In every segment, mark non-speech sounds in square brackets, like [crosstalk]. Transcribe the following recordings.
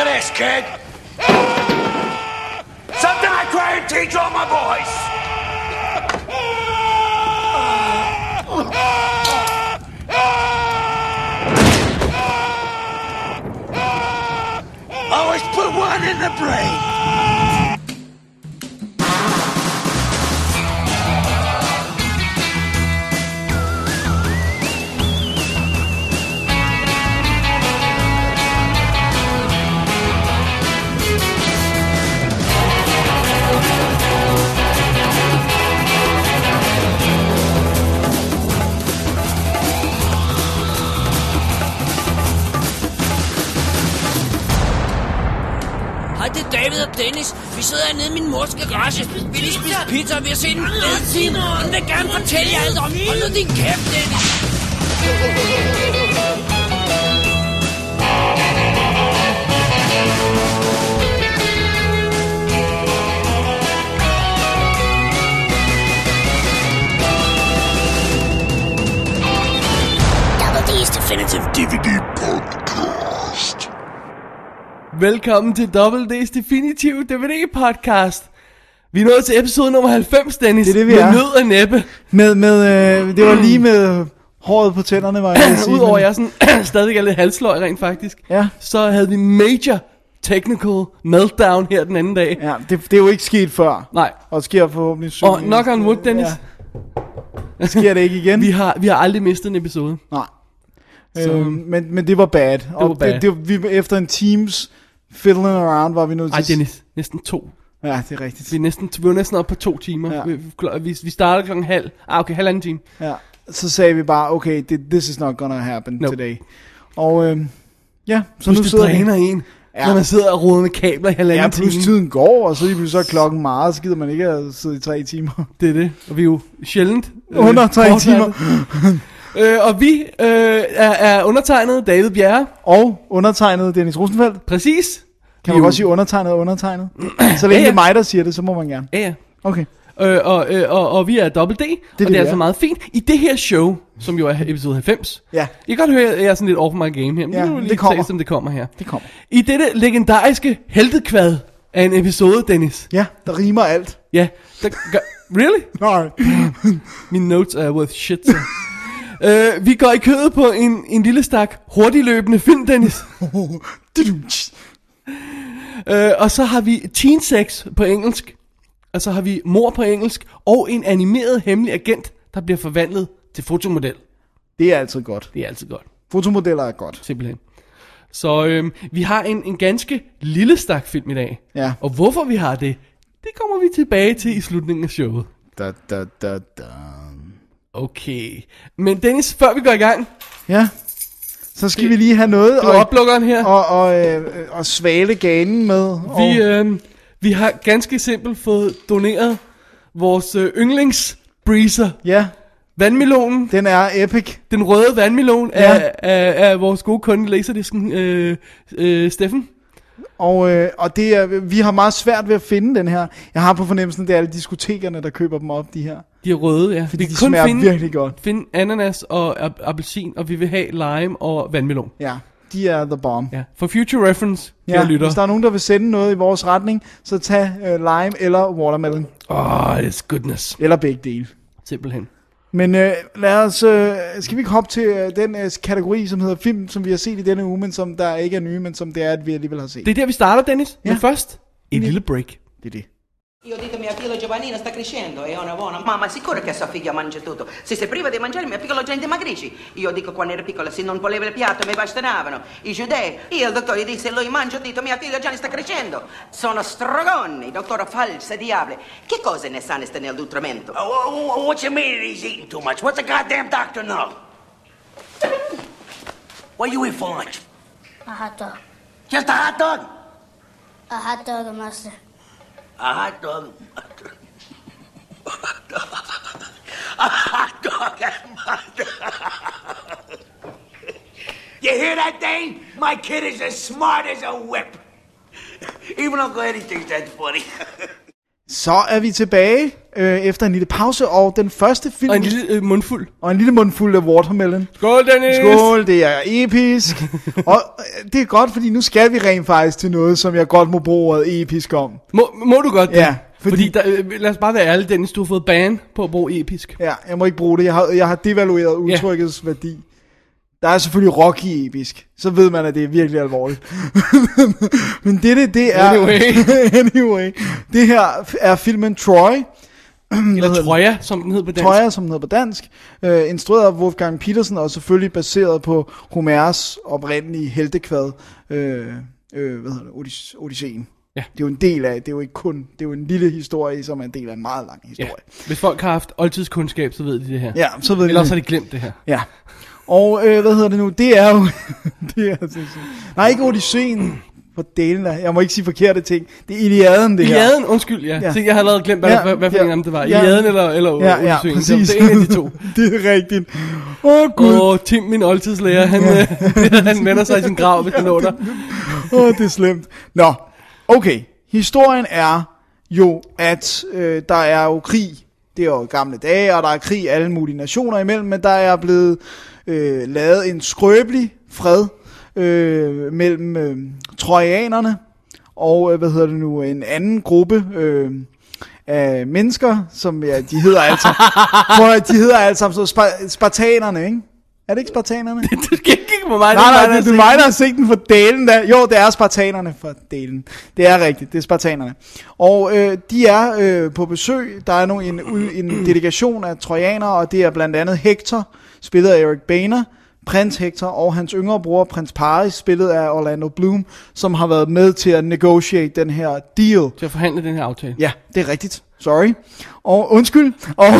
at this, kid. Something I try and teach all my boys. Always put one in the brain. Det er David og Dennis. Vi sidder hernede i min mors garage. Vi lige spise pizza, og vi har set en fed film. Hun vil gerne fortælle jer alt om. Hold nu din kæft, Dennis. Double D's Definitive DVD. Velkommen til WD's Definitive DVD podcast. Vi er nået til episode nummer 90, Dennis. Det er det, vi med er. nød og næppe. Med, med, øh, det var lige med håret på tænderne, var jeg [clears throat] sige. Udover at jeg sådan, [clears throat] stadig er lidt halsløg rent faktisk. Ja. Så havde vi major technical meltdown her den anden dag. Ja, det, det er jo ikke sket før. Nej. Og sker forhåbentlig syv. Og knock on wood, Dennis. Ja. Sker det ikke [laughs] igen? Vi, har, vi har aldrig mistet en episode. Nej. Så- Øh, men, men det var bad. Det var bad. Det, det, vi, efter en teams fiddling around, var vi nødt til... Ej, at- Dennis. Næsten to. Ja, det er rigtigt. Vi er næsten, vi var næsten oppe på to timer. Ja. Vi, vi, vi startede klokken halv. Ah, okay, halvanden time. Ja. Så sagde vi bare, okay, det, this is not gonna happen Nope. today. Og øh, ja, så Plus nu det sidder vi... dræner en, Ja. når man sidder og roder med kabler i halvanden Ja, time. tiden går, og så lige pludselig så er klokken meget, så gider man ikke at sidde i tre timer. Det er det. Og vi er jo sjældent... Under tre timer. [laughs] Øh, og vi øh, er, er undertegnet David Bjerre. Og undertegnet Dennis Rosenfeldt. Præcis. Kan man er godt jo- sige undertegnet og undertegnet? [clears throat] Så længe Ja, ja. det er mig, der siger det, så må man gerne. Ja, ja. Okay. Øh, og, øh, og, og vi er Double D, det og det vi er altså meget fint. I det her show, som jo er episode 90, Ja. I kan godt høre, at jeg er sådan lidt off my game her, men Ja, nu vil det lige kommer. se, som det kommer her. Det kommer. I dette legendariske heltekvad af en episode, Dennis. Ja, der rimer alt. Ja, der, gør, really? [laughs] Nej. Mine notes er worth shit, så. [laughs] øh, vi går i kødet på en, en lille stak hurtigløbende film, Dennis. [laughs] Øh, og så har vi teen sex på engelsk. Og så har vi mor på engelsk. Og en animeret hemmelig agent, der bliver forvandlet til fotomodel. Det er altid godt. Det er altid godt, Fotomodeller er godt. simpelthen. Så øhm, vi har en, en ganske lille stak film i dag. Ja. Og hvorfor vi har det, det kommer vi tilbage til i slutningen af showet. Da, da, da, da. Okay. Men Dennis, før vi går i gang, Ja. Så skal vi lige have noget du er oplukkeren her. og, og, øh, og svale ganen med. Og, Vi, øh, vi har ganske simpelt fået doneret vores øh, yndlingsbreezer, Ja, vandmelonen, den er epic. den røde vandmelon Ja. af, af, af vores gode kunde i Laserdisken, øh, øh, Steffen. Og, øh, og det er, vi har meget svært ved at finde den her. Jeg har på fornemmelsen, det er alle diskotekerne, der køber dem op, de her. De er røde, ja. Fordi vi de kun smager finde, virkelig godt. finde ananas og ap- appelsin, og vi vil have lime og vandmelon. Ja, de er the bomb. Ja. For future reference, Ja, lytter. hvis der er nogen, der vil sende noget i vores retning, så tag uh, lime eller watermelon. Oh, it's goodness. Eller begge dele. Simpelthen. Men uh, lad os, uh, skal vi ikke hoppe til uh, den uh, kategori, som hedder film, som vi har set i denne uge, men som der ikke er nye, men som det er, at vi alligevel har set. Det er der, vi starter, Dennis. Ja. Men først, et lille break. det er det. Io dico mia figlia Giovannina sta crescendo, è una buona. Mamma, sicuro che sua figlia mangia tutto. Se sei priva di mangiare, mia piccola gente dimagrisci. Io dico quando era piccola, se non voleva il piatto mi bastonavano. I giudei. Io il dottore disse, lui mangia tutto, mia figlia già ne sta crescendo. Sono strogoni, dottore false diavole. Che cose ne sa sta nel nutrimento? Oh, oh, oh, what you mean he's eating too much? What's the goddamn doctor know? What you eat for lunch? A hot dog. Just a hot dog? A hot dog, master. A hot dog. A hot dog. you hear that, Dane? My kid is as smart as a whip. Even Uncle Eddie thinks that's funny. Så er vi tilbage. øh, efter en lille pause, og den første film... Og en lille øh, mundfuld. og en lille mundfuld af watermelon. Skål, Dennis! Skål, det er episk. [laughs] og øh, det er godt, fordi nu skal vi rent faktisk til noget, som jeg godt må bruge ordet episk om. Må, må du godt det? Ja, Fordi, fordi- der, øh, lad os bare være ærlige, Dennis, du har fået ban på at bruge episk. Ja, jeg må ikke bruge det. Jeg har, jeg har devalueret udtrykkets værdi. Der er selvfølgelig Rocky episk. Så ved man, at det er virkelig alvorligt. [laughs] Men det, det, det er... Anyway. [laughs] anyway. Det her er filmen Troy. [clears throat] Eller Troja, som den hed på dansk. Troja, som den hedder på dansk. Øh, instrueret af Wolfgang Petersen, og selvfølgelig baseret på Homers oprindelige heltekvad. Øh, øh, hvad hedder det? Odys- Odysseen. Ja. Det er jo en del af, det er jo ikke kun, det er jo en lille historie, som er en del af en meget lang Ja. historie. Hvis folk har haft oldtidskundskab, så ved de det her. Ja, så ved Ellers det. har de glemt det her. Ja. Og øh, hvad hedder det nu? Det er jo... [laughs] det er sindssygt. Nej, ikke Odysseen. For delen af. Jeg må ikke sige forkerte ting. Det er Iliaden, det her. Iliaden, undskyld, ja. Ja. ja. Så jeg har allerede glemt, hvad, Ja, ja, hvad, hvad for ja, en af dem det var. ja. Iliaden eller, eller Ja, ja, Odysseen. præcis. Det er en af de to. [laughs] det er rigtigt. Åh, oh, Gud. Åh, Og Tim, min oldtidslærer, han, ja. [laughs] han vender sig i sin grav, hvis han når der. oh, det er slemt. Nå, okay. Historien er jo, at øh, der er jo krig. Det er jo gamle dage, og der er krig alle mulige nationer imellem, men der er blevet øh, lavet en skrøbelig fred øh, mellem øh, trojanerne og, øh, hvad hedder det nu, en anden gruppe øh, af mennesker, som ja, de hedder altså, [laughs] prøv at- de hedder altså så spa- spartanerne, ikke? Er det ikke spartanerne? [laughs] Du skal ikke kigge på mig. Nej, nej, mig, det, er mig, der har set den for delen. Der. Jo, det er spartanerne for delen. Det er rigtigt, det er spartanerne. Og øh, de er øh, på besøg. Der er nu en, en delegation af trojanere, og det er blandt andet Hector, spillet af Eric Boehner, prins Hector og hans yngre bror, prins Paris, spillet af Orlando Bloom, som har været med til at negotiate den her deal. Til at forhandle den her aftale. Ja, det er rigtigt. Sorry. Og undskyld. Og [laughs]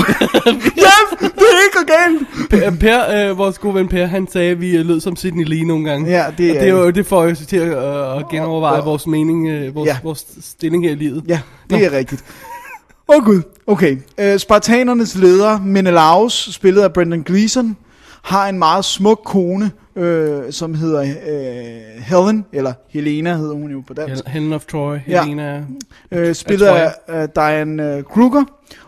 ja, det er ikke galt. Per, per øh, vores gode ven Per, han sagde, at vi øh, lød som Sidney Lee nogle gange. Ja, det og er- det, er jo, det får os til at, øh, genoverveje Og- vores mening, øh, vores, Ja. vores stilling her i livet. Ja, det er rigtigt. Åh oh, gud, okay. Uh, Spartanernes leder, Menelaus, spillet af Brendan Gleeson, har en meget smuk kone, øh, som hedder øh, Helen, eller Helena hedder hun jo på dansk, Hel- Helen of Troy, Ja. Helena. øh, spillet af, af Diane øh, Kruger.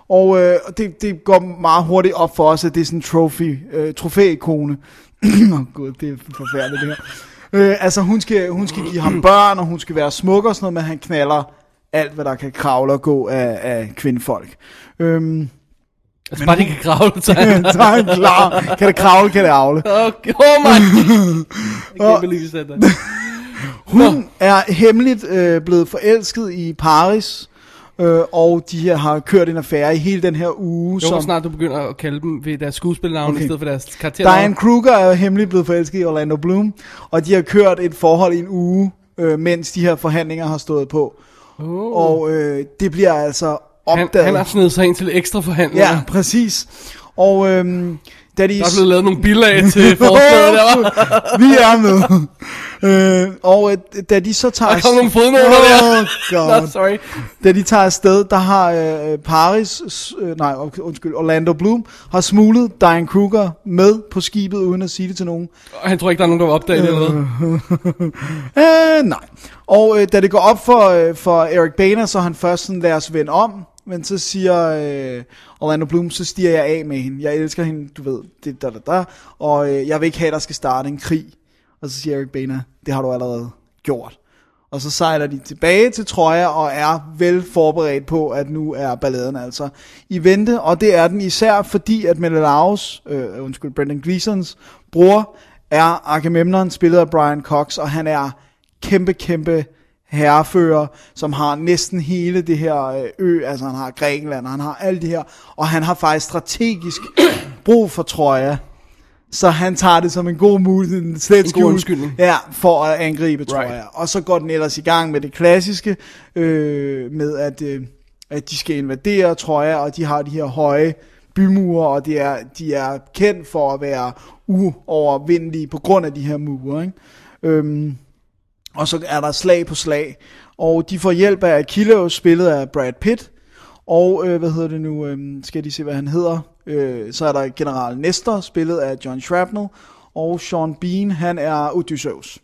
Og øh, det, det går meget hurtigt op for os, at det er sådan en trophy, øh, trofæikone. [clears throat] Åh oh, gud, det er forfærdeligt det her. Øh, altså hun skal, hun skal give ham børn, og hun skal være smuk og sådan noget, men han knaller alt, hvad der kan kravle og gå af, af kvindefolk. Øhm, Altså bare de kan kravle, så han... [laughs] så er han klar. Kan det kravle, kan det avle. Okay, oh my I can't believe you said that. Hun er hemmeligt øh, blevet forelsket i Paris, øh, og de her har kørt en affære i hele den her uge. Jo, som, snart du begynder at kalde dem ved deres skuespilnavn, Okay. i stedet for deres karakternavn. Diane Kruger er hemmeligt blevet forelsket i Orlando Bloom, og de har kørt et forhold i en uge, øh, mens de her forhandlinger har stået på. Oh. Og øh, det bliver altså han, opdaget. han har snedet sig ind til ekstra forhandlinger. Ja, præcis. Og øhm, da de... Der er blevet lavet nogle bilag til [laughs] forslaget der, var. [laughs] Vi er med. øh, og øh, da de så tager... Der kom nogle fodnoter der. Oh, God. [laughs] Nå, sorry. Da de tager afsted, der har øh, Paris, øh, nej, undskyld, Orlando Bloom, har smuglet Diane Kruger med på skibet, uden at sige det til nogen. Og Han tror ikke, der er nogen, der vil opdage det eller hvad. øh, nej. Og øh, da det går op for, øh, for Eric Boehner, så han først sådan, lad os vende om. Men så siger øh, Orlando Bloom, så stiger jeg af med hende. Jeg elsker hende, du ved, det da da der. Og øh, jeg vil ikke have, at der skal starte en krig. Og så siger Eric Bana, det har du allerede gjort. Og så sejler de tilbage til Troja og er vel forberedt på, at nu er balladen altså i vente. Og det er den især fordi, at Menelaus, øh, undskyld, Brendan Gleesons bror, er Agamemnon, spillet af Brian Cox, og han er kæmpe, kæmpe herrefører, som har næsten hele det her øh, ø, altså han har Grækenland, han har alt det her, og han har faktisk strategisk [coughs] brug for Troja. Så han tager det som en god mulighed, en slet En god undskyldning. Ja, for at angribe, tror Right. Og så går den ellers i gang med det klassiske, øh, med at, øh, at de skal invadere Troja, og de har de her høje bymure, og de er, de er kendt for at være uovervindelige på grund af de her mure. Ikke? Øhm, og så er der slag på slag, og de får hjælp af Achilleus, spillet af Brad Pitt, og øh, hvad hedder det nu, øh, skal de se hvad han hedder, øh, så er der general Nestor, spillet af John Shrapnel, og Sean Bean, han er Odysseus.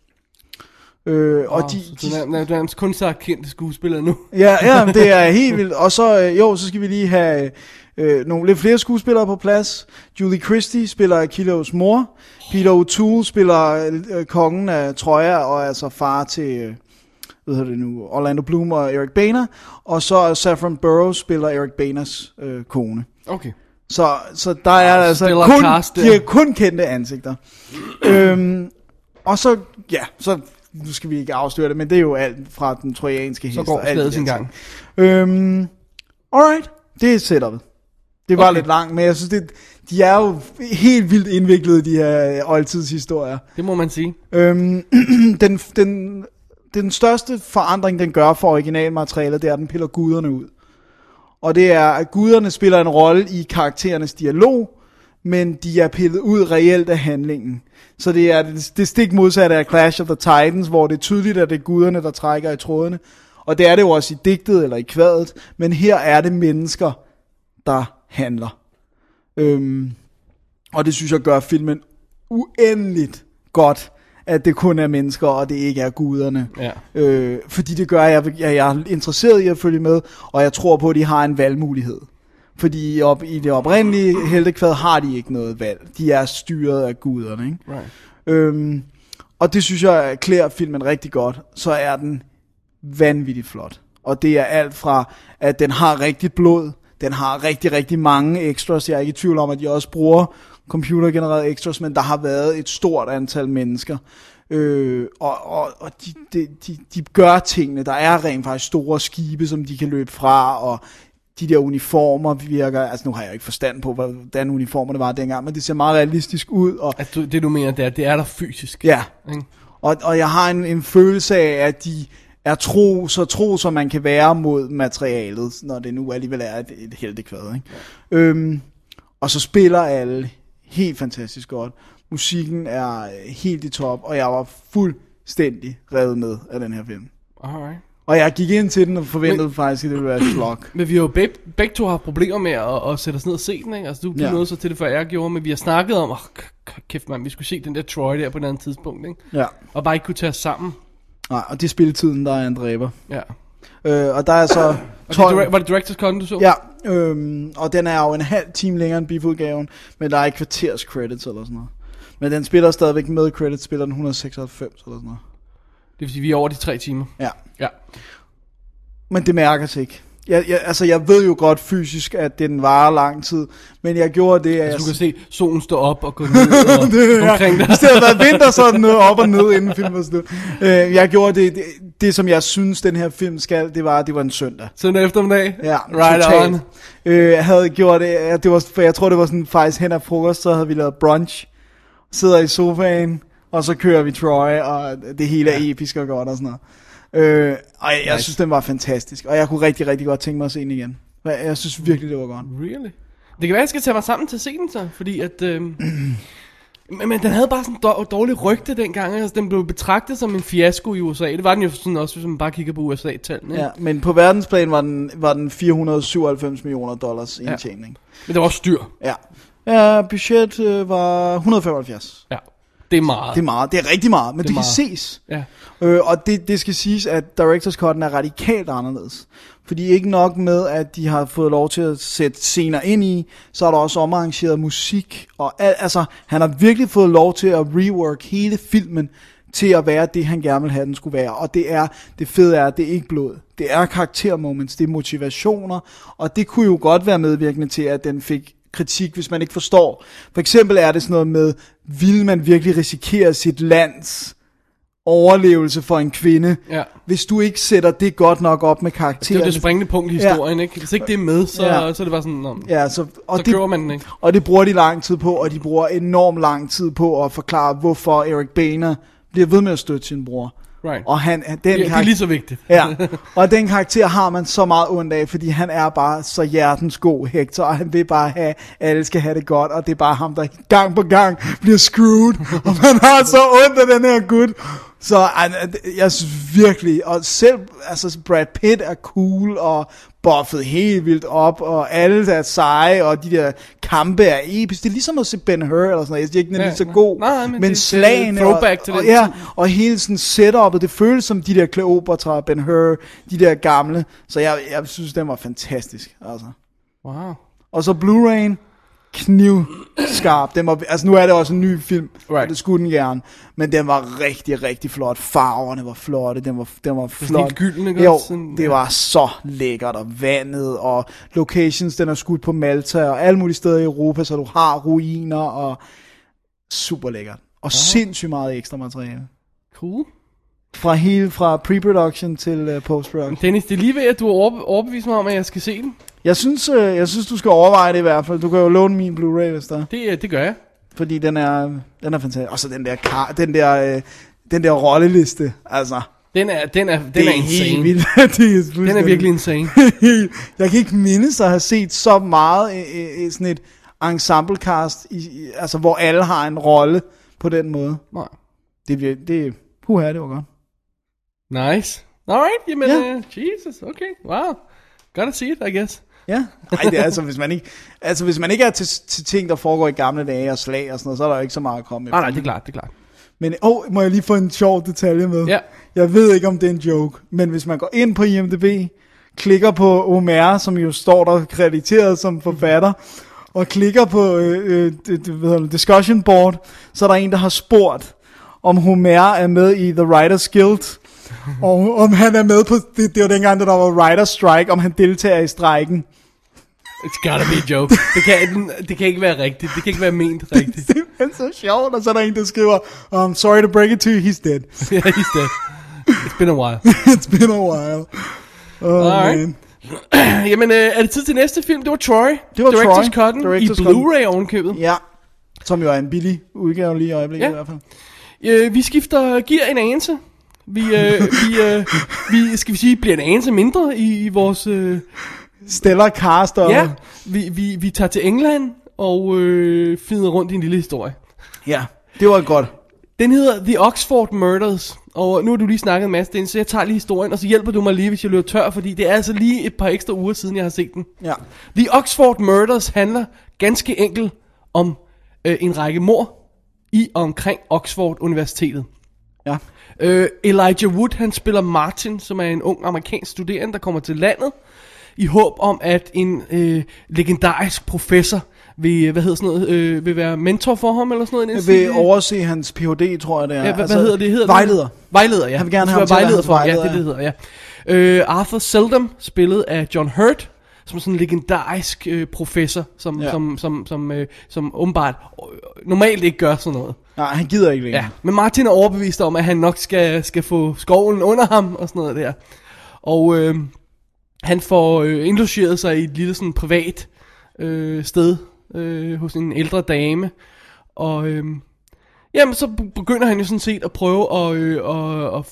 Øh, og Og de, de, du er nær- nærmest kun sagt kendte skuespillere nu. Ja, ja, det er [laughs] helt vildt. Og så, øh, jo, så skal vi lige have øh, nogle lidt flere skuespillere på plads. Julie Christie spiller Kilos mor. Peter O'Toole spiller øh, kongen af Troja, og altså far til, øh, hvad hedder det nu, Orlando Bloom og Eric Boehner. Og så Saffron Burrows spiller Eric Boehners øh, kone. Okay. Så, så der er Ah, altså kun, cast de er kun kendte ansigter. [clears throat] øhm, og så, ja, så nu skal vi ikke afsløre det, men det er jo alt fra den trojanske hest. Så går slaget sin der gang. Øhm, alright, det er setupet. Det var Okay. lidt langt, men jeg synes, det, de er jo helt vildt indviklede, de her oldtidshistorier. Det må man sige. Øhm, [clears throat] den, den, den største forandring, den gør for originalmaterialet, det er, at den piller guderne ud. Og det er, at guderne spiller en rolle i karakterernes dialog, men de er pillet ud reelt af handlingen. Så det er det, det stik modsatte af Clash of the Titans, hvor det er tydeligt, at det er guderne, der trækker i trådene. Og det er det jo også i digtet eller i kvadet, men her er det mennesker, der handler. Øhm, og det synes jeg gør filmen uendeligt godt, at det kun er mennesker, og det ikke er guderne. Ja. Øh, fordi det gør, at jeg, jeg, jeg er interesseret i at følge med, og jeg tror på, at de har en valgmulighed. Fordi op, i det oprindelige heltekvad har de ikke noget valg. De er styret af guderne. Ikke? Right. Øhm, og det synes jeg klæder filmen rigtig godt. Så er den vanvittigt flot. Og det er alt fra, at den har rigtigt blod, den har rigtig, rigtig mange extras. Jeg er ikke i tvivl om, at de også bruger computergenererede extras, men der har været et stort antal mennesker. Øh, og og, og de, de, de, de gør tingene. Der er rent faktisk store skibe, som de kan løbe fra, og de der uniformer virker, altså nu har jeg ikke forstand på, hvordan uniformerne var dengang, men det ser meget realistisk ud, og Altså, det du mener, det er, det er der fysisk. Ja. Ikke? Og, og jeg har en, en følelse af, at de er tro, så tro, som man kan være mod materialet, når det nu alligevel er et, et heltekvad. Ikke? Ja. Øhm, og så spiller alle helt fantastisk godt. Musikken er helt i top, og jeg var fuldstændig revet med af den her film. Alright. Og jeg gik ind til den og forventede Men, faktisk, at det ville være et flok. [clears throat] Men vi har jo begge, begge to haft problemer med at, at sætte os ned og se den, ikke? Altså, du, du Ja. nåede så til det, før jeg gjorde, men vi har snakket om, oh, kæft mand, vi skulle se den der Troy der på et andet tidspunkt, ikke? Ja. Og bare ikke kunne tage os sammen. Nej, og det er spilletiden, der er en dræber. Ja. Øh, og der er så Og det, 12... direct- var det Director's Cut, du så? Ja, øhm, og den er jo en halv time længere end beef-udgaven, men der er ikke kvarters credits eller sådan noget. Men den spiller stadigvæk med credits, spiller den 196 eller sådan noget. Det vil sige, vi er over de tre timer. Ja, Ja. men det mærkes ikke. Jeg, jeg, altså, jeg ved jo godt fysisk, at den varer lang tid, men jeg gjorde det, at Altså, du kan se solen stå op og gå ned og, [laughs] det, ja. omkring dig. Hvis det havde været vinter, så den op og ned, inden filmen var slut. Øh, jeg gjorde det, det, det, som jeg synes, den her film skal, det var, det var en søndag. Søndag eftermiddag. Ja, right totalt. on. Øh, jeg havde gjort det, ja, det var, for jeg tror det var sådan faktisk hen ad frokost, så havde vi lavet brunch, sidder i sofaen, og så kører vi Troy, og det hele er episk og godt og sådan noget. Øh, og jeg, Nice. synes, den var fantastisk, og jeg kunne rigtig, rigtig godt tænke mig at se den igen. Jeg, jeg synes virkelig, det var godt. Really? Det kan være, jeg skal tage mig sammen til at se den så, fordi at... Øhm, [clears throat] men, men den havde bare sådan en dår- dårlig rygte dengang, altså den blev betragtet som en fiasko i USA. Det var den jo sådan også, hvis man bare kigger på USA-tallene. Ja, men på verdensplan var den, var den 497 millioner dollars Ja. indtjening. Men det var også styr. Ja. ja budget øh, var 175. Ja. Det er meget. Det er meget, det er rigtig meget, men Det det, kan ses. Ja. Øh, og det, det skal siges, at Directors Cut'en er radikalt anderledes. Fordi ikke nok med, at de har fået lov til at sætte scener ind i, så er der også omarrangeret musik. Og al, altså, han har virkelig fået lov til at rework hele filmen til at være det, han gerne vil have, den skulle være. Og det er, det fede er, det er ikke blod. Det er karaktermoments, det er motivationer, og det kunne jo godt være medvirkende til, at den fik kritik, hvis man ikke forstår. For eksempel er det sådan noget med, vil man virkelig risikere sit lands overlevelse for en kvinde, Ja. hvis du ikke sætter det godt nok op med Det er karakteren. jo det springende punkt i historien, ikke? Hvis ikke det er med, så, Ja. så er det bare sådan, Nå, Ja, så, og så det, køber man den ikke. og det bruger de lang tid på, og de bruger enormt lang tid på at forklare, hvorfor Eric Boehner bliver ved med at støtte sin bror. Right. Og han, den Det, det er lige så vigtigt. Ja, [laughs] og den karakter har man så meget ondt af, fordi han er bare så hjertens god Hector, og han vil bare have, at alle skal have det godt, og det er bare ham, der gang på gang bliver screwed, og man har så ondt af den her gut. Så ej, jeg synes virkelig, og selv altså Brad Pitt er cool, og buffet helt vildt op, og alle er seje, og de der kampe er episke. Det er ligesom at se Ben Hur, eller sådan noget. Jeg ikke, den er Ja, lige så god, Nej, men men, det- det slagene, throwback og, til og, den ja, og hele sådan setupet, det føles som de der Cleopatra, Ben Hur, de der gamle. Så jeg, jeg synes, den var fantastisk, altså. Wow. Og så Blu-ray'en, knivskarp. Den var, altså nu er det også en ny film, right. Og det skulle den gerne. Men den var rigtig, rigtig flot. Farverne var flotte, den var, den var flot. helt gylden, ikke Jo? Sådan, det ja. var så lækkert, og vandet, og locations, den er skudt på Malta, og alle mulige steder i Europa, så du har ruiner, og super lækkert. Og sindssygt meget ekstra materiale. Cool. Fra hele, fra pre-production til uh, post-production. Dennis, det er lige ved, at du har overbe- overbevist mig om, at jeg skal se den. Jeg synes, øh, jeg synes, du skal overveje det i hvert fald. Du kan jo låne min Blu-ray, hvis der er. Det, øh, det gør jeg. Fordi den er, den er fantastisk. Og så den der, kar, den der, øh, den der rolleliste. Altså, Den er, den er, den det er, er helt insane. vildt. [laughs] det er Den er virkelig insane. [laughs] jeg kan ikke mindes at have set så meget i, i sådan et ensemblecast, i, i, altså hvor alle har en rolle på den måde. Nej. Det er vir- det, puha, det var godt. Nice. Alright, jamen, Ja. uh, Jesus, okay, wow. Gotta see it, I guess. Ja, nej, det er altså, hvis man ikke, altså, hvis man ikke er til, til ting, der foregår i gamle dage og slag og sådan noget, så er der jo ikke så meget at komme Nej, efter. nej, det er klart, det er klart. Men, åh, oh, må jeg lige få en sjov detalje med? Ja. Jeg ved ikke, om det er en joke, men hvis man går ind på IMDb, klikker på Omer, som jo står der krediteret som forfatter, og klikker på øh, øh, det, det, hvad hedder det, discussion board, så er der en, der har spurgt, om Homer er med i The Writers Guild, og om han er med på, det, det var dengang, der var writer strike, om han deltager i strejken. It's gotta be a joke. Det kan, det kan ikke være rigtigt. Det kan ikke være ment rigtigt. Det er så sjovt, og så er der en, der skriver, um, sorry to break it to you, he's dead. [laughs] yeah, he's dead. It's been a while. [laughs] It's been a while. Oh, Alright. man. [clears throat] Jamen, øh, er det tid til næste film? Det var Troy. Det var Director's Troy. Cut'en Director's i. Blu-ray ovenkøbet. Ja, som jo er en billig udgave lige i øjeblikket Ja. i hvert fald. Øh, vi skifter gear en anelse. Vi, øh, vi, øh, vi, skal vi sige, bliver en anelse mindre i, i vores... Øh, Stellar cast og... ja, vi, vi, vi tager til England og øh, finder rundt i en lille historie. ja, det var godt. Den hedder The Oxford Murders, og nu har du lige snakket en masse, så jeg tager lige historien, og så hjælper du mig lige, hvis jeg løber tør, fordi det er altså lige et par ekstra uger siden, jeg har set den. Ja. The Oxford Murders handler ganske enkelt om øh, en række mor i og omkring Oxford Universitetet. Ja. Øh, Elijah Wood, han spiller Martin, som er en ung amerikansk studerende, der kommer til landet, i håb om, at en øh, legendarisk professor vil, hvad hedder sådan noget, øh, vil være mentor for ham, eller sådan noget. vil overse hans Ph.D., tror jeg det er. Ja, hvad, altså, hvad hedder det? Hedder vejleder. Det? Vejleder, ja. Han vil gerne have ham hans for ham. Ja, det vejleder, det, hedder, ja. Øh, Arthur Seldom, spillet af John Hurt, som sådan en legendarisk øh, professor, som, Ja. som, som, som, øh, som åbenbart øh, normalt ikke gør sådan noget. Nej, han gider ikke længere. Ja, men Martin er overbevist om, at han nok skal, skal få skovlen under ham og sådan noget der. Og øh, han får øh, indlogeret sig i et lille sådan privat øh, sted øh, hos en ældre dame. Og øh, jamen, så be- begynder han jo sådan set at prøve at, øh, at, at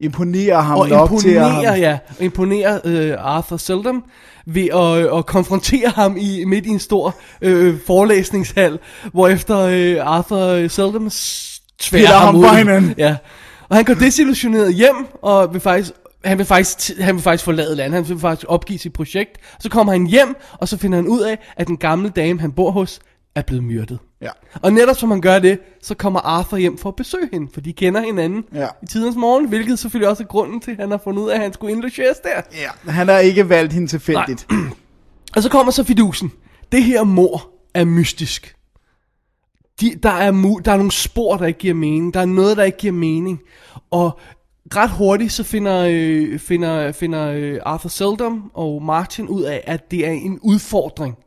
Imponerer ham og nok til at... imponere, Ham, ja, imponere øh, Arthur Seldom ved at, øh, at konfrontere ham i midt i en stor øh, forelæsningshal, hvorefter øh, Arthur Seldom s- tværer Piller ham, ham ud. Ja. Og han går desillusioneret hjem, og vil faktisk, han vil faktisk, han vil faktisk forlade landet, han vil faktisk opgive sit projekt. Så kommer han hjem, og så finder han ud af, at den gamle dame, han bor hos, er blevet myrdet. Ja. Og netop som han gør det, så kommer Arthur hjem for at besøge hende, for de kender hinanden Ja. i tidens morgen, hvilket selvfølgelig også er grunden til, at han har fundet ud af, at han skulle indlogeres der. ja, han har ikke valgt hende tilfældigt. [clears throat] Og så kommer så fidusen. Det her mor er mystisk. De, der, er mu- der er nogle spor, der ikke giver mening. Der er noget, der ikke giver mening. Og ret hurtigt så finder, øh, finder, finder øh, Arthur Seldom og Martin ud af, at det er en udfordring.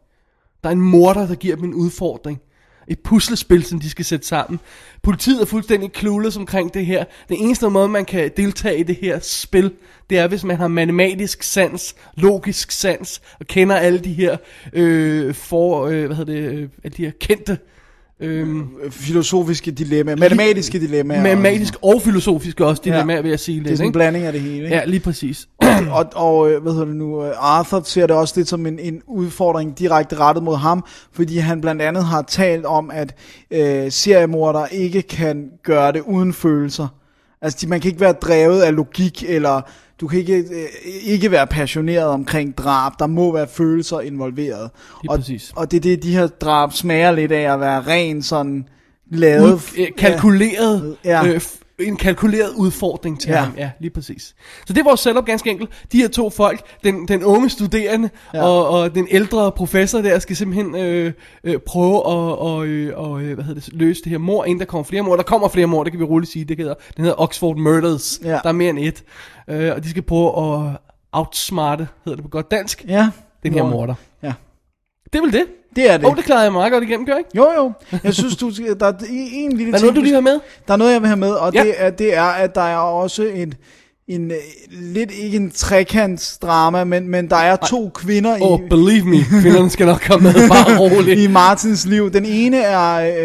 Der er en morder, der giver dem en udfordring. Et puslespil, som de skal sætte sammen. Politiet er fuldstændig clueless omkring det her. Den eneste måde, man kan deltage i det her spil, det er, hvis man har matematisk sans, logisk sans, og kender alle de her øh, for, øh, hvad hedder det, øh, alle de her kendte øh, Filosofiske dilemmaer, matematiske dilemmaer. matematisk og filosofiske også Ja. dilemmaer, vil jeg sige Det er lidt. sådan en Ikke? blanding af det hele. Ikke? Ja, lige præcis. og, og øh, hvad hedder det nu, øh, Arthur ser det også lidt som en, en udfordring direkte rettet mod ham, fordi han blandt andet har talt om, at øh, seriemordere ikke kan gøre det uden følelser. Altså, de- man kan ikke være drevet af logik, eller du kan ikke, øh, ikke være passioneret omkring drab. Der må være følelser involveret. Lige og, præcis. og det er det, de her drab smager lidt af at være ren sådan lavet. Ud, øh, kalkuleret, Ja. øh, en kalkuleret udfordring til Ja. ham. Ja, lige præcis. Så det er vores setup ganske enkelt. De her to folk, den, den unge studerende Ja. og, og den ældre professor der, skal simpelthen øh, øh, prøve at og, øh, og, øh, hvad hedder det, løse det her mor, inden der kommer flere mor. Der kommer flere mor, det kan vi roligt sige. Det hedder, den hedder Oxford Murders. Ja. Der er mere end et. Øh, og de skal prøve at outsmarte, hedder det på godt dansk, Ja. den her Mor- morder. Ja. Det er vel det? Det er det. Åh, oh, det klarede jeg meget godt igennem, gør jeg ikke? Jo, jo. Jeg synes, du, der er en lille ting, noget, du lige har med? Der er noget, jeg vil have med, og Ja. det, er, det er, at der er også en, en øh, lidt ikke en trekantsdrama, men, men der er to kvinder i, Oh, believe me, kvinderne skal nok komme med, bare [laughs] roligt. i Martins liv. Den ene er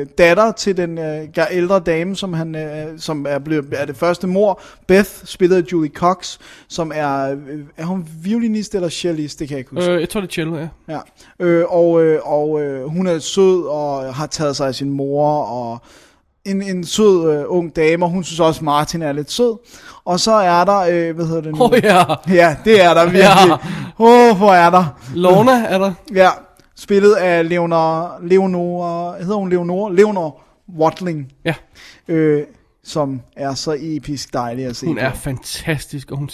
øh, datter til den øh, ældre dame, som, han, øh, som er, blevet, er det første mor. Beth, spillet af Julie Cox, som er, øh, er hun violinist eller cellist, det kan jeg ikke huske. Øh, jeg tror, det er cello, ja. Ja, øh, og, øh, og øh, hun er sød og har taget sig af sin mor, og en, en sød øh, ung dame, og hun synes også, Martin er lidt sød. Og så er der, øh, hvad hedder det nu? Oh, ja, Ja, det er der virkelig. Åh, oh, hvor er der? Lorna er der. Ja, spillet af Leonor, Leonor, hedder hun Leonor? Leonor Watling, Ja, øh, som er så episk dejlig at se hun på. er fantastisk, og hun...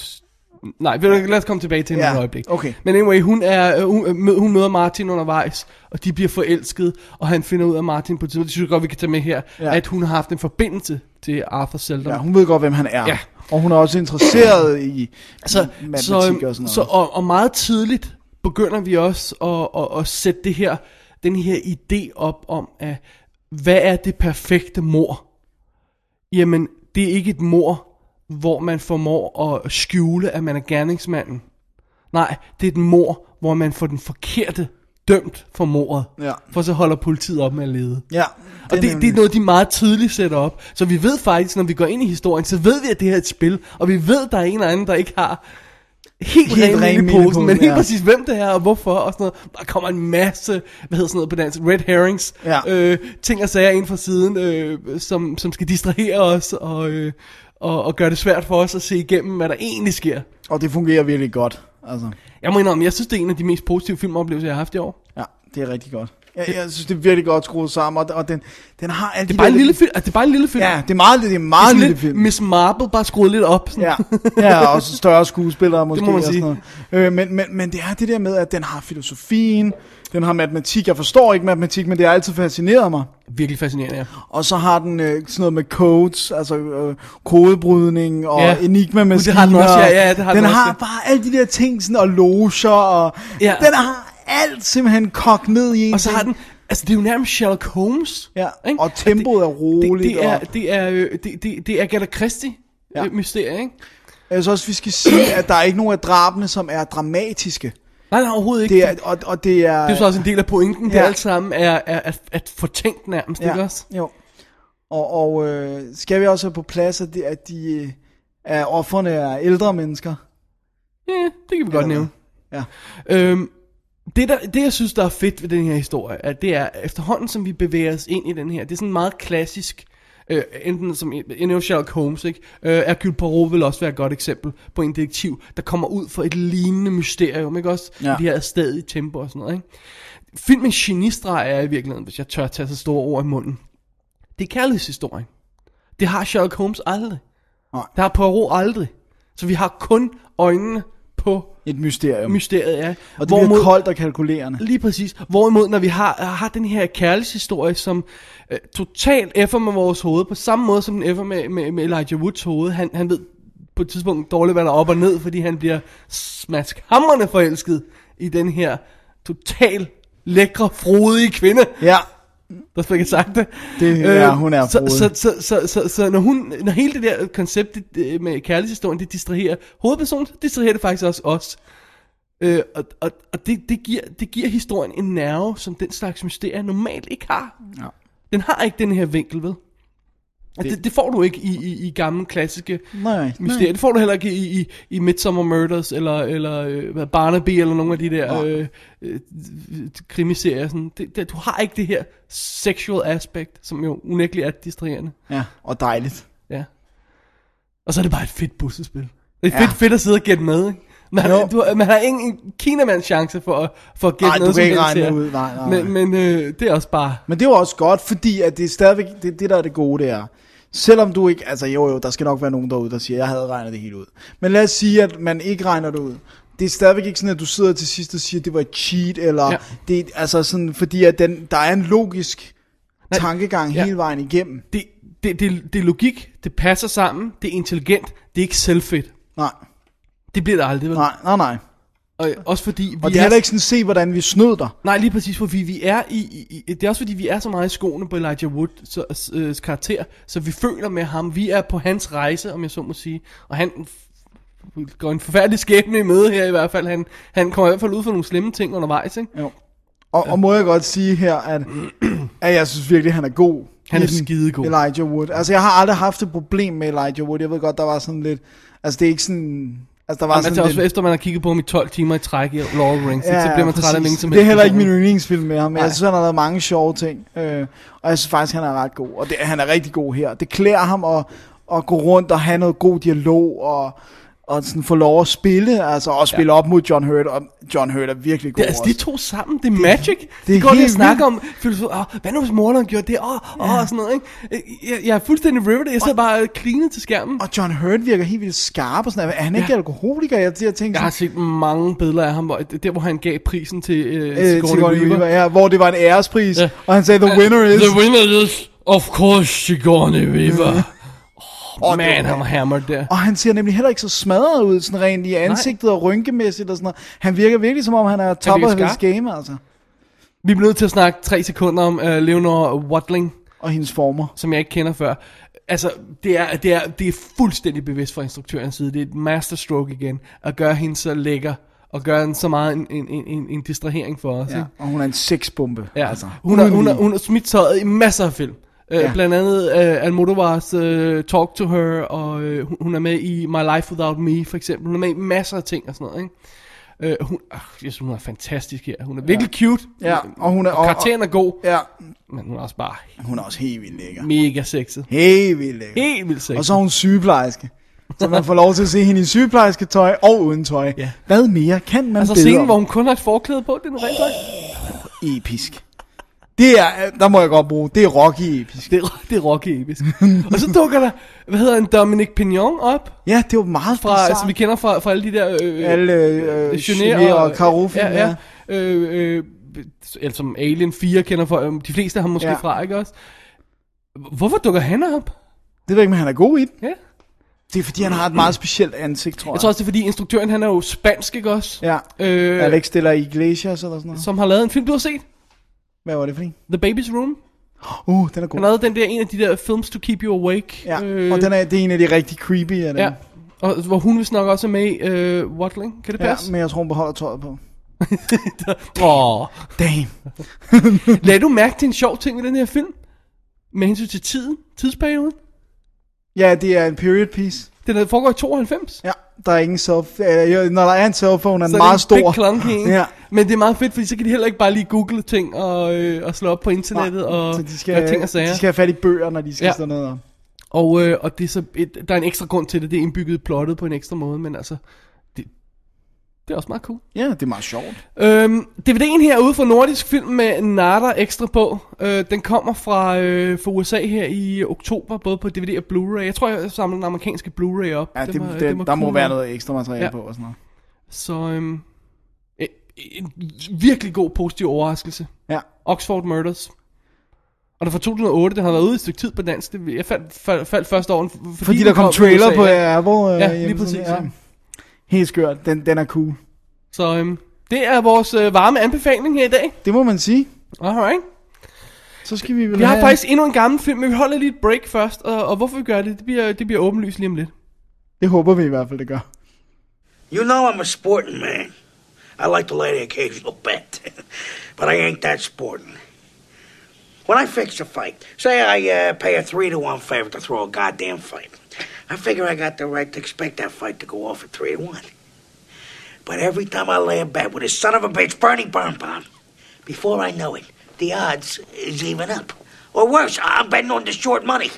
Nej, lad os komme tilbage til hende Ja, et øjeblik. okay. Men anyway, hun, er, øh, hun, øh, hun møder Martin undervejs, og de bliver forelsket, og han finder ud af Martin på et tidspunkt, det synes jeg godt, vi kan tage med her, ja. at hun har haft en forbindelse til Arthur Seldon. Ja, hun ved godt, hvem han er. Ja. Og hun er også interesseret i så, matematik så, og sådan noget. så og, og meget tidligt begynder vi også at, at, at sætte det her, den her idé op om, at hvad er det perfekte mor? Jamen, det er ikke et mor, hvor man formår at skjule, at man er gerningsmanden. Nej, det er et mor, hvor man får den forkerte dømt for mordet. Ja. For så holder politiet op med at lede. Ja, Og det, det er noget, de meget tidligt sætter op. Så vi ved faktisk, når vi går ind i historien, så ved vi, at det her er et spil. Og vi ved, at der er en eller anden, der ikke har helt, Helt ren i posen, men helt ja. præcis, hvem det er, og hvorfor, og sådan noget. Der kommer en masse, hvad hedder sådan noget på dansk, red herrings, Ja. øh, ting og sager ind fra siden, øh, som, som skal distrahere os, og, øh, og, og gøre det svært for os at se igennem, hvad der egentlig sker. Og det fungerer virkelig godt. Altså, Jeg må indrømme, jeg synes, det er en af de mest positive filmoplevelser, jeg har haft i år. ja, det er rigtig godt. Jeg, jeg synes, det er virkelig godt skruet sammen, og, og den, den har alle Det er de bare en lille film. Altså, det er bare en lille film. Ja, det er meget, det er meget Sådan lille lidt film. Miss Marple, bare skruet lidt op. Sådan. Ja, [laughs] ja, og så større skuespillere måske. må man og sådan sige. noget. Øh, men, men, men det er det der med, at den har filosofien, den har matematik. Jeg forstår ikke matematik, men det har altid fascineret mig. Virkelig fascinerende, ja. Og så har den øh, sådan noget med codes, altså øh, kodebrydning og Ja. ja. enigma Uh, det har den også, ja, ja, det har den den har også. bare alle de der ting, sådan, og loger, og Ja. den har alt simpelthen kogt ned i en Og så har den, altså det er jo nærmest Sherlock Holmes. Ja, ikke? og tempoet er roligt, Det, det, er, og- det er, øh, det, det, det er Agatha Christie Ja. ikke? Jeg synes også, vi skal sige, at der er ikke nogen af drabene, som er dramatiske. Nej, nej, overhovedet ikke. Det er, og, og det er... det er jo så også en del af pointen. Ja. Det alt sammen er, er at, at fortænkt nærmest, ja. ikke også? Jo. Og, og øh, skal vi også have på plads, at de, at de øh, er offerne er ældre mennesker? Ja, det kan vi godt nævne. Ja. Øhm, det, der, det, jeg synes, der er fedt ved den her historie, at det er efterhånden, som vi bevæger os ind i den her, det er sådan meget klassisk, øh, enten som en Sherlock Holmes, ikke? Øh, Hercule Poirot vil også være et godt eksempel på en detektiv, der kommer ud for et lignende mysterium, ikke også? Ja. De her stadig tempo og sådan noget, ikke? Filmen genistreg er i virkeligheden, hvis jeg tør tage så store ord i munden. Det er kærlighedshistorien. Det har Sherlock Holmes aldrig. Nej. Det har Poirot aldrig. Så vi har kun øjnene på Et mysterium. mysteriet, ja. og det bliver koldt og kalkulerende. Lige præcis. Hvorimod, når vi har, har den her kærlighedshistorie, som øh, totalt effer med vores hoved, på samme måde som den effer med, med, med Elijah Woods hoved. Han, han ved på et tidspunkt dårligt, hvad der er op og ned, fordi han bliver smaskhamrende forelsket i den her total lækre, frodige kvinde. Ja, Der ikke have sagt det. Det er- hun er så, så, så, så, så, så, når, hun, når hele det der koncept det, med kærlighedshistorien, det distraherer hovedpersonen, så distraherer det faktisk også os. Øh, og og, og det, det, giver, det giver historien en nerve, som den slags mysterier normalt ikke har. Ja. Den har ikke den her vinkel, ved? Det, Det- det, får du ikke i, i, i gamle klassiske nej, mysterier. Det får du heller ikke i, i, i Midsummer Murders, eller, eller øh, hvad, Barnaby, eller nogle af de der Nej. øh, øh, krimiserier. Sådan. Det, det, du har ikke det her sexual aspect, som jo unægteligt er distraherende. Ja, og dejligt. Ja. Og så er det bare et fedt puslespil. Det er Ja. fedt, fedt at sidde og gætte med, ikke? Man, Jo. du, man har ingen kinamands chance for, at- for at gætte Ej, du noget kan ikke regne her. ud, nej, nej, Men, men øh, det er også bare... Men det er også godt, fordi at det er stadigvæk, det, det der er det gode, det er, selvom du ikke, altså jo jo, der skal nok være nogen derude, der siger, jeg havde regnet det helt ud. Men lad os sige, at man ikke regner det ud. Det er stadigvæk ikke sådan, at du sidder til sidst og siger, at det var et cheat, eller Ja. det altså sådan, fordi at den, der er en logisk Nej, tankegang ja. hele vejen igennem. Det, det, det, det er logik, det passer sammen, det er intelligent, det er ikke selvfedt. Nej, Det bliver det aldrig, vel? nej, nej, nej. Og, også fordi vi Og det er heller ikke sådan, se hvordan vi snød dig. Nej, lige præcis, fordi vi er i, i, i... Det er også fordi, vi er så meget i skoene på Elijah Woods så, øh, karakter, så vi føler med ham. Vi er på hans rejse, om jeg så må sige. Og han går en forfærdelig skæbne i møde her i hvert fald. Han, han kommer i hvert fald ud for nogle slemme ting undervejs, ikke? Jo. Og, og må jeg godt sige her, at, [clears throat] at jeg synes virkelig, han er god. Han er skidegod. Elijah Wood. Altså, jeg har aldrig haft et problem med Elijah Wood. Jeg ved godt, der var sådan lidt... Altså, det er ikke sådan... Altså, der var Jamen, sådan altså også lidt... efter man har kigget på ham i 12 timer i træk i Lord of the Rings, ja, så bliver man træt af hende som Det er heller ikke min yndlingsfilm med ham, men Nej. jeg synes, han har lavet mange sjove ting. Øh, og jeg synes faktisk, han er ret god. Og det, han er rigtig god her. Det klæder ham at, at gå rundt og have noget god dialog, og, og sådan få lov at spille, altså og spille ja. op mod John Hurt. Og John Hurt er virkelig god Det, altså, de to sammen, det er magic. det de er går lige og snakker om, filosofi, oh, hvad nu hvis morderen gjorde det, åh, oh, oh, og sådan noget, ikke? Jeg, jeg er fuldstændig riveted, jeg sidder bare klinet til skærmen. Og John Hurt virker helt vildt skarp og sådan noget. Er han ikke Ja. alkoholiker? Jeg, jeg tænkte Jeg har set mange billeder af ham, hvor, der hvor han gav prisen til øh, øh, Sigourney Sigourney Weaver. Weaver, ja, hvor det var en ærespris, Ja. og han sagde, the winner is... The winner is, of course, Sigourney Weaver. Og man, det- han var hammered der. Og han ser nemlig heller ikke så smadret ud, sådan rent i ansigtet og rynkemæssigt og sådan noget. Han virker virkelig som om, han er top his skarp. game, altså. Vi bliver nødt til at snakke tre sekunder om uh, Leonor Watling, Og hendes former. som jeg ikke kender før. Altså, det er, det er, det er fuldstændig bevidst fra instruktørens side. Det er et masterstroke igen, at gøre hende så lækker, og gøre hende så meget en, en, en, en, en distrahering for os. Ja. ikke? Og hun er en sexbombe. Ja, altså. hun, har, hun, har, hun har smidt tøjet i masser af film. Uh, Ja. ja. Blandt andet uh, Almodovars uh, Talk to Her, og uh, hun, er med i My Life Without Me, for eksempel. Hun er med i masser af ting og sådan noget, ikke? Uh, hun, uh, jeg synes, hun er fantastisk her. Hun er virkelig cute. Ja, og hun er- og, karakteren er god, Ja, men hun er også bare hun er også helt vildt lækker. mega sexet. Helt vildt lækker. Helt vildt sexet. Og så er hun sygeplejerske. Så man får lov til at se hende i sygeplejerske tøj og uden tøj. Ja. Hvad mere kan man altså bede scenen, om? hvor hun kun har et forklæde på, det er rent nok. Episk. Det er, der må jeg godt bruge, det er Rocky episk. Det er, det er rocky episk. og så dukker der, hvad hedder han, Dominic Pignon op, Ja, det var meget fra, bizarrt. altså, vi kender fra, fra alle de der... Øh, Alle øh, Genet Genet og Karoffi. ja, ja. Øh, øh, eller som Alien 4 kender for, øh, de fleste har måske Ja. ja. fra, ikke også? Hvorfor dukker han op? Det ved jeg ikke, men han er god i den. Ja. Det er fordi, han har et meget specielt ansigt, tror jeg. Jeg tror også, det er fordi instruktøren, han er jo spansk, ikke også? Ja, Øh, Alex de la Iglesias eller sådan noget. som har lavet en film, du har set? Hvad var det for en? The Baby's Room. Uh, den er god. Han lavede den der, en af de der films to keep you awake. Ja, og den er, det er en af de rigtig creepy af dem. Ja, og hvor hun vist nok også er med i øh, Watling. Kan det ja passe? men jeg tror, hun beholder tøjet på. [laughs] Åh. Damn. [laughs] Lad du mærke til en sjov ting i den her film? Med hensyn til tiden, tidsperioden. Ja, det er en period piece. Den er- foregår i 92. Ja, der er ingen self... Øh, når der er en cellphone, er den Så meget det er stor. big clunky, ikke? Ja. Men det er meget fedt, fordi så kan de heller ikke bare lige google ting og, øh, og slå op på internettet og så de skal, ting og sager. de skal have fat i bøger, når de skal ja. Stå noget. Og, øh, og det er så et, der er en ekstra grund til det. Det er indbygget i plottet på en ekstra måde, men altså, det, det er også meget cool. Ja, det er meget sjovt. Øhm, DVD'en her er ude fra Nordisk Film med Nada ekstra på. Øh, den kommer fra, øh, fra USA her i oktober, både på DVD og Blu-ray. Jeg tror, jeg samler den amerikanske Blu-ray op. Ja, det, var- det, var der må cool være nok. noget ekstra materiale Ja. på og sådan noget. Så øhm, en, en virkelig god positiv overraskelse. Ja. Oxford Murders. Og det er fra 2008, den har været ude i et stykke tid på dansk. Det, jeg faldt, faldt, faldt første år, fordi, Fordi der kom fra trailer USA, på ja. Apple. Øh, Ja, lige præcis, ja. Helt skørt. Den, den er cool. Så øhm, det er vores øh, varme anbefaling her i dag. Det må man sige. Alright. Så skal vi vel Vi har have... faktisk endnu en gammel film, men vi holder lige et break først. Og, og hvorfor vi gør det, det bliver, det bliver åbenlyst lige om lidt. Det håber vi i hvert fald, det gør. You know I'm a sporting man. I like to lay the occasional bet, [laughs] but I ain't that sporting. When I fix a fight, say I uh, pay a three to one favor to throw a goddamn fight, I figure I got the right to expect that fight to go off at three to one. But every time I lay a bet with a son of a bitch Bernie Birnbaum, before I know it, the odds is even up. Or worse, I'm betting on the short money.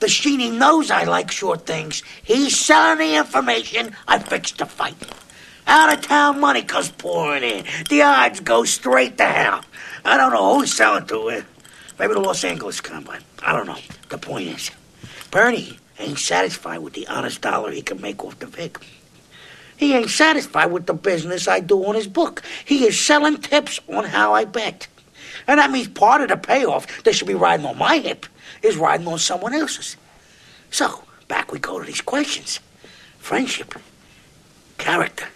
The Sheeny knows I like short things. He's selling the information. I fixed the fight. Out of town money comes pouring in. The odds go straight to hell. I don't know who's selling to it. Maybe the Los Angeles Combine. I don't know. The point is, Bernie ain't satisfied with the honest dollar he can make off the Vic. He ain't satisfied with the business I do on his book. He is selling tips on how I bet. And that means part of the payoff that should be riding on my hip is riding on someone else's. So, back we go to these questions friendship, character,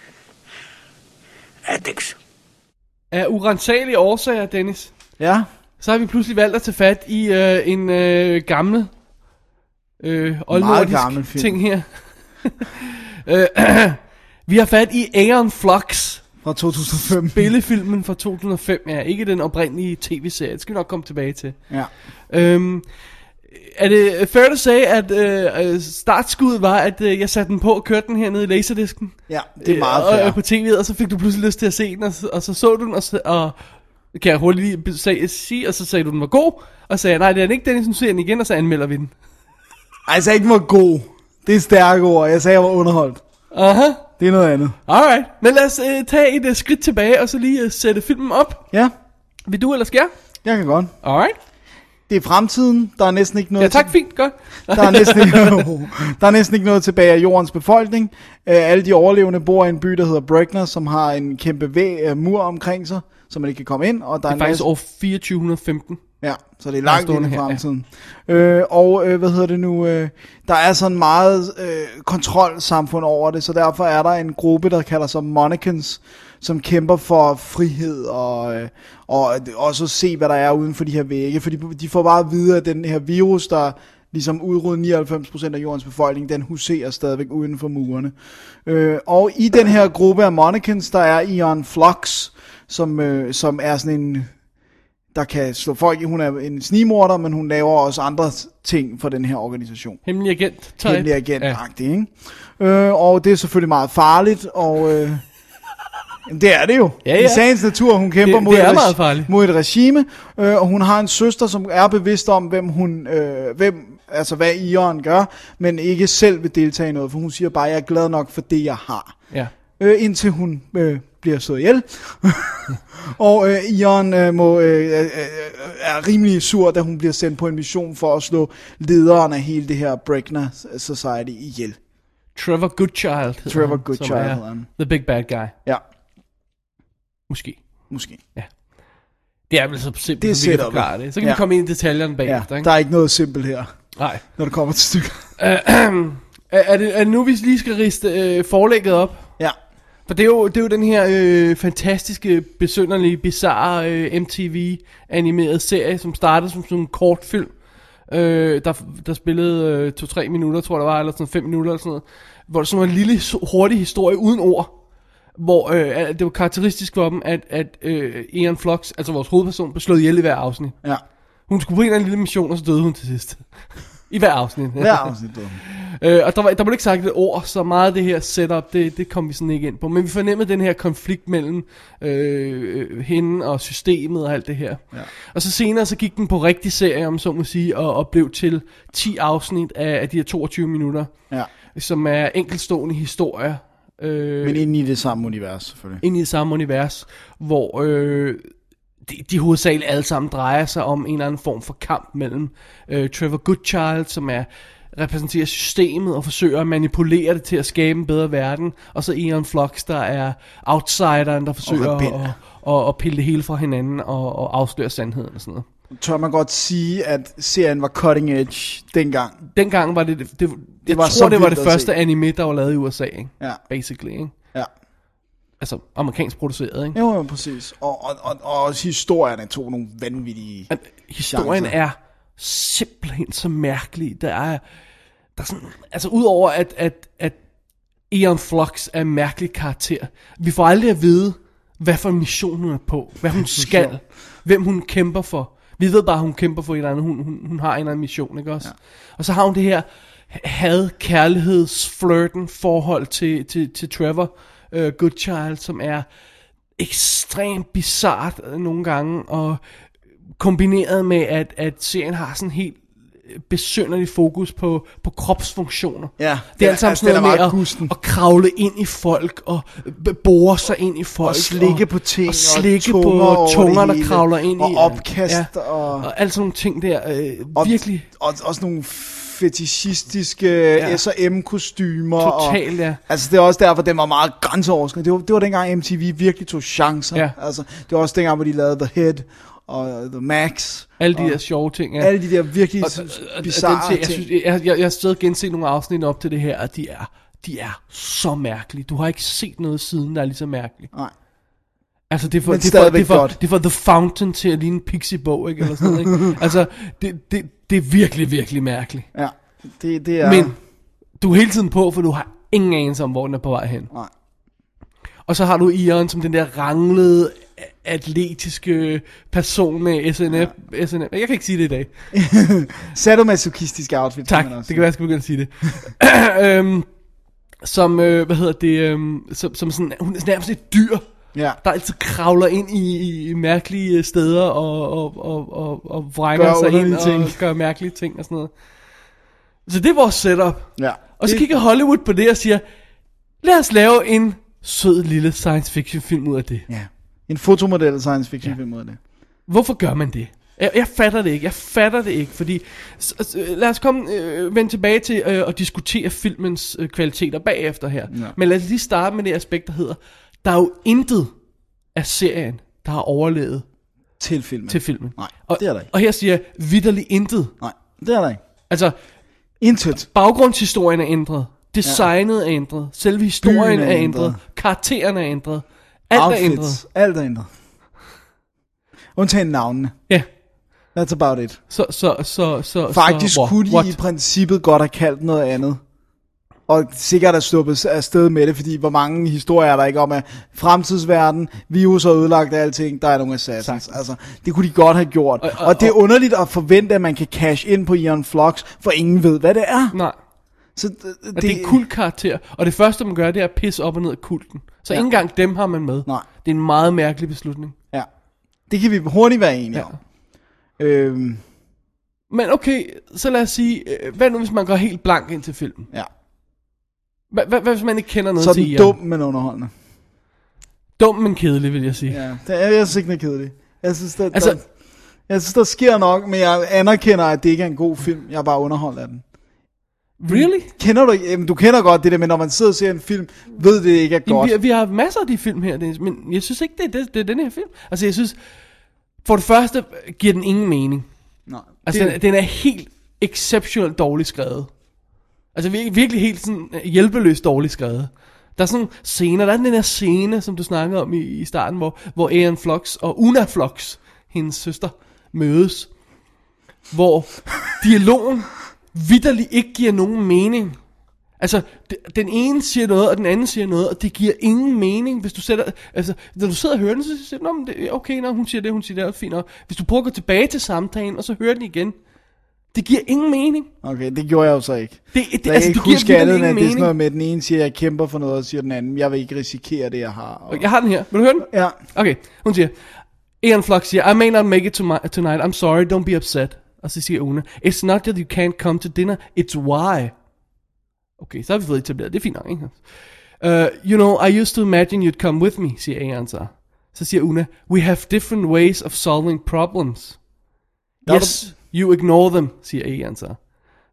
ethics. Af urensagelige årsager, Dennis, Ja, så har vi pludselig valgt at tage fat i øh, en øh, gammel, øh, oldnordisk gammel film. ting her. [laughs] øh, [clears throat] vi har fat i Aeon Flux, fra 2005. spillefilmen fra 2005. Ja, ikke den oprindelige tv-serie, det skal vi nok komme tilbage til. Ja. Øhm, er det fair to say, at øh, øh, startskuddet var, at øh, jeg satte den på og kørte den her nede i laserdisken? ja, det er meget øh, og, fair. og på tv'et, og så fik du pludselig lyst til at se den, og, så- og så så du den, og, og kan jeg hurtigt lige sige, og så sagde du, den var god, og sagde nej, det er den ikke, Dennis, nu ser den igen, og så anmelder vi den. Sagde ikke, var god. Det er stærke ord. Jeg sagde, jeg var underholdt. Aha, Det er noget andet. alright. Men lad os øh, tage et øh, skridt tilbage, og så lige øh, sætte filmen op. Ja, Vil du eller skal jeg? jeg kan godt. Alright. Det er fremtiden. Der er næsten ikke noget Ja, tak, fint, godt. Der er, næsten ikke, [laughs] der er næsten ikke noget tilbage af jordens befolkning. Uh, alle de overlevende bor i en by, der hedder Bregner, som har en kæmpe væg, uh, mur omkring sig, så man ikke kan komme ind. Og der er en faktisk masse, år 2415. Ja, så det er langt ind i her, ja. fremtiden. Øh, og øh, hvad hedder det nu? Øh, der er sådan meget øh, kontrolsamfund over det, så derfor er der en gruppe, der kalder sig Monicans, som kæmper for frihed og, øh, og også se, hvad der er uden for de her vægge. For de, får bare at vide, at den her virus, der ligesom udrydder 99% af jordens befolkning, den huserer stadigvæk uden for murene. Øh, og i den her gruppe af Monicans, der er Ion Flux, som, øh, som er sådan en der kan slå folk i. Hun er en snimorder, men hun laver også andre ting for den her organisation. Hemmelig agent type. Hemmelig agent ja. ikke? Øh, og det er selvfølgelig meget farligt, og øh, jamen, det er det jo. Ja, ja. I sagens natur, hun kæmper Det- mod, det er et mod et regime, øh, og hun har en søster, som er bevidst om, hvem hun, øh, hvem, altså hvad Ion gør, men ikke selv vil deltage i noget, for hun siger bare, jeg er glad nok for det, jeg har Ja. øh, indtil hun øh, bliver slået ihjel. [laughs] og øh, Ion øh, må, øh, øh, øh, er rimelig sur, da hun bliver sendt på en mission for at slå lederen af hele det her Bregner Society ihjel. Trevor Goodchild Trevor han, Goodchild er hedder han. The Big Bad Guy. Ja, Måske. måske. Det er vel så simpelt, Det er som vi kan forklare det. Så kan Ja. vi komme ind i detaljerne Ja, bagefter, ikke? der er ikke noget simpelt her, Nej. når det kommer til stykker. [clears throat] Er, er, det, er det nu, vi lige skal riste øh, forlægget op? For det er jo, det er jo den her øh, fantastiske, besynderlige, bizarre øh, MTV-animerede serie, som startede som sådan en kortfilm, øh, der, der spillede øh, to-tre minutter, tror jeg det var, eller sådan fem minutter eller sådan noget, hvor det sådan var en lille, hurtig historie uden ord, hvor øh, det var karakteristisk for dem, at, at øh, Ian Flux, altså vores hovedperson, blev slået ihjel i hver afsnit. ja. Hun skulle på en eller anden lille mission, og så døde hun til sidst. [laughs] I hver afsnit. Hver afsnit. hun. [laughs] Øh, og der, var, der blev ikke sagt et ord, så meget af det her setup, det, det kom vi sådan ikke ind på. Men vi fornemmede den her konflikt mellem øh, øh, hende og systemet og alt det her. Ja. Og så senere så gik den på rigtig serie, om så må sige, og, og blev til 10 afsnit af, af de her 22 minutter, Ja. som er enkeltstående historier. Øh, Men inde i det samme univers, selvfølgelig. ind i det samme univers, hvor øh, de, de hovedsageligt alle sammen drejer sig om en eller anden form for kamp mellem øh, Trevor Goodchild, som er repræsenterer systemet og forsøger at manipulere det til at skabe en bedre verden, og så Ian Flux, der er outsideren, der forsøger rebel. at, at, at, pille det hele fra hinanden og, og afsløre sandheden og sådan noget. Tør man godt sige, at serien var cutting edge dengang? Dengang var det, det, det jeg var tror så det var det første se. anime, der var lavet i USA, ikke? Ja, basically, ikke? ja. Altså amerikansk produceret, ikke? Jo, jo, præcis. Og, og, og, og også historierne tog nogle vanvittige... Men historien chancer. er simpelthen så mærkelig. Der er, der er sådan, altså udover at, at, at Eon Flux er en mærkelig karakter, vi får aldrig at vide, hvad for en mission hun er på, hvad hun [laughs] skal, hvem hun kæmper for. Vi ved bare, at hun kæmper for et eller andet, hun, hun, hun har en eller anden mission, ikke også? Ja. Og så har hun det her had, kærligheds, flirten forhold til, til, til Trevor uh, Goodchild, som er ekstremt bizart øh, nogle gange, og kombineret med, at, at serien har sådan helt besynderlig fokus på, på kropsfunktioner. Ja, det er altså, sådan den er noget med at, at kravle ind i folk, og bore sig ind i folk. Og slikke på ting, og slikke og på tunger over tunger, der kravler ind og i. opkast, ja, og- og alt sådan nogle ting der. Øh, Og, virkelig Og også nogle fetishistiske ja. S&M-kostymer. Totalt, og, ja. Altså, det er også derfor, den var meget grænseoverskridende. Det var, det var dengang MTV virkelig tog chancer. Ja. Altså, det var også dengang, hvor de lavede The Head og The Max. alle de og der sjove ting. Ja. Alle de der virkelig Og- og- og- bizarre og jeg, ting. synes, jeg, jeg, jeg har stadig genset nogle afsnit op til det her, og de er, de er så mærkelige. Du har ikke set noget siden, der er lige så mærkeligt. Nej. Altså, det er for, det er for, det er for, godt. det er for The Fountain til at ligne en Pixie-bog, ikke? Eller sådan noget, ikke? [laughs] Altså, det, det, det er virkelig, virkelig mærkeligt. Ja, det, det er... Men du er hele tiden på, for du har ingen anelse om, hvor den er på vej hen. Nej. Og så har du Ion som den der ranglede, atletiske person med SNF. Ja. SNF. Jeg kan ikke sige det i dag. [laughs] Sadomasochistisk outfit. Tak, kan man også det kan være, jeg skal begynde at sige det. [laughs] øhm, som, øh, hvad hedder det, øhm, som, som sådan, hun er nærmest et dyr, Ja. der altid kravler ind i, i mærkelige steder og, og, og, og, og vrænger Gør sig ind underlige og ting. gør mærkelige ting og sådan noget. Så det er vores setup. ja. Og så kigger Hollywood på det og siger, lad os lave en sød lille science fiction film ud af det. Ja. En fotomodel science fiction ja. film ud af det. Hvorfor gør man det? Jeg, jeg fatter det ikke. Jeg fatter det ikke, fordi... Lad os komme øh, vende tilbage til øh, at diskutere filmens øh, kvaliteter bagefter her. Ja. Men lad os lige starte med det aspekt, der hedder, der er jo intet af serien, der har overlevet Til filmen. til filmen. Nej, og, det er der ikke. Og her siger jeg vidderligt intet. Nej, det er der ikke. Altså, Intet. baggrundshistorien er ændret. Designet ja. er ændret. Selve historien Byen er er ændret. ændret. Karakteren er ændret. Alt er ændret. Outfits. Alt er ændret. Undtagen navnene. Ja. That's about it. Så, så, så, så, Faktisk så, kunne de what? i princippet godt have kaldt noget andet. Og sikkert er sluppet afsted med det, fordi hvor mange historier er der ikke om, at fremtidsverden, virus har ødelagt alting, der er nogle assassins. Altså, det kunne de godt have gjort. Og, Og- og, det er underligt at forvente, at man kan cash ind på Ian Flux, for ingen ved, hvad det er. Nej. Så det, det er en kult karakter. Og det første, man gør, det er at pisse op og ned af kulten. Så Ja. ikke engang dem har man med. Nej. Det er en meget mærkelig beslutning. Ja. Det kan vi hurtigt være enige Ja. om. Øhm, Men okay, så lad os sige, øh, hvad nu hvis man går helt blank ind til filmen? ja. Hvad, hvad, hvad hvis man ikke kender noget Så til den Ian? dum, men underholdende. Dum, men kedelig, vil jeg sige. Ja, det er, jeg synes ikke, den er kedelig. Jeg synes, der, Altså- der, jeg synes, der sker nok, men jeg anerkender, at det ikke er en god film. Jeg er bare underholdt af den. Really? Kender du ikke? Jamen, du kender godt det der, men når man sidder og ser en film, ved det ikke er Jamen, godt. vi, vi har masser af de film her, Dennis, men jeg synes ikke, det er, det, det er den her film. Altså, jeg synes, for det første giver den ingen mening. Nej, Altså, det, den, den er helt exceptionelt dårligt skrevet. Altså, virkelig, virkelig helt sådan øh, hjælpeløst dårligt skrevet. Der er sådan scener, der er den der scene, som du snakkede om i, i starten, hvor, hvor Aaron Flux og Una Flux, hendes søster, mødes. Hvor dialogen vidderligt ikke giver nogen mening. Altså, den ene siger noget, og den anden siger noget, og det giver ingen mening, hvis du sætter, altså, når du sidder og hører den, så siger du, men det, okay, når hun siger det, hun siger det, er fint Og Hvis du prøver at gå tilbage til samtalen, og så hører den igen, det giver ingen mening. okay, det gjorde jeg jo så ikke. Det, det, Jeg altså, ikke det giver huske andet, ingen det er sådan noget med, at den ene siger, at jeg kæmper for noget, og siger den anden, jeg vil ikke risikere det, jeg har. Og... Jeg har den her. Vil du høre den? Ja, Okay, hun siger, Ian Flux siger, I may not make it to my, tonight, I'm sorry, don't be upset. Og så siger Una, it's not that you can't come to dinner, it's why. Okay, så har vi fået etableret, det er fint nok, ikke? Uh, you know, I used to imagine you'd come with me, siger Ian så. Så siger Una, we have different ways of solving problems. Er Yes, you ignore them, siger Ian så.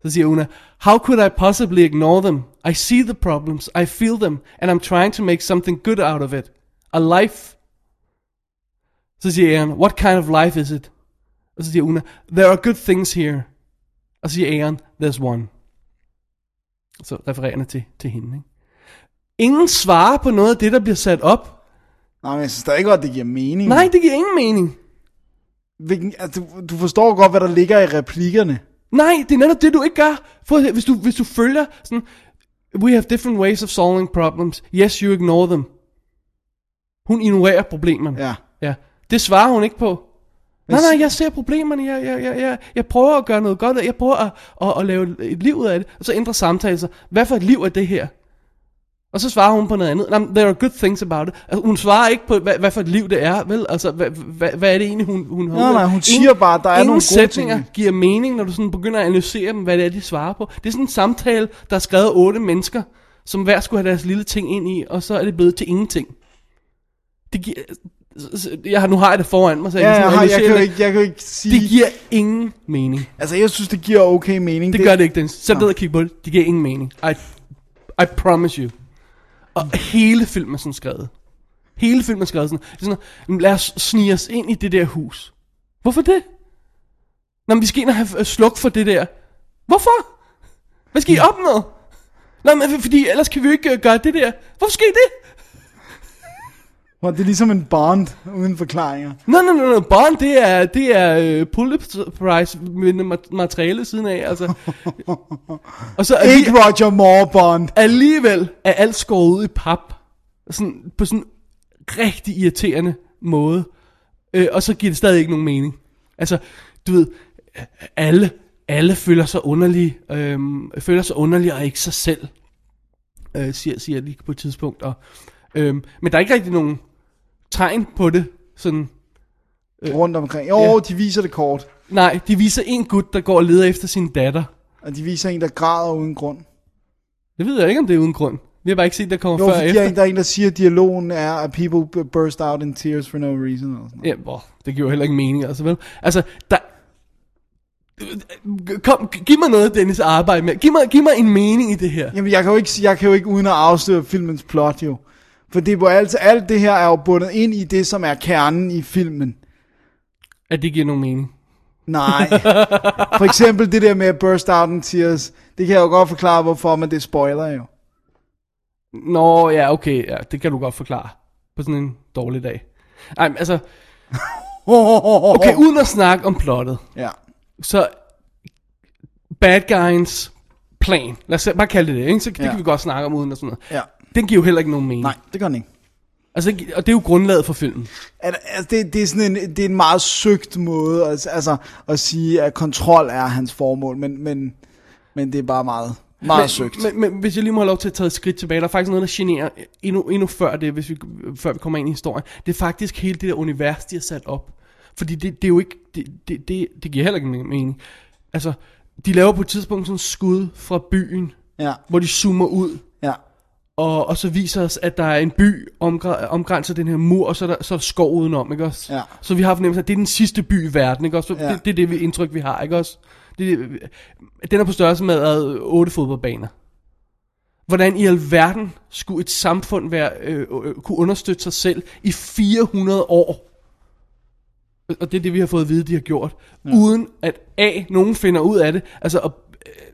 Så siger Una, how could I possibly ignore them? I see the problems, I feel them, and I'm trying to make something good out of it. A life. Så siger Aaron, what kind of life is it? Og så siger Una, there are good things here. Og så siger Aaron, there's one. Så refererende til, til hende. Ikke? Ingen svarer på noget af det, der bliver sat op. Nej, men jeg synes stadig godt, det giver mening. Nej, det giver ingen mening. Hvilken, altså, du, forstår godt, hvad der ligger i replikkerne. Nej, det er netop det, du ikke gør. For, hvis, du, hvis du følger sådan, we have different ways of solving problems. Yes, you ignore them. Hun ignorerer problemerne. Ja. ja. Det svarer hun ikke på. Nej, nej, jeg ser problemerne, jeg, jeg, jeg, jeg, jeg prøver at gøre noget godt, jeg prøver at, at, at lave et liv ud af det, og så ændrer samtalen sig. Hvad for et liv er det her? Og så svarer hun på noget andet. Jamen, there are good things about it. Altså, hun svarer ikke på, hvad, hvad for et liv det er, vel? Altså, hvad, hvad, hvad er det egentlig, hun, hun har Nej, nej, hun Ingen- siger bare, at der er ingen nogle gode sætninger ting. giver mening, når du sådan begynder at analysere dem, hvad det er, de svarer på. Det er sådan en samtale, der er skrevet otte mennesker, som hver skulle have deres lille ting ind i, og så er det blevet til ingenting. Det giver... Jeg har, nu har jeg det foran mig, så jeg Ja, kan jeg, sådan har, jeg, kan jo det. ikke, jeg kan jo ikke sige... Det giver ingen mening. Altså, jeg synes, det giver okay mening. Det gør det ikke, Dennis. Sæt ned og kig på det. Det giver ingen mening. I, I promise you. Og hele filmen er sådan skrevet. Hele filmen er skrevet sådan. Det sådan "Jamen, lad os snige os ind i det der hus. Hvorfor det? Nå, men vi skal ind og have øh, sluk for det der. Hvorfor? Hvad skal I opnå? Nå, men fordi ellers kan vi jo ikke øh, gøre det der. Hvorfor skal I det? Hvor det er ligesom en bond, uden forklaringer. Nå, nå, nå, nå, Bond, det er, det er uh, Pulitzer Prize med materiale siden af, altså. [laughs] og så alli- Ikke Roger Moore Bond. alligevel er alt skåret ud i pap. Sådan, på sådan rigtig irriterende måde. Øh, og så giver det stadig ikke nogen mening. Altså, du ved, alle, alle føler sig underlige, øhm, føler sig underlige og ikke sig selv, øh, siger, siger de på et tidspunkt. Og, øhm, men der er ikke rigtig nogen tegn på det, sådan, Rundt omkring. Jo, Ja. de viser det kort. nej, de viser en gut, der går og leder efter sin datter. Og de viser en, der græder uden grund. Det ved jeg ikke, om det er uden grund. Vi har bare ikke set, der kommer Jo, før efter. er, en, der er en, der siger, at dialogen er, at people burst out in tears for no reason. Og sådan noget. Ja, hvor, det giver jo heller ikke mening, altså vel? Altså, der... Kom, giv mig noget, Dennis, at arbejde med. Giv mig, giv mig en mening i det her. Jamen, jeg kan, jo ikke, jeg kan jo ikke uden at afsløre filmens plot, jo. For det er jo alt, alt det her er jo bundet ind i det, som er kernen i filmen. At det giver nogen mening. Nej. [laughs] For eksempel det der med at burst out in tears. Det kan jeg jo godt forklare, hvorfor, men det spoiler jo. Nå, ja, okay, ja, det kan du godt forklare. På sådan en dårlig dag. Ej, men altså, [laughs] okay, uden at snakke om plottet, Ja. så bad guys plan, lad os bare kalde det det, ikke? Så det Ja. kan vi godt snakke om uden og sådan noget. Ja. Den giver jo heller ikke nogen mening. Nej, det gør den ikke. Altså, og det er jo grundlaget for filmen. Al- Altså, det, det, er sådan en, det er en meget søgt måde altså, altså, at sige, at kontrol er hans formål, men, men, men det er bare meget, meget men, søgt. Men, men hvis jeg lige må have lov til at tage et skridt tilbage, der er faktisk noget, der generer endnu, endnu før det, hvis vi, før vi kommer ind i historien. Det er faktisk hele det der univers, de har sat op. Fordi det, det er jo ikke, det, det, det, det giver heller ikke mening. Altså, de laver på et tidspunkt sådan skud fra byen, ja, hvor de zoomer ud, ja, og, og så viser os, at der er en by omgr- omgrænset af den her mur, og så er der, så er der skov udenom, ikke også? Ja. Så vi har fornemmelsen, at det er den sidste by i verden, ikke også? Så Ja. Det, det er det vi, indtryk, vi har, ikke også? Det, den er på størrelse med øh, otte fodboldbaner. Hvordan i alverden skulle et samfund være, øh, øh, kunne understøtte sig selv i 400 år? Og det er det, vi har fået at vide, de har gjort. Ja. Uden at A, nogen finder ud af det, altså og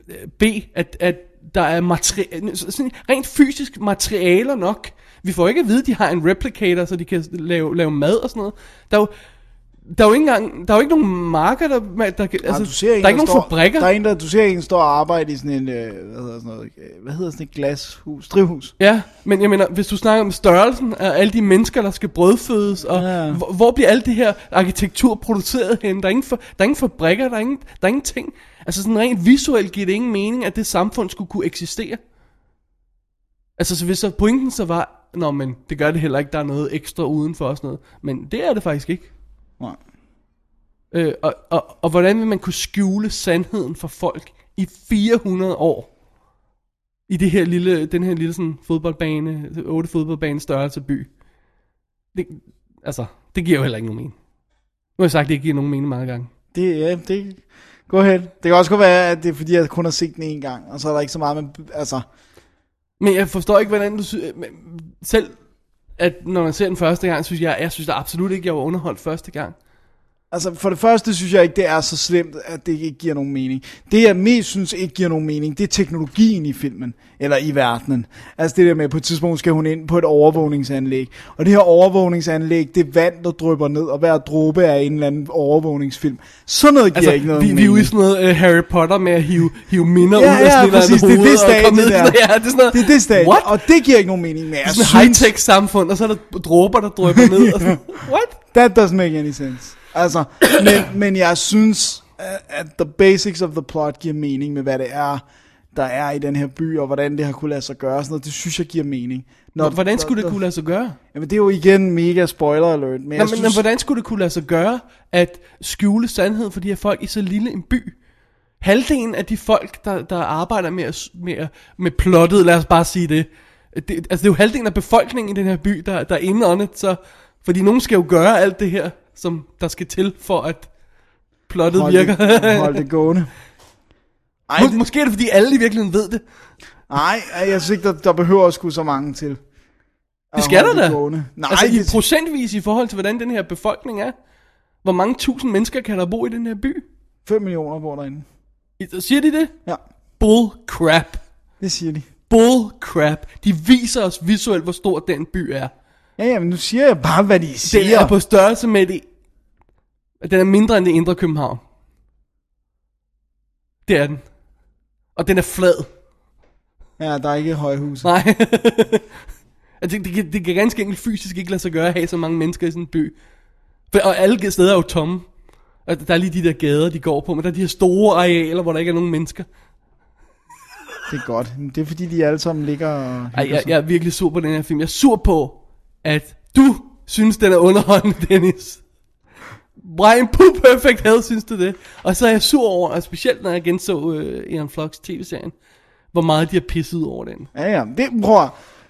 øh, B, at, at der er materi- sådan rent fysisk materialer nok. Vi får ikke at vide, at de har en replicator, så de kan lave, lave mad og sådan noget. Der er jo, der er jo ikke engang, der er jo ikke nogen marker, der, der, der altså, du ser en, der er ikke nogen står, fabrikker. Der er en, der, du ser en stå og arbejde i sådan en, øh, hvad hedder sådan noget, øh, hvad hedder sådan et glashus, drivhus. Ja, men jeg mener, hvis du snakker om størrelsen af alle de mennesker, der skal brødfødes, og Ja. ja. hvor, hvor bliver alt det her arkitektur produceret hen? Der er ingen, for, der er ingen fabrikker, der er, ingen, der er ingenting. Altså sådan rent visuelt giver det ingen mening, at det samfund skulle kunne eksistere. Altså så hvis så pointen så var, nå men det gør det heller ikke, der er noget ekstra udenfor og sådan noget. Men det er det faktisk ikke. Nej. Øh, og, og, og hvordan vil man kunne skjule sandheden for folk i 400 år? I det her lille, den her lille sådan fodboldbane, otte fodboldbane størrelse by. Det, altså, det giver jo heller ikke nogen mening. Nu har jeg sagt, at det ikke giver nogen mening mange gange. Det, ja, det, gå hen. Det kan også godt være, at det er fordi, jeg kun har set den en gang, og så er der ikke så meget, men altså, Men jeg forstår ikke, hvordan du synes... Øh, selv at når man ser den første gang, synes jeg, jeg synes da absolut ikke, jeg var underholdt første gang. Altså, for det første synes jeg ikke, det er så slemt, at det ikke giver nogen mening. Det, jeg mest synes ikke giver nogen mening, det er teknologien i filmen, eller i verdenen. Altså det der med, på et tidspunkt skal hun ind på et overvågningsanlæg. Og det her overvågningsanlæg, det er vand, der drypper ned, og hver dråbe er en eller anden overvågningsfilm. Sådan noget giver Altså, ikke noget vi, vi er mening. jo i sådan noget uh, Harry Potter med at hive, hive minder Ja, ud af ja, sådan et præcis, det er det stadie ned. der. Ja, det er sådan noget, Det er det stadie, What? og det giver ikke nogen mening. Men jeg sådan synes, high-tech samfund, og så er der dråber, der drøber ned. Og [laughs] sådan, what? That doesn't make any sense. Altså, [coughs] men, men jeg synes, at- the basics of the plot giver mening med, hvad det er, der er i den her by, og hvordan det har kunne lade sig gøre. Sådan noget, det synes jeg giver mening. Når, Hvordan skulle det kunne lade sig gøre? Jamen det er jo igen mega spoiler alert. Men Nå, men, synes, men hvordan skulle det kunne lade sig gøre at skjule sandheden for de her folk i så lille en by? Halvdelen af de folk, der, der arbejder med, med, med plottet, lad os bare sige det, det, altså det er jo halvdelen af befolkningen i den her by, der, der er it, så, fordi nogen skal jo gøre alt det her, som der skal til for at plottet hold virker. Det, [laughs] hold det gående. Ej, Mås- det, Måske er det fordi alle i virkeligheden ved det. nej, ej, jeg synes ikke, der, der behøver at skulle så mange til. Det skal der da. Gående. Nej, altså i det, procentvis i forhold til, hvordan den her befolkning er. Hvor mange tusind mennesker kan der bo i den her by? 5 millioner bor derinde. I- Siger de det? Ja, Bull crap. det siger de. Bull crap. De viser os visuelt, hvor stor den by er. Ja, ja, men nu siger jeg bare, hvad de Den siger. er på størrelse med det... Den er mindre end det indre København. Det er den. Og den er flad. Ja, der er ikke højhuse. Nej. [laughs] altså, det, det, kan- det kan ganske enkelt fysisk ikke lade sig gøre at have så mange mennesker i sådan en by. For, og alle steder er jo tomme. Og der er lige de der gader, de går på, men der er de her store arealer, hvor der ikke er nogen mennesker. Det er godt. Det er fordi, de alle sammen ligger og... Ej, jeg, jeg er virkelig sur på den her film. Jeg er sur på, at du synes, den er underholdende, [laughs] Dennis. Brian Poo Perfect havde synes du det. Og så er jeg sur over, og specielt når jeg genså øh, Ian Flux tv-serien, hvor meget de har pisset over den. Ja, ja. Det, prøv at-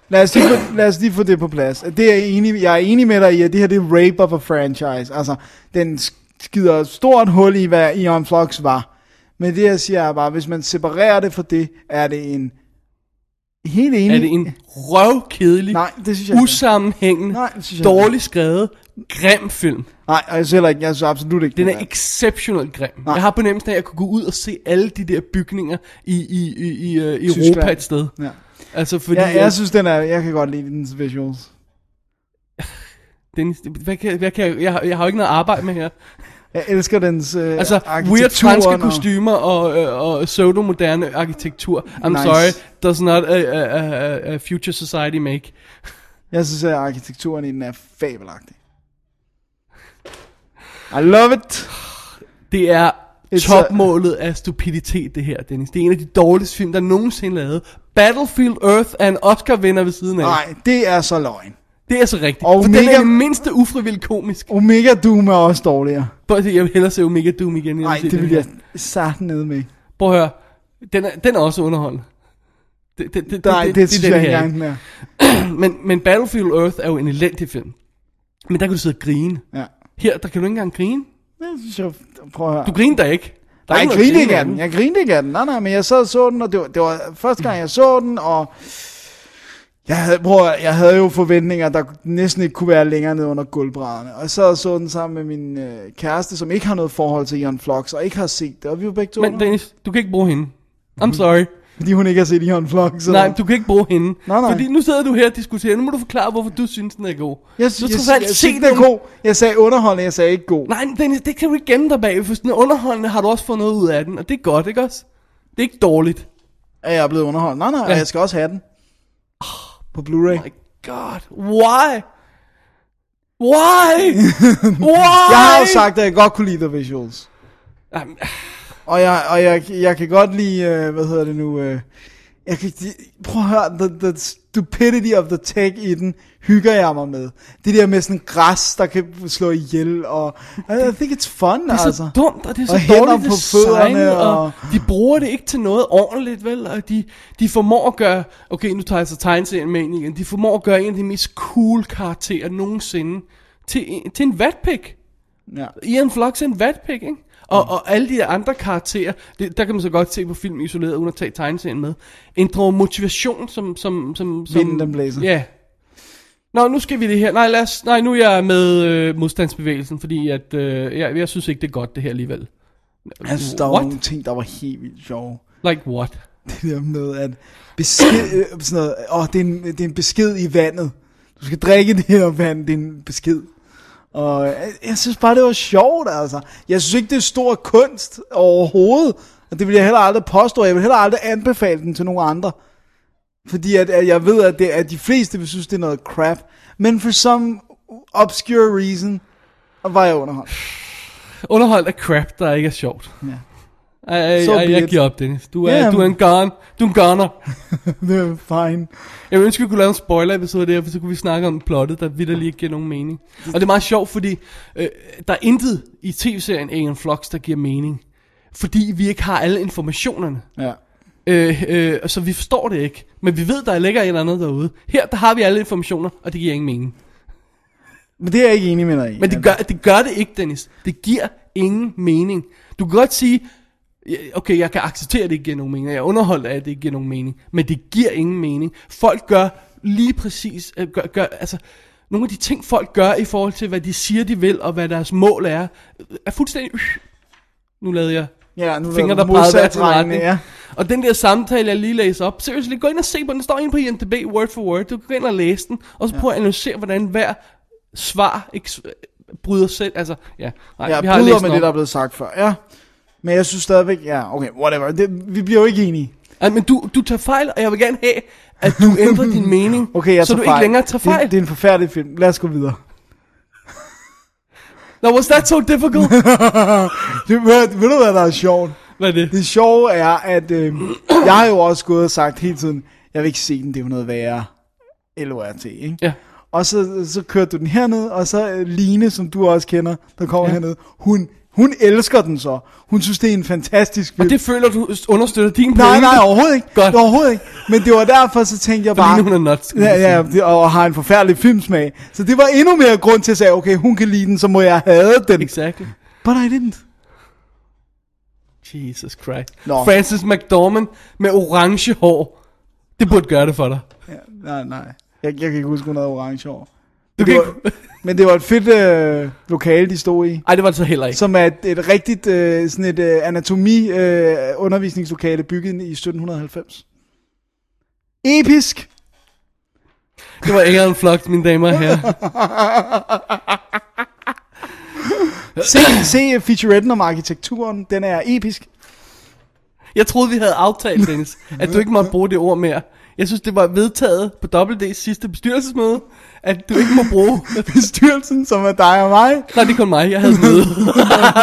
lad os, lige få, lad os lige få det på plads. Det er jeg, enig, jeg er enig med dig i, at det her det er rape of a franchise. Altså, den skider et stort hul i, hvad Ian Flux var. Men det jeg siger er bare, hvis man separerer det fra det, er det en helt enig... Er det en røvkedelig, Nej, det synes jeg ikke. usammenhængende, Nej, det synes jeg dårligt skrevet, grim film. Nej, og jeg synes heller ikke, jeg synes absolut ikke, Den er exceptionelt grim. Nej. Jeg har på nemmelsen af, at jeg kunne gå ud og se alle de der bygninger i, i, i, i, i Tyskland. Europa et sted. Ja. Altså fordi... Ja, øh, jeg synes, den er, jeg kan godt lide dens visuals. Dennis, hvad kan, hvad kan, jeg, jeg, har- jeg har jo ikke noget arbejde med her. Jeg elsker dens øh, Altså, weird franske og- kostymer og, øh, og pseudo-moderne arkitektur. I'm Nice. sorry, does not a, a, a, a future society make. [laughs] Jeg synes, at arkitekturen i den er fabelagtig. I love it. Det er It's topmålet af stupiditet, det her, Dennis. Det er en af de dårligste film, der nogensinde er lavet. Battlefield Earth er en Oscar-vinder ved siden af. Nej, det er så løgn. Det er så rigtigt. Og For den er det mindste ufrivilligt komisk. Omega Doom er også dårligere. Prøv at se, jeg vil hellere se Omega Doom igen. Nej, det vil jeg satan ned med. Prøv at høre. Den er, den er også underholdende. Det, det, det, Nej, det, det, synes den jeg ikke engang, er. [clears throat] Men, men Battlefield Earth er jo en elendig film. Men der kan du sidde og grine. Ja. Her, der kan du ikke engang grine. Det synes jeg, prøv at høre. Du griner da ikke. Der Nej, jeg grinede grine ikke af den. Jeg grinede ikke af den. Nej, nej, men jeg sad og så den, og det var, det var første gang, jeg så den, og jeg havde, bror, jeg havde jo forventninger, der næsten ikke kunne være længere ned under gulvbrædderne. Og og så den sammen med min øh, kæreste, som ikke har noget forhold til Ian Flux, og ikke har set det. Og vi var begge to, Men Dennis, du kan ikke bruge hende. I'm sorry. fordi hun ikke har set Ian Flux. Så. Nej, du kan ikke bruge hende. Nej, nej. Fordi nu sidder du her og diskuterer. Nu må du forklare, hvorfor du synes, den er god. jeg, du jeg, jeg, jeg, se jeg, den er god. Jeg sagde underholdende, jeg sagde ikke god. Nej, Dennis, det kan du ikke gemme dig bag. Den er underholdende, har du også fået noget ud af den. Og det er godt, ikke også? Det er ikke dårligt. Er jeg blevet underholdt? Nej, nej, Ja. jeg skal også have den. På Blu-ray. My God. Why? Why? [laughs] Why? Jeg har jo sagt, at jeg godt kunne lide The Visuals. Jamen, Og jeg, og jeg, jeg kan godt lide, øh, hvad hedder det nu, øh, jeg kan, prøv at høre, the, the stupidity of the tech i den, hygger jeg mig med. Det der med sådan græs, der kan slå ihjel, og I, think it's fun, Det er altså. så dumt, og det er så Og dårligt på designet, fødderne, og... og- de bruger det ikke til noget ordentligt, vel? Og de, de formår at gøre, okay, nu tager jeg så tegneserien med ind igen, de formår at gøre en af de mest cool karakterer nogensinde til, til en vatpik. Ja. Ian Flux er en vatpik, ikke? Og, og alle de der andre karakterer, det, der kan man så godt se på film isoleret, uden at tage tegneserien med, ændrer motivation som... som, som, som Vinden den blæser. Ja. Nå, nu skal vi det her. Nej, lad os, nej nu er jeg med øh, modstandsbevægelsen, fordi at, øh, jeg, jeg synes ikke, det er godt det her alligevel. Jeg synes, der var nogle ting, der var helt vildt sjove. Like what? [laughs] Det der med, at besked, øh, sådan noget, åh, det, er en, det er en besked i vandet. Du skal drikke det her vand, det er en besked. Og jeg, jeg synes bare, det var sjovt, altså. Jeg synes ikke, det er stor kunst overhovedet. Og det vil jeg heller aldrig påstå. Jeg vil heller aldrig anbefale den til nogen andre. Fordi at, at jeg ved, at, det, at de fleste vil synes, det er noget crap. Men for some obscure reason, var jeg underholdt. Underholdt af crap, der ikke er sjovt. Ja. Ej, So ej, be jeg giver op, Dennis. Du er, Ja, du er en gun. Du er en gunner. [laughs] Det er fine. Jeg ønsker, vi kunne lave en spoiler-episode der, for så kunne vi snakke om plottet, der vidderligt ikke giver nogen mening. Og det er meget sjovt, fordi øh, der er intet i tv-serien Alien Flux, der giver mening. Fordi vi ikke har alle informationerne. Ja. Øh, øh, så vi forstår det ikke. Men vi ved, der ligger et eller andet derude. Her, der har vi alle informationer, og det giver ingen mening. Men det er jeg ikke enig med dig i. Men det gør, det gør det ikke, Dennis. Det giver ingen mening. Du kan godt sige, okay, jeg kan acceptere, at det ikke giver nogen mening. Jeg er underholdt af, at det ikke giver nogen mening. Men det giver ingen mening. Folk gør lige præcis, øh, gør, gør, altså, nogle af de ting, folk gør i forhold til, hvad de siger, de vil, og hvad deres mål er, er fuldstændig... Nu lavede jeg Ja, nu fingre, er der pegede hver retning. ja. Og den der samtale, jeg lige læser op, seriøst, gå ind og se på den. Den står inde på IMDb, word for word. Du kan gå ind og læse den, og så prøve at analysere, hvordan hver svar ikke s- bryder selv. Altså, ja, nej, Ja, vi har bryder læst med det, der er blevet sagt før. Ja. Men jeg synes stadigvæk, ja, okay, whatever. Det, vi bliver jo ikke enige. Ej, men du, du tager fejl, og jeg vil gerne have, at du [laughs] ændrer din mening, Okay, jeg så du fejl. ikke længere tager fejl. Det, det er en forfærdelig film. Lad os gå videre. [laughs] No, was that so difficult? [laughs] Det, ved, ved du, hvad der er sjovt? Hvad er det? Det sjove er, at øh, jeg har jo også gået og sagt hele tiden, jeg vil ikke se den, det er jo noget værre. LORT, ikke? Ja. Og så, så kørte du den herned, og så øh, Line, som du også kender, der kommer ja. herned, hun, hun elsker den så. Hun synes, det er en fantastisk film. Og det føler du understøtter din nej, pointe? nej, overhovedet ikke. Godt. Overhovedet ikke. Men det var derfor, så tænkte jeg Fordi bare... hun er nuts, Ja, ja, det, og har en forfærdelig filmsmag. Så det var endnu mere grund til at sige, okay, hun kan lide den, så må jeg have den. Exactly. But I didn't. Jesus Christ. Nå. Francis McDormand med orange hår. Det burde gøre det for dig. Ja, nej, nej. Jeg, jeg kan ikke huske, hun havde orange hår. Du kan var, men det var et fedt øh, lokale, de stod i. Ej, det var det så heller ikke. Som er et, et rigtigt øh, sådan et øh, anatomi øh, undervisningslokale bygget i 1790. Episk! Det var Aaron Flux, mine damer og herrer. [laughs] Se, se featuretten om arkitekturen, den er episk. Jeg troede, vi havde aftalt, Dennis, at du ikke måtte bruge det ord mere. Jeg synes, det var vedtaget på WD's sidste bestyrelsesmøde, at du ikke må bruge... Bestyrelsen, som er dig og mig. Nej, det er kun mig, jeg havde møde.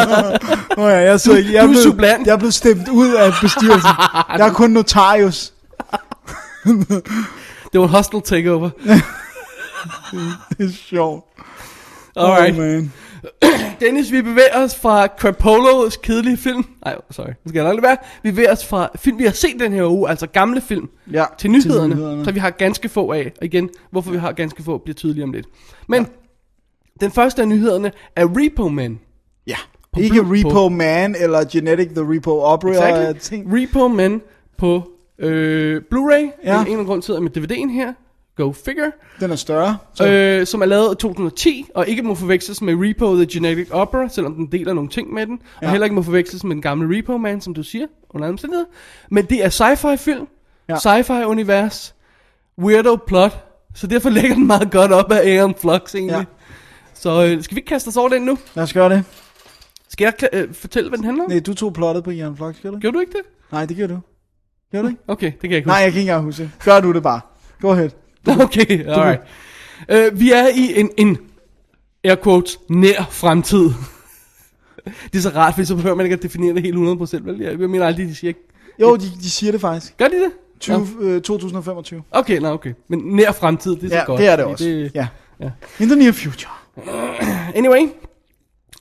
[laughs] Nå ja, jeg, så, Du- jeg, du er blev, jeg blev stemt ud af bestyrelsen. Jeg er kun notarius. [laughs] Det var en hostile takeover. [laughs] Det er sjovt. Alright. Oh, man. [coughs] Dennis, vi bevæger os fra Crapolos kedelige film. Nej, sorry, det skal jeg aldrig være. Vi bevæger os fra film, vi har set den her uge, altså gamle film, Ja, til nyhederne, til nyhederne. så vi har ganske få af. Og igen, hvorfor vi har ganske få, bliver tydeligt om lidt. Men ja. den første af nyhederne er Repo Man. Ja. På Ikke Blu- Repo på- Man eller Genetic the Repo Opera Exactly. ting. Repo Man på øh, Blu-ray. Ja. En, en grund sidder med DVD'en her. Go figure. Den er større. Så. Øh, som er lavet i 2010, og ikke må forveksles med Repo The Genetic Opera, selvom den deler nogle ting med den. Ja. Og heller ikke må forveksles med den gamle Repo Man, som du siger, under omstændigheder. Men det er sci-fi film, ja. Sci-fi univers, weirdo plot, så derfor lægger den meget godt op af Aaron Flux egentlig. Ja. Så øh, skal vi ikke kaste os over den nu? Lad os gøre det. Skal jeg øh, fortælle, hvad den handler om? Nej, du tog plottet på Jan Flux, gør du? Gjorde du ikke det? Nej, det gør du. Gør du ikke? Okay, det kan jeg ikke Nej, jeg kan ikke engang huske. Gør du det bare. Go ahead. [laughs] Okay, alright. Uh, vi er i en, en air quotes, nær fremtid. [laughs] det er så rart, fordi så behøver man ikke at definere det helt 100%, vel? Jeg, mener aldrig, de siger ikke. Jo, de, de siger det faktisk. Gør de det? 20, øh, 2025. Okay, nej, okay. Men nær fremtid, det er så Ja, godt. det er det også. Det, Ja. ja. In the near future. [clears throat] Anyway,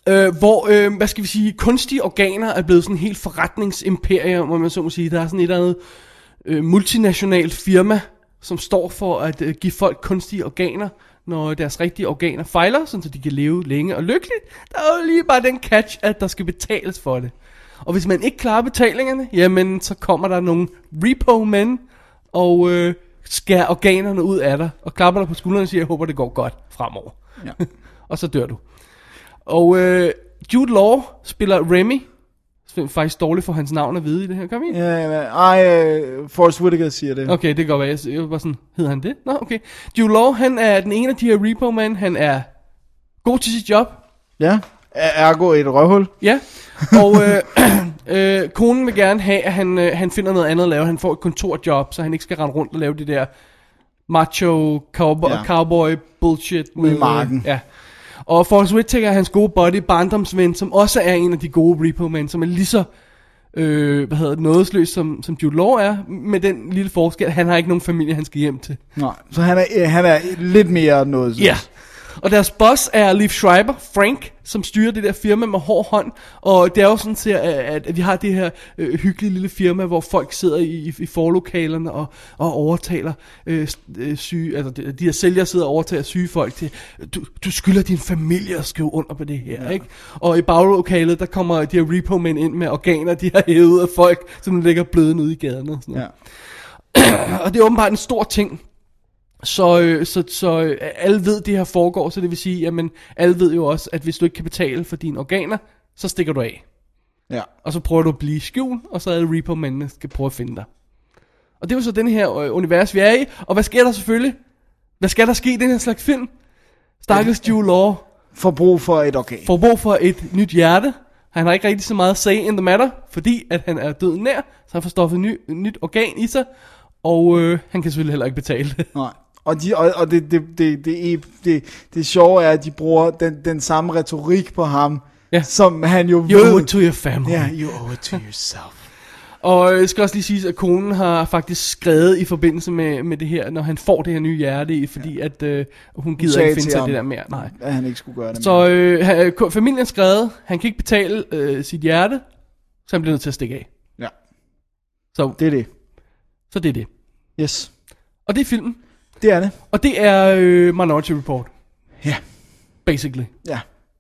øh, hvor, øh, hvad skal vi sige, kunstige organer er blevet sådan en helt forretningsimperium, må man så må sige. Der er sådan et eller andet øh, multinationalt firma, som står for at øh, give folk kunstige organer, når deres rigtige organer fejler, sådan så de kan leve længe og lykkeligt. Der er jo lige bare den catch, at der skal betales for det. Og hvis man ikke klarer betalingerne, jamen så kommer der nogle repo-mænd og øh, skærer organerne ud af dig, og klapper dig på skulderen og siger, jeg håber det går godt fremover. Ja. [laughs] og så dør du. Og øh, Jude Law spiller Remy. Det er faktisk dårligt for hans navn at vide i det her. Kom ind. Ja, ja, ej, øh, Forrest Whitaker siger det. Okay, det kan godt være. Jeg, var sådan, hedder han det? Nå, okay. Jude Law, han er den ene af de her repo man. Han er god til sit job. Ja. Er- Ergo et røvhul. Ja. Og øh, [clears throat] øh, konen vil gerne have, at han, øh, han finder noget andet at lave. Han får et kontorjob, så han ikke skal rende rundt og lave det der macho cowboy, ja. Ja. cowboy bullshit. Ude i marken. Ja. Og Forrest Whitaker er hans gode buddy, barndomsven, som også er en af de gode repo men som er lige så øh, hvad hedder det, nådesløs, som, som Jude Law er, med den lille forskel, han har ikke nogen familie, han skal hjem til. Nej, så han er, øh, han er lidt mere noget. Ja. Og deres boss er Liv Schreiber, Frank, som styrer det der firma med hård hånd. Og det er jo sådan, til, at, at vi har det her øh, hyggelige lille firma, hvor folk sidder i, i forlokalerne og, og overtaler øh, øh, syge, altså de, de her sælgere sidder og overtaler syge folk til, du, du skylder din familie at skrive under på det her, ja. ikke? Og i baglokalet, der kommer de her repo-mænd ind med organer, de har hævet af folk, som ligger blødende ude i gaderne og sådan noget. Ja. [clears throat] Og det er åbenbart en stor ting. Så, øh, så, så øh, alle ved, det her foregår, så det vil sige, jamen alle ved jo også, at hvis du ikke kan betale for dine organer, så stikker du af. ja. Og så prøver du at blive i skjul, og så er Reaper-mændene, skal prøve at finde dig. Og det er jo så den her øh, univers, vi er i. Og hvad sker der selvfølgelig? Hvad skal der ske i den her slags film? Stakkels Jude Law For brug for et organ. får brug for et nyt hjerte. Han har ikke rigtig så meget say in the matter, fordi at han er døden nær, så han får stoffet ny, nyt organ i sig, og øh, han kan selvfølgelig heller ikke betale det. Nej. Og, de, og, og det, det, det, det, det, det, sjove er, at de bruger den, den samme retorik på ham, Ja. som han jo You ved. owe it to your family. Ja, you owe it to yourself. [laughs] Og jeg skal også lige sige, at konen har faktisk skrevet i forbindelse med, med det her, når han får det her nye hjerte i, fordi ja. at øh, hun gider ikke finde sig ham. det der mere. Nej. At han ikke skulle gøre det Så øh, han- øh, familien har skrevet, han kan ikke betale øh, sit hjerte, så han bliver nødt til at stikke af. Ja, Så, det er det. så det er det. Yes. Og det er filmen. Det er det. Og det er øh, Minority Report, Ja. basically. Ja.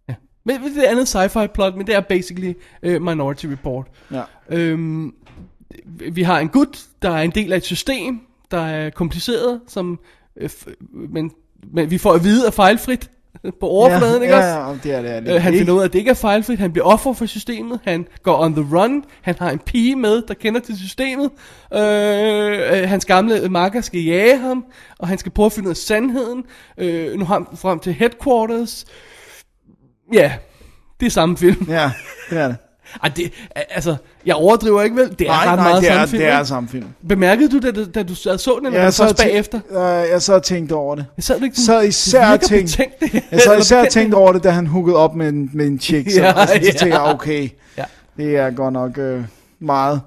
Ja. Men det er andet sci-fi plot, men det er basically øh, Minority Report. Ja. Øhm, vi har en gut, der er en del af et system, der er kompliceret, som, øh, men, men vi får at vide er fejlfrit [laughs] på overfladen, ja, ikke også? Ja, ja, det er det. Er det. Øh, han finder ud af, at det ikke er fejlfrit. Han bliver offer for systemet. Han går on the run. Han har en pige med, der kender til systemet. Øh, øh, hans gamle makker skal jage ham, og han skal prøve at finde ud af sandheden. Øh, nu har han frem til headquarters. Ja, det er samme film. Ja, det er det. Ej, det, altså, jeg overdriver ikke vel? Det er Nej, ret nej, meget det er, samme film. det er samme film. Bemærkede du, da, du- da du så den, eller Jeg og tænk- bagefter? Øh, jeg sad og tænkte over det. Jeg sad ikke Så især tænkt- det her. Jeg Eller især tænkt over det, da han hookede op med en, med en chick. Så, Ja, [laughs] ja, altså, så ja. tænkte jeg, okay, Ja. det er godt nok øh, meget.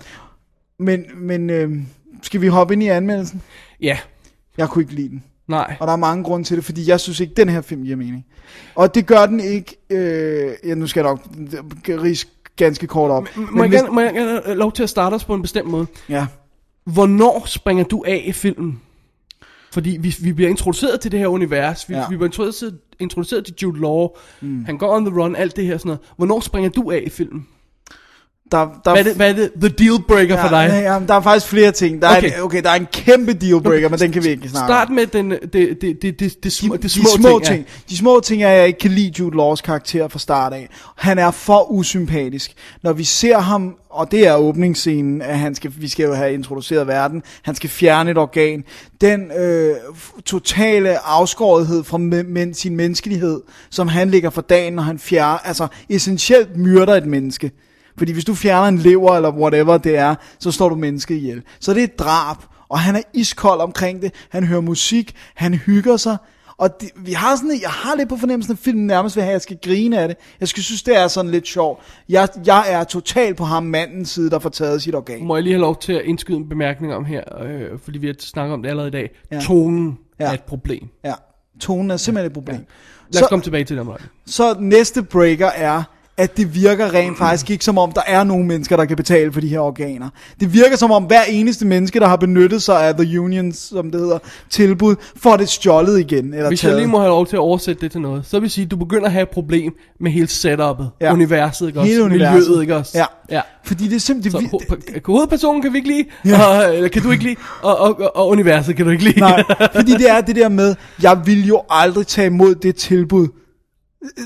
Men, men øh, skal vi hoppe ind i anmeldelsen? Ja, Jeg kunne ikke lide den. nej. Og der er mange grunde til det, fordi jeg synes ikke, den her film giver mening. Og det gør den ikke, øh, ja, nu skal jeg nok rise ganske kort op. Må jeg, gerne, må jeg gerne lov til at starte os på en bestemt måde? Ja, Hvornår springer du af i filmen? Fordi vi, vi bliver introduceret til det her univers. Vi. Ja. vi bliver introduceret, introduceret til Jude Law. Mm. Han går on the run, alt det her sådan noget. Hvornår springer du af i filmen? Der, der, Hvad er det, hvad er det the deal breaker ja, for dig? Ja, ja, der er faktisk flere ting. Der Okay. er, en, okay, der er en kæmpe dealbreaker, men den kan vi ikke snakke Start med den, det, det, det, det, det, det, små, de, de små, små ting. ting. De små ting er, at jeg ikke kan lide Jude Laws karakter fra start af. Han er for usympatisk. Når vi ser ham, og det er åbningsscenen, at han skal, vi skal jo have introduceret verden, han skal fjerne et organ. Den øh, totale afskårethed fra men, men, sin menneskelighed, som han lægger for dagen, når han fjerner, altså essentielt myrder et menneske. Fordi hvis du fjerner en lever, eller whatever det er, så slår du mennesket ihjel. Så det er et drab, og han er iskold omkring det. Han hører musik, han hygger sig. Og det, vi har sådan, jeg har lidt på fornemmelsen, at filmen nærmest vil have, at jeg skal grine af det. Jeg skal synes, det er sådan lidt sjovt. Jeg, jeg er totalt på ham mandens side, der får taget sit organ. Må jeg lige have lov til at indskyde en bemærkning om her, øh, fordi vi har snakket om det allerede i dag. Ja. Ja. Tonen ja. Ja. er et problem. Ja, tonen er simpelthen et problem. Lad os Så- komme tilbage til det om. Så næste breaker er, at det virker rent faktisk ikke som om, der er nogen mennesker, der kan betale for de her organer. Det virker som om hver eneste menneske, der har benyttet sig af The Unions, som det hedder, tilbud, får det stjålet igen. Eller Hvis taget. jeg lige må have lov til at oversætte det til noget, så vil sige, at du begynder at have et problem med hele setup'et, ja. Universet, ikke også? Hele universet. Miljøet, ikke også? Ja. ja. Fordi det er simpelthen... Så ho- ho- hovedpersonen kan vi ikke lide, ja. og, eller kan du ikke lide, og, og, og, og universet kan du ikke lide. Nej, fordi [laughs] det er det der med, jeg vil jo aldrig tage imod det tilbud.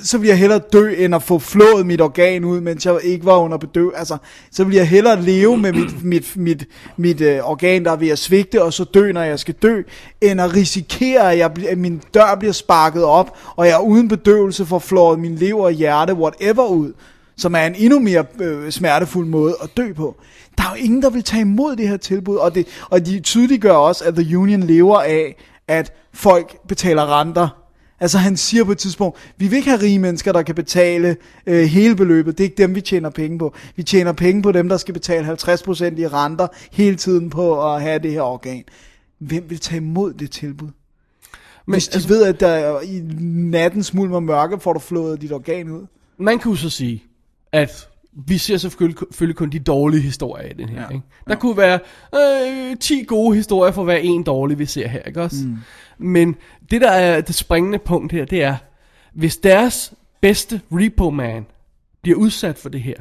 Så vil jeg hellere dø, end at få flået mit organ ud, mens jeg ikke var under bedøv. Altså, så vil jeg hellere leve med mit, [clears throat] mit, mit, mit øh, organ, der er ved at svigte, og så dø, når jeg skal dø, end at risikere, at, jeg, at min dør bliver sparket op, og jeg uden bedøvelse får flået min lever og hjerte, whatever ud, som er en endnu mere øh, smertefuld måde at dø på. Der er jo ingen, der vil tage imod det her tilbud, og, det, og de tydeliggør også, at The Union lever af, at folk betaler renter. Altså han siger på et tidspunkt, vi vil ikke have rige mennesker, der kan betale øh, hele beløbet. Det er ikke dem, vi tjener penge på. Vi tjener penge på dem, der skal betale 50% i renter hele tiden på at have det her organ. Hvem vil tage imod det tilbud? Men, Hvis de altså, ved, at der i nattens mulm og mørke får du flået dit organ ud. Man jo så sige, at vi ser selvfølgelig, kun de dårlige historier i den her. Ja. Ikke? Der ja. kunne være øh, 10 gode historier for hver en dårlig, vi ser her. Ikke også? Mm. Men det, der er det springende punkt her, det er, hvis deres bedste repo man bliver udsat for det her,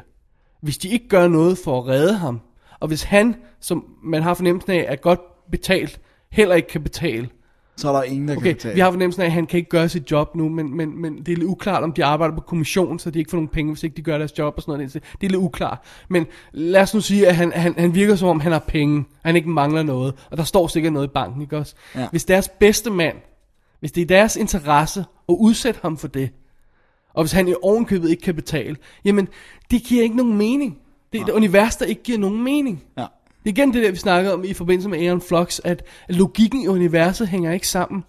hvis de ikke gør noget for at redde ham, og hvis han, som man har fornemmelsen af, er godt betalt, heller ikke kan betale, Så er der ingen, der kan Okay, betale. vi har fornemmelsen af, at han kan ikke gøre sit job nu, men, men, men det er lidt uklart, om de arbejder på kommission, så de ikke får nogen penge, hvis ikke de gør deres job og sådan noget. Det er lidt uklart. Men lad os nu sige, at han, han, han virker som om, han har penge, han ikke mangler noget, og der står sikkert noget i banken, ikke også? Ja. Hvis deres bedste mand, hvis det er deres interesse at udsætte ham for det, og hvis han i ovenkøbet ikke kan betale, jamen, det giver ikke nogen mening. Det er et univers, der ikke giver nogen mening. Ja. Det er igen det der, vi snakkede om i forbindelse med Aeon Flux, at logikken i universet hænger ikke sammen.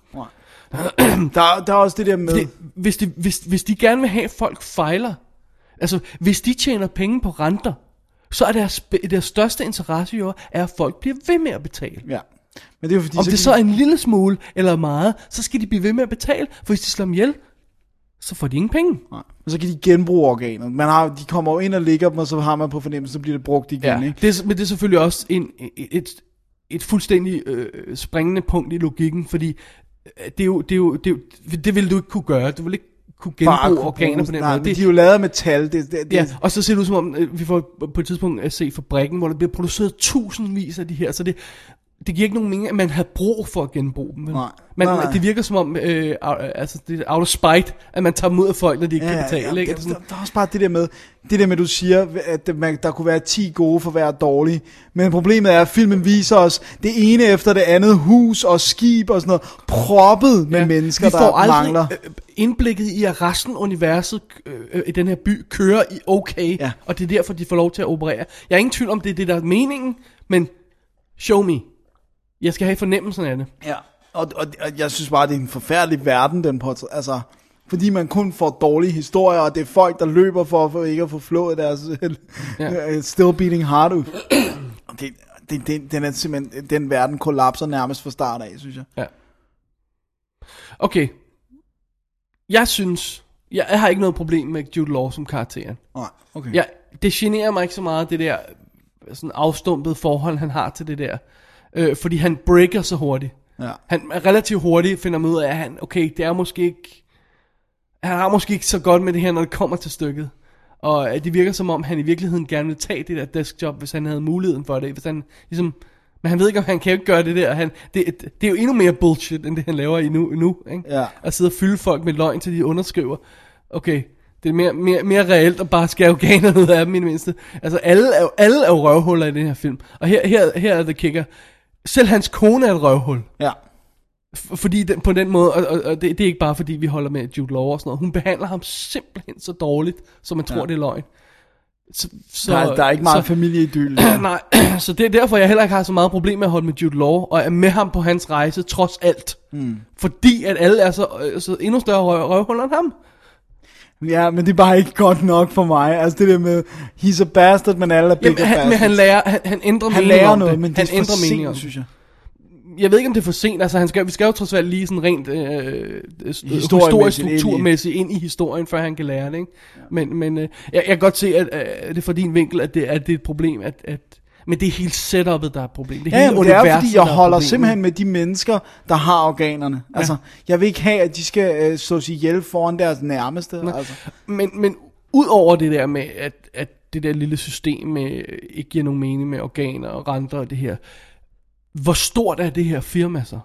[clears throat] Der, der er også det der med... Det, hvis, de, hvis, hvis de gerne vil have, at folk fejler, altså hvis de tjener penge på renter, så er deres, deres største interesse jo, er, at folk bliver ved med at betale. Ja. Men det er jo fordi, Om så det kan så er de- en lille smule eller meget, så skal de blive ved med at betale, for hvis de slår dem ihjel, så får de ingen penge. Nej. Og så kan de genbruge organer. Man har, de kommer jo ind og ligger dem, og så har man på fornemmelsen, så bliver det brugt igen. Ja, Ikke? det er, men det er selvfølgelig også en, et, et fuldstændig øh, springende punkt i logikken, fordi øh, det, er jo, det, er jo, det, er jo, det vil du ikke kunne gøre. Du vil ikke kunne genbruge Bare kunne organer bruge- på den nej, måde. men Det, de er jo lavet af metal. Det, det, det, Ja, og så ser det ud som om, øh, vi får på et tidspunkt at se fabrikken, hvor der bliver produceret tusindvis af de her, så det, det giver ikke nogen mening, at man har brug for at genbruge dem. Nej. Man, Nej, nej. Det virker som om, øh, altså det er out of spite, at man tager ud af folk, når de ikke kan betale. ikke? det, Altså der, sådan, der er også bare det der med, det der med, du siger, at man, der kunne være 10 gode for hver dårlig. Men problemet er, at filmen viser os det ene efter det andet hus og skib og sådan noget, proppet med ja, mennesker, vi får der aldrig mangler. øh, indblikket i, at resten af universet øh, øh, i den her by kører i okay, Ja. og det er derfor, de får lov til at operere. Jeg er ingen tvivl om, det er det, der er meningen, men show me. Jeg skal have fornemmelsen af det. Ja, og, og, og jeg synes bare, det er en forfærdelig verden, den portræt. Altså, fordi man kun får dårlige historier, og det er folk, der løber for, for ikke at få flået deres [laughs] Ja. ja. still beating heart ud. [clears throat] Det, det, det, den er simpelthen, den verden kollapser nærmest fra start af, synes jeg. Ja. Okay. Jeg synes, jeg, jeg har ikke noget problem med Jude Law som karakteren. Nej, okay. Jeg, det generer mig ikke så meget, det der sådan afstumpede forhold, han har til det der. Øh, fordi han breaker så hurtigt. Ja. Han er relativt hurtigt finder man ud af, at han, okay, det er måske ikke, han har måske ikke så godt med det her, når det kommer til stykket. Og øh, det virker som om, han i virkeligheden gerne vil tage det der deskjob, hvis han havde muligheden for det. Hvis han, ligesom, men han ved ikke, om han kan ikke gøre det der. Han, det, det er jo endnu mere bullshit, end det han laver endnu. endnu ikke? Ja. At sidde og fylde folk med løgn, til de underskriver. Okay, det er mere, mere, mere reelt at bare skære organer ud af dem i det mindste. Altså alle er, alle er røvhuller i den her film. Og her, her, her er det kicker. Selv hans kone er et røvhul. Ja. F- Fordi den, på den måde, og, og, og det, det er ikke bare fordi vi holder med Jude Law og sådan noget. Hun behandler ham simpelthen så dårligt, som man tror Ja. det er løgn. Så, så, Der, er, der er ikke meget så, familieidyl. [clears throat] Nej, [clears throat] så det er derfor, jeg heller ikke har så meget problem med at holde med Jude Law, og er med ham på hans rejse, trods alt. Mm. Fordi at alle er så, øh, så endnu større røv, røvhuller end ham. Ja, men det er bare ikke godt nok for mig. Altså det der med, he's a bastard, men alle er Jamen, bigger han, men han lærer, han, han ændrer han mening lærer om noget, det. men det han er ændrer mening om synes jeg. jeg ved ikke, om det er for sent. Altså, han skal, vi skal jo trods alt lige sådan rent øh, historisk ind i- strukturmæssigt ind i historien, før han kan lære det. Ikke? Men, men øh, jeg, jeg kan godt se, at, øh, det er fra din vinkel, at det, at det er et problem, at, at men det er helt setupet, der er et problem. Det er Ja, hele det er fordi, jeg der er holder problemet. simpelthen med de mennesker, der har organerne. Altså, jeg vil ikke have, at de skal øh, så sige hjælp foran deres nærmeste. Altså. Men, men ud over det der med, at, at det der lille system med, øh, ikke giver nogen mening med organer og renter og det her. Hvor stort er det her firma så?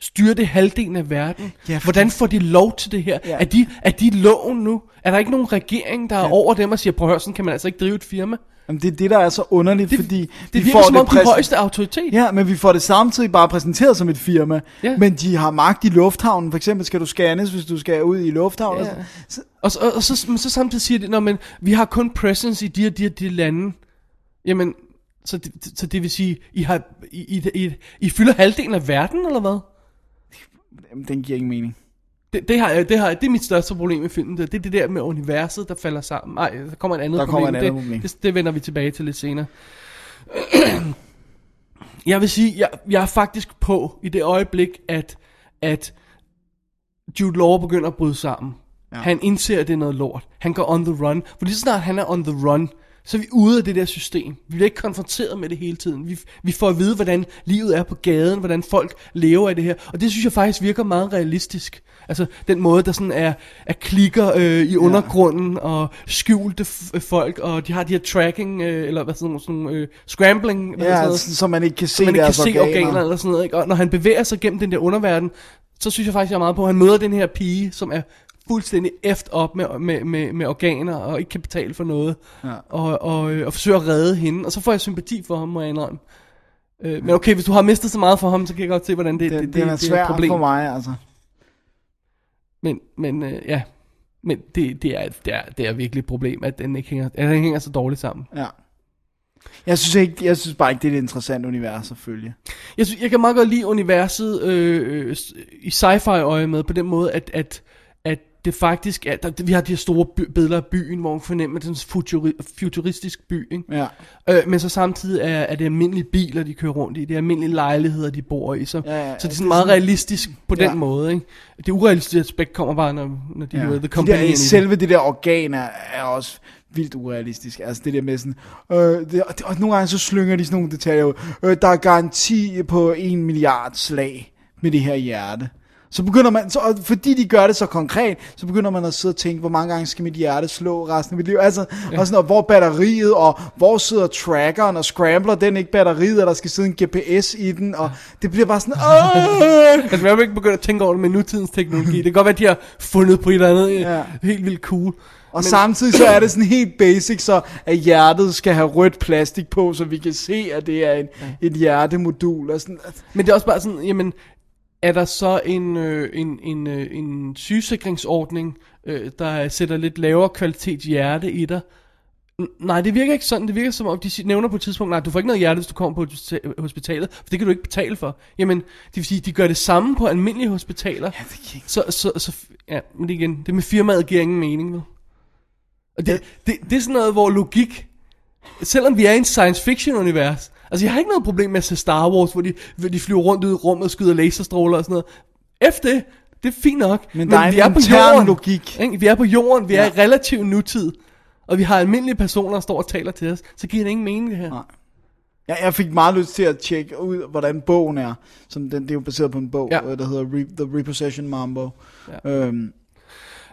Styrer det halvdelen af verden? Ja, fordi- Hvordan får de lov til det her? Ja. Er, de, er de loven nu? Er der ikke nogen regering, der er over dem og siger, prøv at høre, sådan kan man altså ikke drive et firma? Jamen, det er det, der er så underligt, Det, fordi det vi virker får som om de præs- højeste autoritet. Ja, men vi får det samtidig bare præsenteret som et firma. Ja. Men de har magt i lufthavnen. For eksempel skal du scannes, hvis du skal ud i lufthavnen. Ja. Ja. Så, Og, så- og, og så, men så samtidig siger de, Nå, men vi har kun presence i de og de og de lande. Jamen, så det, så det vil sige, I, har, I, I, I, I fylder halvdelen af verden, eller hvad? jamen, den giver ingen mening. Det, det, har jeg, det, har jeg, det er mit største problem med filmen. Det, det er det der med universet, der falder sammen. Nej, der kommer et andet Der problem. kommer et andet det, problem. Det, det vender vi tilbage til lidt senere. [clears throat] jeg vil sige, jeg, jeg er faktisk på i det øjeblik, at, at Jude Law begynder at bryde sammen. Ja. Han indser, at det er noget lort. Han går on the run. For lige så snart han er on the run, så er vi ude af det der system. Vi bliver ikke konfronteret med det hele tiden. Vi, vi får at vide, hvordan livet er på gaden, hvordan folk lever i det her. Og det synes jeg faktisk virker meget realistisk. Altså den måde, der sådan er, er klikker øh, i undergrunden og skjulte f- folk, og de har de her tracking, øh, eller hvad sådan nogle, øh, scrambling, hedder sådan Ja, noget, så, så man ikke kan se så man ikke kan se organer. organer eller sådan noget. Ikke? Og når han bevæger sig gennem den der underverden, så synes jeg faktisk, jeg er meget på, at han møder den her pige, som er fuldstændig eft op med, med, med, med organer, og ikke kan betale for noget, ja. og, og, øh, og forsøger at redde hende, og så får jeg sympati for ham, må jeg indrømme. Øh, men okay, hvis du har mistet så meget for ham, så kan jeg godt se, hvordan det, Det, det, det, det, er et problem. for mig, altså. Men, men øh, ja, men det, det, er, det, er, det er virkelig et problem, at den ikke hænger, at den hænger så dårligt sammen. Ja. Jeg synes, ikke, jeg synes bare ikke, det er et interessant univers at følge. Jeg, synes, jeg kan meget godt lide universet øh, øh, i sci-fi øje med, på den måde, at, at det faktisk er, der, vi har de her store by, billeder af byen, hvor man fornemmer, at det er sådan en futuri, futuristisk by, ikke? Ja. Øh, men så samtidig er, er det almindelige biler, de kører rundt i, det er almindelige lejligheder, de bor i, så, Ja, ja, så det er det sådan er meget sådan- realistisk på Ja. den måde, ikke? Det urealistiske aspekt kommer bare, når, når de ja. Hører The De Company der, i det. selve det der organ er, er også vildt urealistisk. Altså det der med sådan, øh, det, og, og nogle gange så slynger de sådan nogle detaljer ud. Øh, der er garanti på en milliard slag med det her hjerte. Så begynder man, så, og fordi de gør det så konkret, så begynder man at sidde og tænke, hvor mange gange skal mit hjerte slå resten af mit liv? Altså, ja. og sådan, og hvor er batteriet, og hvor sidder trackeren, og scrambler den ikke batteriet, og der skal sidde en GPS i den, og det bliver bare sådan, [laughs] Åh! Altså, jeg vil ikke begynde at tænke over det med nutidens teknologi. Det kan godt være, at de har fundet på et eller andet ja. Ja. helt vildt cool. Og Men... samtidig så er det sådan [laughs] helt basic, så at hjertet skal have rødt plastik på, så vi kan se, at det er en, et hjertemodul. Og sådan. Men det er også bare sådan, jamen, er der så en, øh, en, en, øh, en sygesikringsordning, øh, der sætter lidt lavere kvalitet hjerte i dig? N- Nej, det virker ikke sådan. Det virker som om, de nævner på et tidspunkt, nej, du får ikke noget hjerte, hvis du kommer på hospita- hospitalet, for det kan du ikke betale for. Jamen, det vil sige, de gør det samme på almindelige hospitaler. Ja, det kan ikke. Så, så, så, ja, men det igen, det med firmaet giver ingen mening, vel? Og det, det, det er sådan noget, hvor logik, selvom vi er i en science fiction univers, altså jeg har ikke noget problem med at se Star Wars, hvor de, hvor de flyver rundt ud i rummet og skyder laserstråler og sådan noget. Efter det, det er fint nok. Men der er en intern logik. Ikke? Vi er på jorden, vi er Ja. i relativ nutid, og vi har almindelige personer, der står og taler til os, så giver det ingen mening det her. Nej. Jeg, jeg fik meget lyst til at tjekke ud, hvordan bogen er. Som den, det er jo baseret på en bog, Ja. ja. der hedder Re, The Repossession Mambo. Ja. Øhm,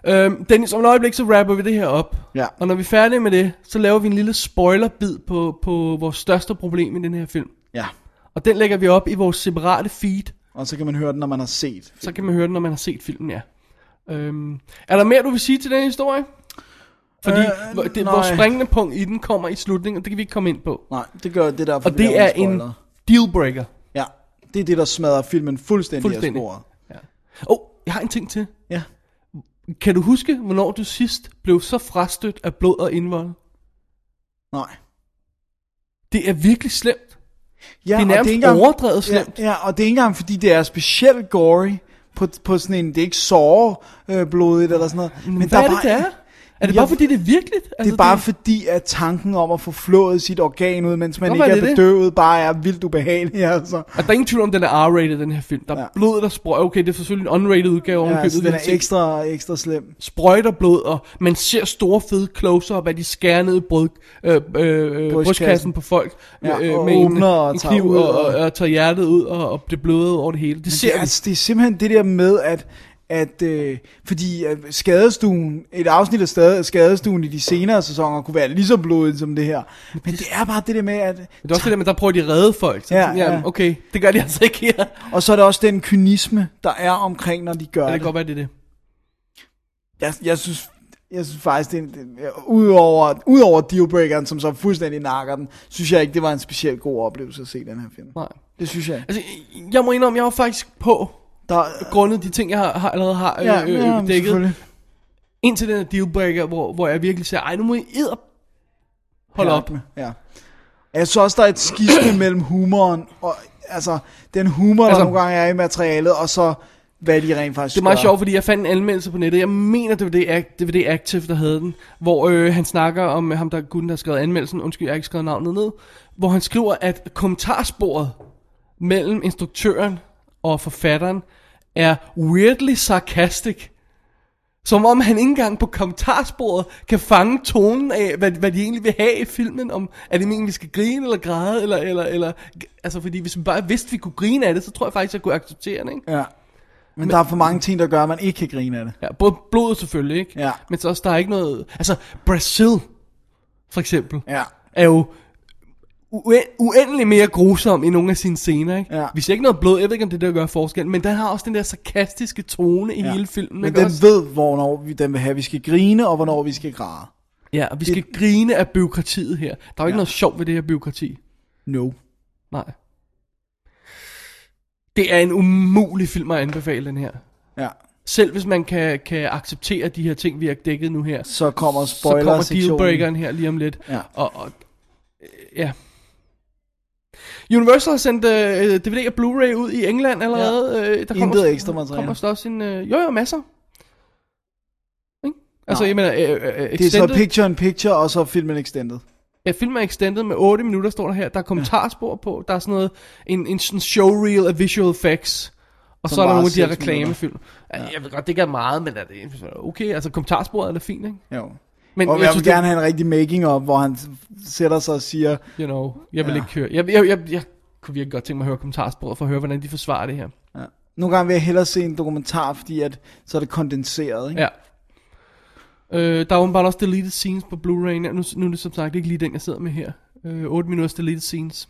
Øhm, Dennis, om et øjeblik, så rapper vi det her op. Ja. Og når vi er færdige med det, så laver vi en lille spoilerbid på, på vores største problem i den her film. ja. Og den lægger vi op i vores separate feed. Og så kan man høre den, når man har set. Så kan man høre den, når man har set filmen, ja. Øhm, er der mere, du vil sige til den historie? Fordi Øh, det, nej. vores springende punkt i den kommer i slutningen, og det kan vi ikke komme ind på. Nej, det gør det derfor. Og det er en dealbreaker. Ja, det er det, der smadrer filmen fuldstændig, Fuldstændig. af sporet. Åh, oh, jeg har en ting til. Ja. Kan du huske, hvornår du sidst blev så frastødt af blod og indvold? Nej. Det er virkelig slemt. Ja, Det er og nærmest ikke engang- overdrevet slemt. Ja, ja, og det er ikke engang, fordi det er specielt gory på, på sådan en, det er ikke såre øh, blodigt eller sådan noget. Men, Men hvad der er det, det er? Er det Jeg- bare fordi, det er virkeligt? Altså, Det er bare fordi, at tanken om at få flået sit organ ud, mens man Nå, ikke hvad er er det det? bedøvet, bare er vildt ubehagelig, [laughs] altså. Og der er ingen tvivl om, den er R-rated, den her film. Der er ja. Blod, der sprøjter. Okay, det er selvfølgelig en unrated udgave. Ja, altså, den er ekstra, ekstra slem. Sprøjter blod, og man ser store fede close-up af de skærer ned i brød, øh, øh, brystkassen på folk. Ja, øh, og med en, åbner og en kniv og, og- og, og, tager hjertet ud, og, og det bløder over det hele. Det Det, ser er, altså, det er simpelthen det der med, at at øh, fordi at skadestuen, et afsnit af skade- skadestuen i de senere sæsoner kunne være lige så blodigt som det her. Men det er bare det der med, at... det er også det der med, der prøver de at redde folk. Så, Ja, ja, ja. okay, det gør de altså ikke her. Og så er der også den kynisme, der er omkring, når de gør Ja, det det. kan godt være, det er det. Jeg, jeg synes, jeg synes faktisk, det, det, udover, udover dealbreakeren, som så fuldstændig nakker den, synes jeg ikke, det var en specielt god oplevelse at se den her film. Nej. Det synes jeg ikke. Altså, jeg må indrømme, jeg var faktisk på, Der, grundet de ting, jeg har, har allerede har øh, ja, øh, ja, dækket. selvfølgelig. Indtil den her dealbreaker, hvor, hvor jeg virkelig siger, ej, nu må I edder Hold op. Med. Ja. Jeg synes også, der er et skisme [clears throat] mellem humoren og, altså, den humor, der Altså- nogle gange er i materialet, og så hvad de rent faktisk Det er meget gør. sjovt, fordi jeg fandt en anmeldelse på nettet. Jeg mener, det var det, det, var det Active, der havde den. Hvor øh, han snakker om ham, der gutten, der har skrevet anmeldelsen. Undskyld, jeg har ikke skrevet navnet ned. Hvor han skriver, at kommentarsporet mellem instruktøren og forfatteren er weirdly sarcastic. Som om han ikke engang på kommentarsporet kan fange tonen af, hvad, hvad de egentlig vil have i filmen. Om, er det meningen, vi skal grine eller græde? Eller, eller, eller, altså, fordi hvis vi bare vidste, vi kunne grine af det, så tror jeg faktisk, jeg kunne acceptere det. Ikke? Ja. Men, der er for mange ting, der gør, at man ikke kan grine af det. Ja, både blodet selvfølgelig, ikke? Ja. Men så også, der er ikke noget... Altså, Brazil, for eksempel, Ja. er jo ue- uendelig mere grusom i nogle af sine scener, ikke? Ja. Vi ser ikke noget blod, jeg ved ikke, om det er der gør forskel, men den har også den der sarkastiske tone i ja. hele filmen, Men den også? ved, hvornår vi, den vil have, vi skal grine, og hvornår vi skal græde. Ja, og vi skal grine af byråkratiet her. Der er jo ikke noget sjovt ved det her byråkrati. No. Nej. Det er en umulig film at anbefale, den her. Ja. Selv hvis man kan, kan acceptere de her ting, vi har dækket nu her, Så kommer så kommer dealbreakeren her lige om lidt. Ja. Og, og øh, ja. Universal har sendt øh, DVD og Blu-ray ud i England allerede. Ja. Øh, der Intet ekstra materiale. kommer så også en... Øh, jo, jo, masser. Ikke? Altså, Nå. jeg mener, øh, øh, Det er så extended, picture in picture, og så filmen extended. ja, filmen er extended med 8 minutter, står der her. Der er kommentarspor på. Der er sådan noget, en, en sådan showreel af visual effects. Og Som så er der nogle af de her reklamefilm. Ja. Jeg ved godt, det ikke er meget, men er det okay? Altså, kommentarsporet er da fint, ikke? Jo. Men Og jeg vil synes, gerne have en rigtig making-up, hvor han sætter sig og siger, You know, jeg vil Ja. ikke høre. Jeg, jeg, jeg, jeg kunne virkelig godt tænke mig at høre kommentarsporet, for at høre, hvordan de forsvarer det her. ja. nogle gange vil jeg hellere se en dokumentar, fordi at, så er det kondenseret. Ikke? Ja. Øh, der er åbenbart også deleted scenes på Blu-ray. Nu, nu er det som sagt ikke lige den, jeg sidder med her. Øh, 8 minutters deleted scenes.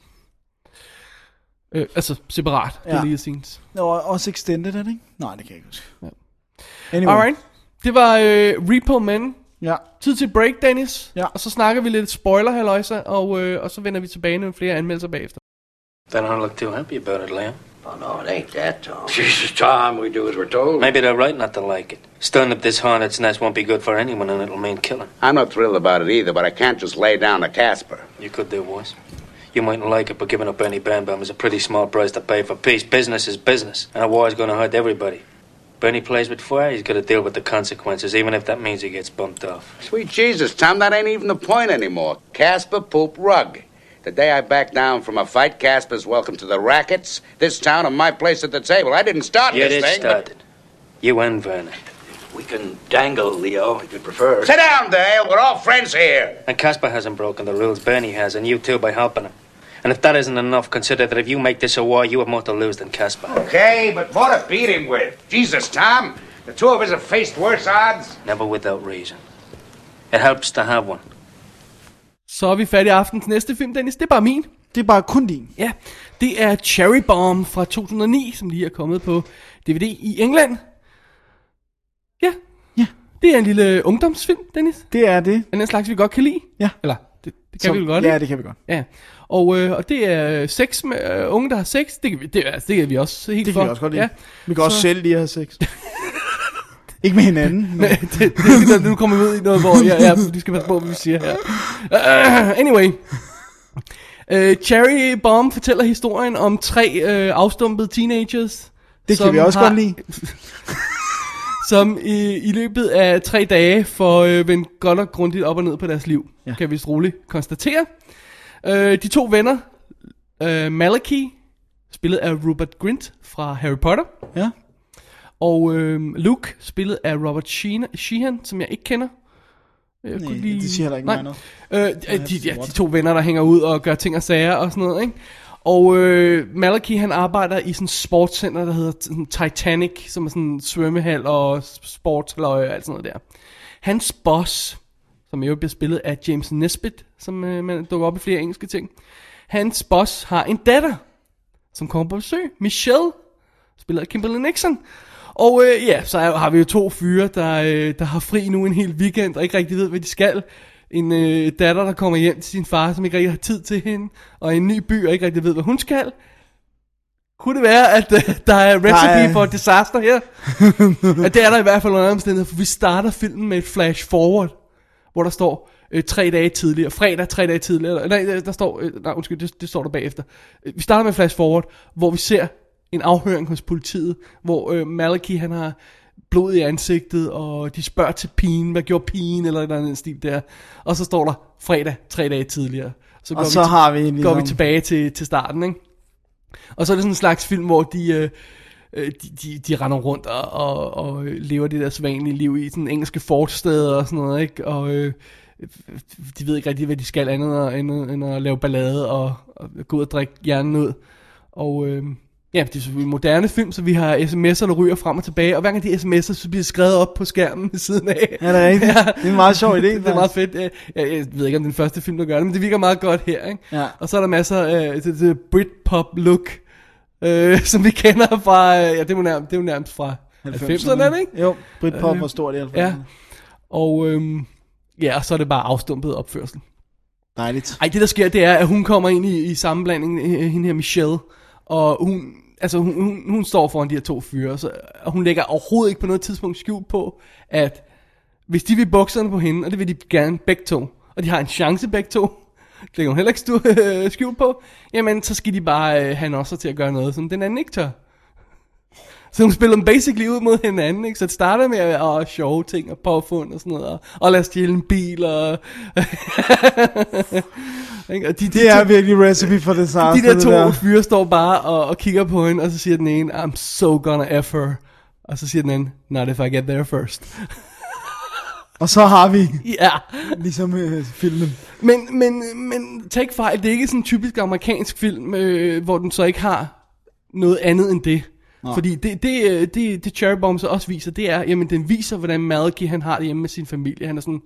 Øh, altså separat Ja. deleted scenes. Og også extended, er det ikke? Nej, det kan jeg ikke huske. Ja. Anyway. Alright. Det var øh, Repo Men. Ja. Tid til break, Dennis. Ja. Og så snakker vi lidt spoiler, halløjsa, og, øh, og så vender vi tilbage med flere anmeldelser bagefter. They don't look too happy about it, Liam. Oh, no, it ain't that, Tom. Jesus, Tom, we do as we're told. Maybe they're right not to like it. Stirring up this hornet's nest won't be good for anyone, and it'll mean killing. I'm not thrilled about it either, but I can't just lay down to Casper. You could do worse. You mightn't like it, but giving up any Bam Bam is a pretty small price to pay for peace. Business is business, and a war is going to hurt everybody. Bernie plays with fire, he's got to deal with the consequences, even if that means he gets bumped off. Sweet Jesus, Tom, that ain't even the point anymore. Casper Poop Rug. The day I back down from a fight, Casper's welcome to the rackets, this town, and my place at the table. I didn't start You this did thing. start it. You and Vernon. We can dangle, Leo, if you prefer. Sit down, Dale. We're all friends here. And Casper hasn't broken the rules, Bernie has, and you too by helping him. And if that isn't enough, consider that if you make this a war, you have more to lose than Casper. Okay, but more to beat him with. Jesus, Tom. The two of us have faced worse odds. Never without reason. It helps to have one. Så er vi færdige i aftens næste film, Dennis. Det er bare min. Det er bare kun din. Ja, det er Cherry Bomb fra 2009, som lige er kommet på DVD i England. Ja. Ja. Det er en lille ungdomsfilm, Dennis. Det er det. Den er en slags, vi godt kan lide. Ja. Eller, det, det kan Som- vi vel godt, Ja, ikke? det kan vi godt. Ja. Og, øh, og det er sex med øh, unge, der har sex. Det kan vi, det, altså, det er vi også helt Det for. kan vi også godt lide. Ja. Vi kan også Så- selv lige have sex. [laughs] ikke med hinanden. [laughs] Men... det, det, det, nu kommer vi ud i noget, hvor ja, ja, vi skal passe på, hvad vi siger her. Uh, anyway. Uh, Cherry Bomb fortæller historien om tre uh, afstumpede teenagers. Det kan vi også har- godt lide. [laughs] som i, i løbet af tre dage får øh, vendt godt og grundigt op og ned på deres liv, ja. Kan vi roligt konstatere. Øh, de to venner, øh, Malachi, spillet af Rupert Grint fra Harry Potter, Ja. og øh, Luke, spillet af Robert Sheehan, Sheehan som jeg ikke kender. Jeg Nej, det siger heller ikke mig noget. Øh, de, de, ja, de to venner, der hænger ud og gør ting og sager og sådan noget, ikke? Og øh, Malachi, han arbejder i sådan et sportscenter, der hedder Titanic, som er sådan en svømmehal og sportsløje og alt sådan noget der. Hans boss, som jo bliver spillet af James Nesbitt, som øh, man dukker op i flere engelske ting. Hans boss har en datter, som kommer på besøg, Michelle, spillet af Kimberly Nixon. Og øh, ja, så har vi jo to fyre, der, øh, der har fri nu en hel weekend, og ikke rigtig ved, hvad de skal. En øh, datter, der kommer hjem til sin far, som ikke rigtig har tid til hende, og en ny by, og ikke rigtig ved, hvad hun skal. Kunne det være, at øh, der er recipe Nej. for disaster her? at det er der i hvert fald under omstændigheder, for vi starter filmen med et flash forward, hvor der står øh, tre dage tidligere, fredag tre dage tidligere, nej, der- står, øh, nej undskyld, det, det står der bagefter. Øh, Vi starter med et flash forward, hvor vi ser en afhøring hos politiet, hvor øh, Malachi han har blod i ansigtet, og de spørger til pigen, hvad gjorde pigen, eller eller andet stil der. Og så står der fredag, tre dage tidligere. Så Og så har vi ligesom- går vi tilbage til, til starten, ikke? Og så er det sådan en slags film, hvor de, øh, øh, de, de, de render rundt og, og, og lever det der sædvanlige liv i sådan engelske forsteder og sådan noget, ikke? Og øh, de ved ikke rigtig, hvad de skal andet end, end at lave ballade og, og gå ud og drikke hjernen ud. Og øh, ja, det er selvfølgelig moderne film, så vi har sms'er, der ryger frem og tilbage, og hver gang de sms'er, så bliver skrevet op på skærmen ved siden af. Ja, det er rigtigt. Det er en meget sjov idé, [laughs] det er meget fedt. Jeg, jeg, ved ikke, om det er den første film, der gør det, men det virker meget godt her, ikke? Ja. Og så er der masser af det, det Britpop look, øh, [laughs] som vi kender fra, øh, ja, det er jo nærmest, det er jo nærmest fra 90'erne, er det ikke? Jo, Britpop var stort i 90'erne. Ja. Og øhm, ja, og så er det bare afstumpet opførsel. Dejligt. Ej, det der sker, det er, at hun kommer ind i, i sammenblanding, øh, hende her Michelle, og hun, altså hun, hun, hun står foran de her to fyre, så, og hun lægger overhovedet ikke på noget tidspunkt skjul på, at hvis de vil bukserne på hende, og det vil de gerne begge to, og de har en chance begge to, [laughs] det kan hun heller ikke stu, øh, [laughs] skjul på, jamen så skal de bare øh, have en også til at gøre noget, som den anden ikke tør. Så hun spiller dem basically ud mod hinanden, ikke? Så det starter med at, at sjove ting og påfund og sådan noget, og, og lade stjæle en bil, og... [laughs] Ikke? og de, de Det er to- virkelig recipe for disaster. de der to der. fyre står bare og, og kigger på hende, og så siger den ene, I'm so gonna F her. Og så siger den anden, not if I get there first. [laughs] Og så har vi, [laughs] ja. ligesom øh, filmen. Men, men, men take fejl, det er ikke sådan en typisk amerikansk film, øh, hvor den så ikke har noget andet end det. Nå. Fordi det, det, øh, det, det Cherry Bomb så også viser, det er, jamen den viser, hvordan Malachi han har det hjemme med sin familie. Han er sådan,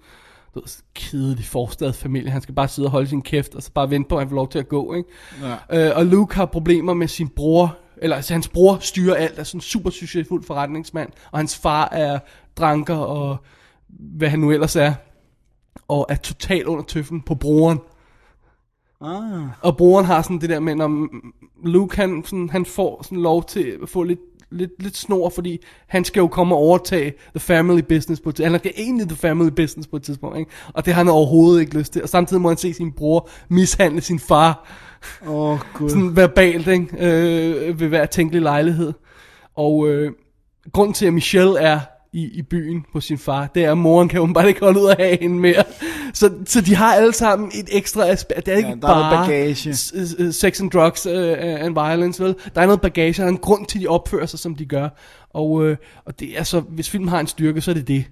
du ved, kedelig forstadsfamilie. Han skal bare sidde og holde sin kæft, og så bare vente på, at han får lov til at gå, ikke? Ja. Øh, og Luke har problemer med sin bror, eller altså hans bror styrer alt, er sådan en super succesfuld forretningsmand, og hans far er dranker, og hvad han nu ellers er, og er totalt under tøffen på broren. Ah. Og broren har sådan det der med, når Luke han, sådan, han får sådan lov til at få lidt, lidt, lidt snor, fordi han skal jo komme og overtage the family business på et tidspunkt. Han er egentlig the family business på et tidspunkt, ikke? Og det har han overhovedet ikke lyst til. Og samtidig må han se sin bror mishandle sin far. Åh, oh, gud. [laughs] Sådan verbalt, ikke? Øh, ved hver tænkelig lejlighed. Og øh, grunden til, at Michelle er i, i byen på sin far, det er, at moren kan åbenbart ikke holde ud af have hende mere. Så, så de har alle sammen et ekstra aspekt. Det er ikke Ja, der er bare bagage. s- s- sex and drugs uh, and violence, vel? Der er noget bagage, der er en grund til, at de opfører sig, som de gør. Og, øh, og det er så, hvis filmen har en styrke, så er det det.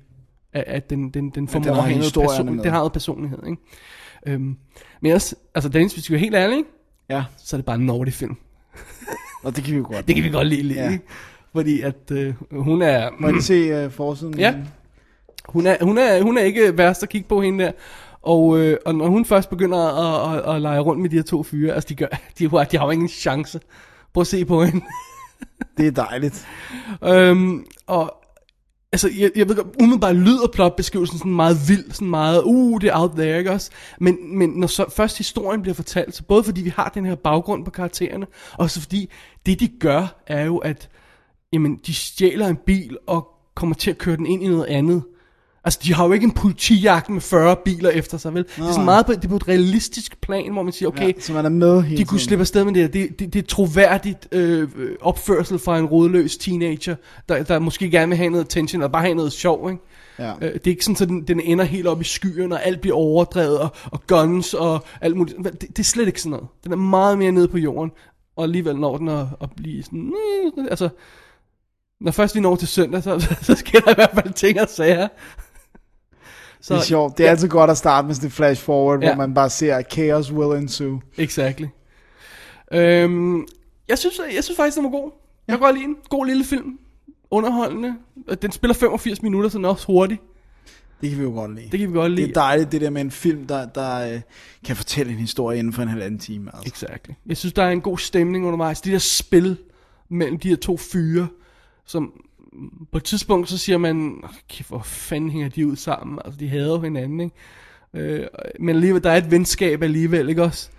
At, at den, den, den formår den har person, den har noget personlighed, ikke? Øhm, men også, altså Dennis, hvis vi være helt ærlige? Ja, så er det bare en Nordic film. og det kan vi jo godt. Det kan vi godt lide, Ja. ja. ikke? Fordi at øh, hun er... Må jeg se uh, forsiden? Ja. Hun er, hun, er, hun er ikke værst at kigge på hende der. Og, øh, og når hun først begynder at, at, at lege rundt med de her to fyre, altså de, gør, [laughs] de, har- de har jo ingen chance. Prøv at se på hende. Det er dejligt. øhm, og altså, jeg, jeg ved godt, umiddelbart lyder plotbeskrivelsen sådan meget vild, sådan meget, uh, det er out there, ikke også? Men, men når så først historien bliver fortalt, så både fordi vi har den her baggrund på karaktererne, og så fordi det de gør, er jo at, jamen, de stjæler en bil og kommer til at køre den ind i noget andet. Altså, de har jo ikke en politijagt med 40 biler efter sig, vel? Det er sådan meget på, det er på et realistisk plan, hvor man siger, okay, Ja, så man er med hele de kunne slippe afsted med det. Det, det, det er troværdigt øh, opførsel fra en rodløs teenager, der, der måske gerne vil have noget attention, og bare have noget sjov, ikke? Ja. Øh, det er ikke sådan, at den, den ender helt op i skyerne, og alt bliver overdrevet, og, og guns, og alt muligt. Det, det er slet ikke sådan noget. Den er meget mere nede på jorden, og alligevel når den at, at blive sådan... Altså, når først vi når til søndag, så, [laughs] så sker der i hvert fald ting og sager. Så, Det er sjovt. Det er altid godt at starte med sådan et flash forward, Ja. hvor man bare ser, at chaos will ensue. Exactly. Øhm, jeg, synes, jeg synes faktisk, den var god. Jeg kan godt lide den. God lille film. Underholdende. Den spiller 85 minutter, så den er også hurtig. Det kan vi jo godt lide. Det kan vi godt lide. Det er dejligt, det der med en film, der, der øh, kan fortælle en historie inden for en halvanden time. Altså. Exactly. Jeg synes, der er en god stemning undervejs. De der spil mellem de her to fyre, som på et tidspunkt, så siger man, "Åh, kæft, hvor fanden hænger de ud sammen? Altså, de hader jo hinanden, ikke? Øh, men alligevel, der er et venskab alligevel, ikke også?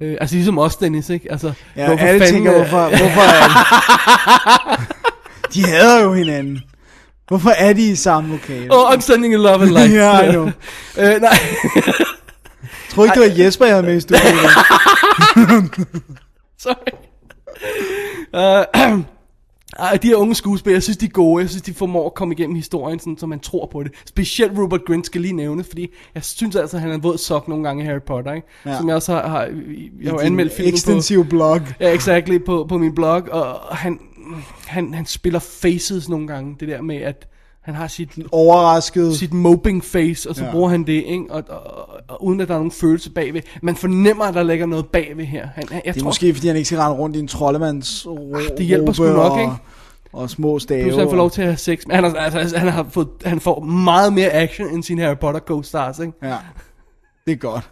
Øh, altså, ligesom os, Dennis, ikke? Altså, Ja, hvorfor alle tænker, øh, hvorfor, hvorfor er de... de hader jo hinanden. Hvorfor er de i samme lokale? Oh, I'm sending you love and light. [laughs] Ja, I know. øh, nej. Tror ikke, det var Jesper, jeg havde med i studiet? [laughs] Sorry. Uh, [clears throat] ej, de her unge skuespillere, jeg synes, de er gode. Jeg synes, de formår at komme igennem historien, sådan, så man tror på det. Specielt Rupert Grint skal lige nævne, fordi jeg synes altså, at han er våd sok nogle gange i Harry Potter, ikke? Ja. Som jeg også har, har jeg har anmeldt filmen Extensive blog. på, ja, exactly, på, på min blog, og han, han, han spiller faces nogle gange, det der med, at han har sit, Overrasket. sit moping face, og så Ja. bruger han det, ikke? Og, og, og, og, uden at der er nogen følelse bagved. Man fornemmer, at der ligger noget bagved her. Han, jeg Det er tror, måske, fordi han ikke skal rende rundt i en troldemands ro- det hjælper sgu nok, og, ikke? Og små stave. Plus han får lov til at have sex. Men han, har, altså, han, har fået, han får meget mere action end sine Harry Potter co-stars, ikke? Ja, det er godt.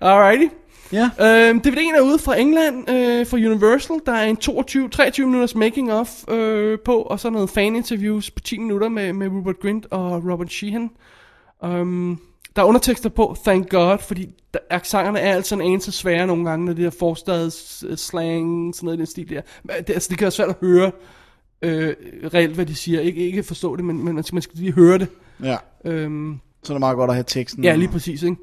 Alrighty. Ja, Øhm, DVD'en er ude fra England, øh, fra Universal. Der er en 22, 23 minutters making of øh, på, og så noget fan interviews på 10 minutter med, med Rupert Grint og Robert Sheehan. Um, der er undertekster på, thank god, fordi der, accenterne er altså en anelse svære nogle gange, når det der forstads øh, slang, sådan noget i den stil der. Men Det, altså, det kan være svært at høre øh, reelt, hvad de siger. Ikke, ikke forstå det, men, men man skal, man skal lige høre det. ja. Øhm, Så er det meget godt at have teksten. Ja, lige præcis, ikke?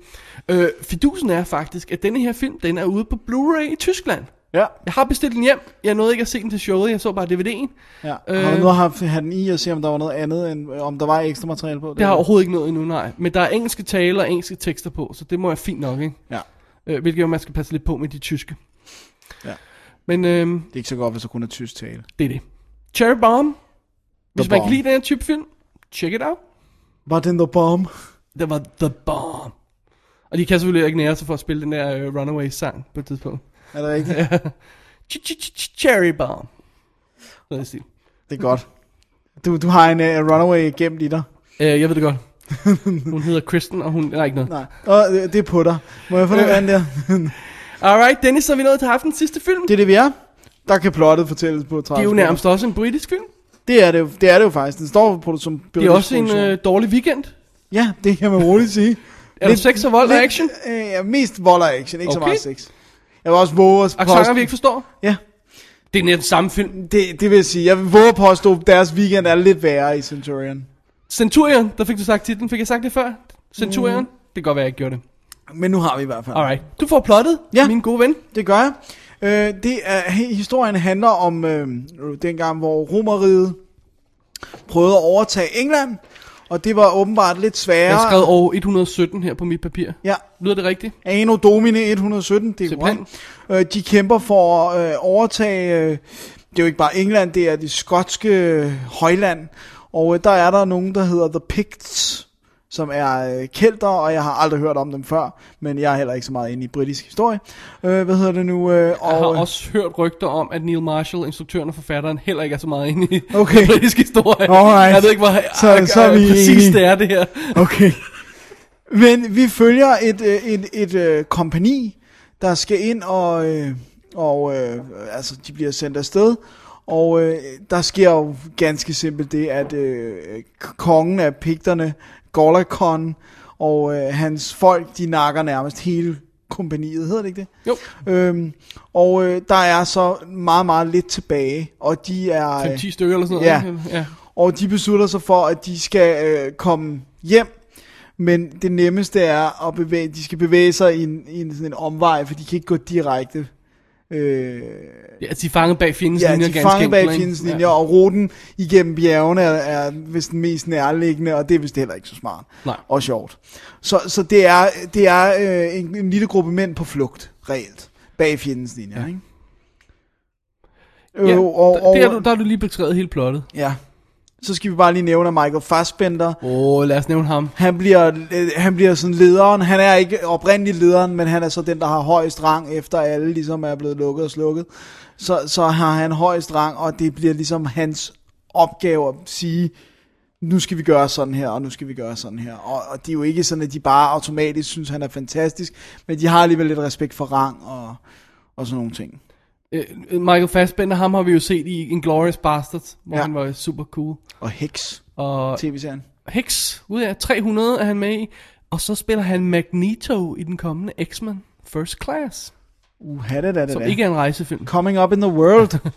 Øh, fidusen er faktisk, at denne her film, den er ude på Blu-ray i Tyskland. Ja, Jeg har bestilt den hjem. Jeg nåede ikke at se den til showet, jeg så bare DVD'en. ja. Øh. Har du nu haft have den i og se, om der var noget andet, end om der var ekstra materiale på? Det har jeg overhovedet ikke nået endnu, nej. Men der er engelske taler og engelske tekster på, så det må være fint nok, ikke? Ja, Øh, hvilket jo, man skal passe lidt på med de tyske. Ja. Men øhm, det er ikke så godt, hvis der kun er tysk tale. det er det. Cherry Bomb. Hvis The man Bomb. kan lide den her type film, check it out. Var den the bomb? Det var The Bomb. Og de kan selvfølgelig ikke nære sig for at spille den der uh, Runaway-sang på et tidspunkt. Er det [laughs] ch- Cherry Bomb. Sådan stil. Det er godt. Du, du har en uh, runaway gemt i dig. Øh, jeg ved det godt. [laughs] Hun hedder Kristen, og hun... Nej, ikke noget. Nej, og det, det er på dig. Må jeg få noget andet der? [laughs] Alright, Dennis, så er vi nået til aftenens sidste film. Det er det, vi er. Der kan plottet fortælles på 30 Det er jo nærmest også en britisk film. Det er det jo, det er det jo faktisk. Den står på som Det er også en øh, dårlig weekend. Ja, det kan man roligt sige. [laughs] Er der sex og vold og action? Øh, ja, mest vold og action, ikke okay. så Okay. meget sex. Jeg vil også våge at Accenter, vi ikke forstår. Ja, Det er næsten samme film. det, det vil jeg sige. Jeg vil våge at påstå, at deres weekend er lidt værre i Centurion. Centurion, der fik du sagt titlen. Fik jeg sagt det før? Centurion? Mm. Det kan godt være, jeg ikke gjorde det. Men nu har vi i hvert fald. Alright. Du får plottet, Ja. min gode ven. Det gør jeg. Øh, det er, historien handler om øh, dengang, hvor Romeriet prøvede at overtage England. Og det var åbenbart lidt sværere. Jeg har skrevet år 117 her på mit papir. Ja, Lyder det rigtigt? Anno Domini 117, det er korrekt. Øh, de kæmper for at øh, overtage, øh, det er jo ikke bare England, det er det skotske øh, højland. Og øh, der er der nogen, der hedder The Picts, som er øh, kelter, og jeg har aldrig hørt om dem før, men jeg er heller ikke så meget inde i britisk historie. Øh, hvad hedder det nu? Øh, og, Jeg har øh, også hørt rygter om, at Neil Marshall, instruktøren og forfatteren, heller ikke er så meget inde i [laughs] Okay. [laughs] britisk historie. Alright. Jeg ved ikke, hvor Så- så er vi præcis det er det her. Okay. Men vi følger et, øh, et, et, et kompani, der skal ind og, øh, og øh, altså, de bliver sendt afsted. Og øh, der sker jo ganske simpelt det, at øh, kongen af pigterne, Gorlakon, og øh, hans folk, de nakker nærmest hele kompaniet, hedder det ikke det? Jo. Øhm, og øh, der er så meget, meget lidt tilbage, og de er... øh, 5-10 stykker eller sådan Ja. noget. ikke? ja. og de beslutter sig for, at de skal øh, komme hjem. Men det nemmeste er at bevæge, de skal bevæge sig i en, i en, sådan en omvej, for de kan ikke gå direkte. Øh, Ja, de er fanget bag fjendens ja, linjer de ganske fanger bag enkelt, ikke? fjendens linjer, og ruten igennem bjergene er, er vist den mest nærliggende, og det er vist heller ikke så smart. Nej. Og sjovt. Så, så det er, det er øh, en, en lille gruppe mænd på flugt, reelt, bag fjendens linjer. Ja. Ikke? Ja, Øh, og, og, der, der, er du- der har du lige beskrevet hele plottet. ja. Så skal vi bare lige nævne, Michael Fassbender, Åh, oh, lad os nævne ham. Han bliver, øh, han bliver sådan lederen. Han er ikke oprindelig lederen, men han er så den, der har højst rang, efter alle ligesom er blevet lukket og slukket. Så, så har han højst rang, og det bliver ligesom hans opgave at sige, nu skal vi gøre sådan her, og nu skal vi gøre sådan her. Og, og det er jo ikke sådan, at de bare automatisk synes, han er fantastisk, men de har alligevel lidt respekt for rang og, og sådan nogle ting. Øh, Michael Fassbender, ham har vi jo set i Inglourious Basterds, hvor Ja. han var super cool. Og Hex, Og tv-serien. Hicks, ud af 300 er han med i. Og så spiller han Magneto i den kommende X-Men First Class, Uh, det da det som da. ikke er en rejsefilm. Coming up in the world. [laughs]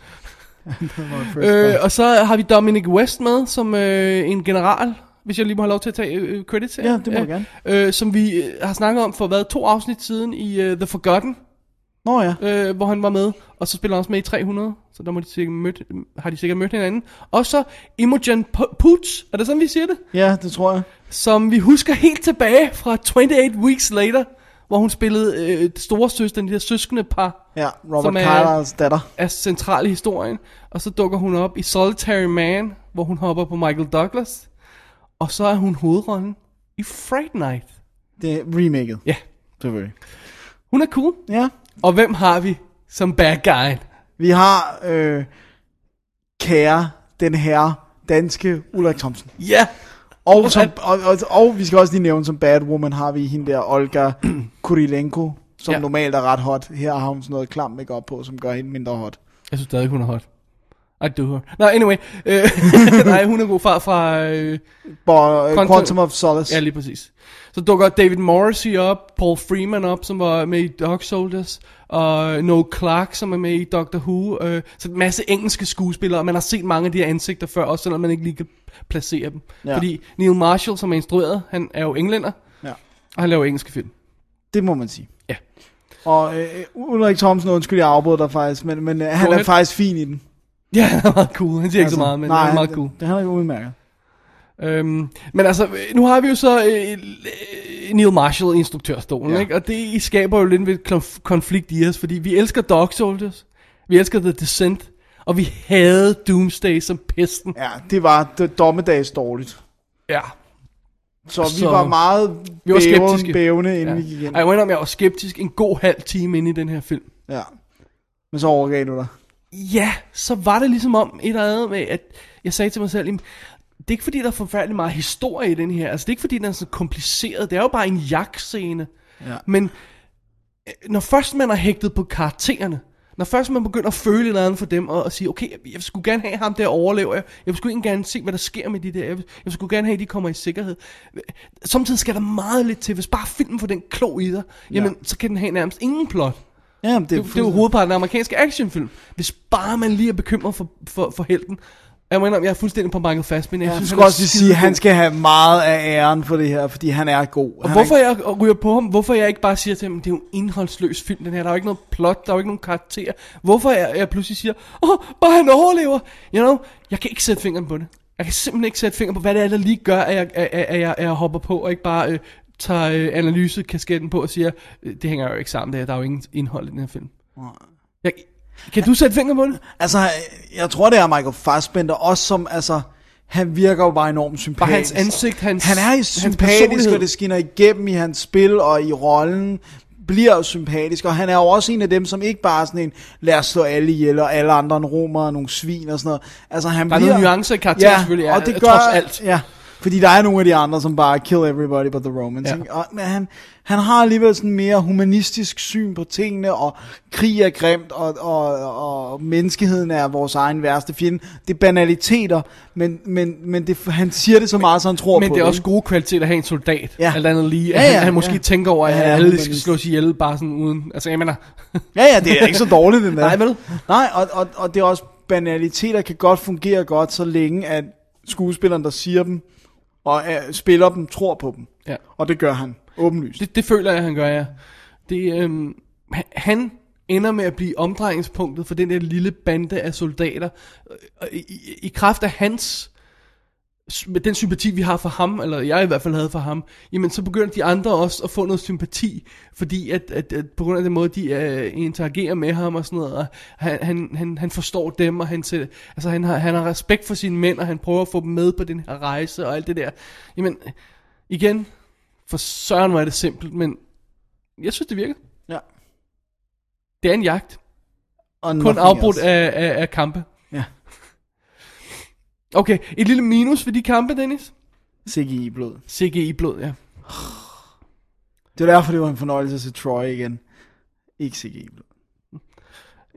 Øh, og så har vi Dominic West med som øh, en general, hvis jeg lige må have lov til at tage øh, credits her. Ja, det må du gerne. Øh, som vi øh, har snakket om for hvad, to afsnit siden i uh, The Forgotten. Nå ja. øh, hvor han var med, og så spiller han også med i 300, så der må de sikkert mødt, har de sikkert mødt hinanden. Og så Imogen Poots, er det sådan, vi siger det? Ja, det tror jeg. Som vi husker helt tilbage fra 28 Weeks Later, hvor hun spillede øh, store søster, de der søskende par, Ja, Robert Som Kylers datter. er central i historien. Og så dukker hun op i Solitary Man, hvor hun hopper på Michael Douglas. Og så er hun hovedrollen i Fright Night. Det er remaket, Ja, selvfølgelig. hun er cool. Ja, Og hvem har vi som bad guy? vi har øh, kære, den her danske Ulrik Thomsen. Ja, Og, som, og, og, og vi skal også lige nævne, som bad woman har vi hende der Olga [clears throat] Kurilenko, som Ja. normalt er ret hot. Her har hun sådan noget klam make på, som gør hende mindre hot. Jeg synes stadig, hun er hot. I do her. Nå, anyway. Øh, [laughs] nej, hun er god fra, fra øh, Bo, uh, Quantum- Quantum of Solace. ja, lige præcis. Så dukker David Morrissey op, Paul Freeman op, som var med i Dog Soldiers, og Noel Clark, som er med i Doctor Who. Øh, så en masse engelske skuespillere, og man har set mange af de her ansigter før, også selvom man ikke lige kan placere dem. Ja. Fordi Neil Marshall, som er instrueret, han er jo englænder, Ja. og han laver engelske film. Det må man sige. Ja. Og øh, Ulrik Thomsen, undskyld, jeg afbryder dig faktisk, men, men øh, han er faktisk fin i den. Ja, han er meget cool. Han siger ikke så meget, men nej, han er meget det- cool. Det, han er udmærket. Øhm, men altså, nu har vi jo så øh, øh, Neil Marshall i instruktørstolen, ja. Ikke? Og det skaber jo lidt en konf- konflikt i os, fordi vi elsker Dog Soldiers, vi elsker The Descent, og vi havde Doomsday som pesten. Ja, det var det, dommedags dårligt. Ja. Så, Så- vi var meget Vi var bæven, skeptiske. bævende, inden ja. vi gik ind. Jeg indrømme, jeg var skeptisk en god halv time inde i den her film. Ja. Men så overgav du dig. Ja, så var det ligesom om et eller andet med, at jeg sagde til mig selv, "Jamen, det er ikke fordi, der er forfærdelig meget historie i den her. Altså, det er ikke fordi, den er så kompliceret. Det er jo bare en jagtscene. Ja. Men øh, når først man har hægtet på karaktererne, når først man begynder at føle et eller andet for dem, og, og sige, okay, jeg, jeg skulle gerne have ham der overlever, jeg, jeg skulle ikke gerne se, hvad der sker med de der, jeg, jeg skulle gerne have, at de kommer i sikkerhed. Samtidig skal der meget lidt til, hvis bare filmen får den klo i dig, jamen, så kan den have nærmest ingen plot. Ja, det, Det, det er jo hovedparten af amerikanske actionfilm. Hvis bare man lige er bekymret for, for, for helten. Jeg må indrømme, jeg er fuldstændig på Michael Fassbender. Jeg Jeg synes, er også sige, at han skal have meget af æren for det her, fordi han er god. Og han hvorfor er, jeg ryger på ham, hvorfor jeg ikke bare siger til ham, det er jo en indholdsløs film, den her, der er jo ikke noget plot, der er jo ikke nogen karakter. Hvorfor jeg, jeg pludselig siger, åh, oh, bare han overlever. You know, jeg kan ikke sætte fingeren på det. Jeg kan simpelthen ikke sætte fingeren på, hvad det er, der lige gør, at jeg, at, at, at jeg, at jeg hopper på, og ikke bare øh, tager øh, analysekasketten på og siger, øh, det hænger jo ikke sammen, det her, der er jo ingen indhold i den her film. Jeg, kan du sætte fingeren på det? Altså, jeg tror, det er Michael Fassbender også som, altså, han virker jo bare enormt sympatisk. Bare hans ansigt, hans Han er hans sympatisk, personlighed. og det skinner igennem i hans spil og i rollen bliver jo sympatisk, og han er jo også en af dem, som ikke bare er sådan en, lad os slå alle ihjel, og alle andre en romer og nogle svin og sådan noget. Altså, han Der er bliver... nogle nuancer i karakteren selvfølgelig, ja, og det gør, trods alt. Ja, fordi der er nogle af de andre, som bare kill everybody but the Romans. Ja. Ja. Og, men han, han har alligevel sådan mere humanistisk syn på tingene, og krig er grimt, og, og, og menneskeheden er vores egen værste fjende. Det er banaliteter, men, men, men det, han siger det så meget, så han tror Men på det er det. også gode kvaliteter at have en soldat. Ja. Alt andet lige. Ja, Ja, han, han måske ja. tænker over, at Ja, alle skal slås ihjel bare sådan uden... Altså, jeg mener... Ja, ja, det er ikke så dårligt, den der. Nej, vel? Nej, og, og, og det er også, banaliteter kan godt fungere godt, så længe at skuespilleren, der siger dem, og uh, spiller dem, tror på dem. Ja. Og det gør han, åbenlyst. Det, det føler jeg, han gør, ja. Det, øhm, han- ender med at blive omdrejningspunktet for den der lille bande af soldater. Øh, øh, I, i, i kraft af hans med den sympati, vi har for ham, eller jeg i hvert fald havde for ham, jamen så begynder de andre også at få noget sympati, fordi at, at, at på grund af den måde, de uh, interagerer med ham og sådan noget, og han, han, han, han forstår dem, og han, til, altså, han, har, han har respekt for sine mænd, og han prøver at få dem med på den her rejse, og alt det der. Jamen, igen, for søren var det simpelt, men jeg synes, det virker. Ja. Det er en jagt, Og kun afbrudt else. af, af, af kampe. Ja. Okay, et lille minus ved de kampe, Dennis. CGI-blod. CGI-blod, ja. Det er derfor, det var en fornøjelse at se Troy igen. Ikke CGI-blod.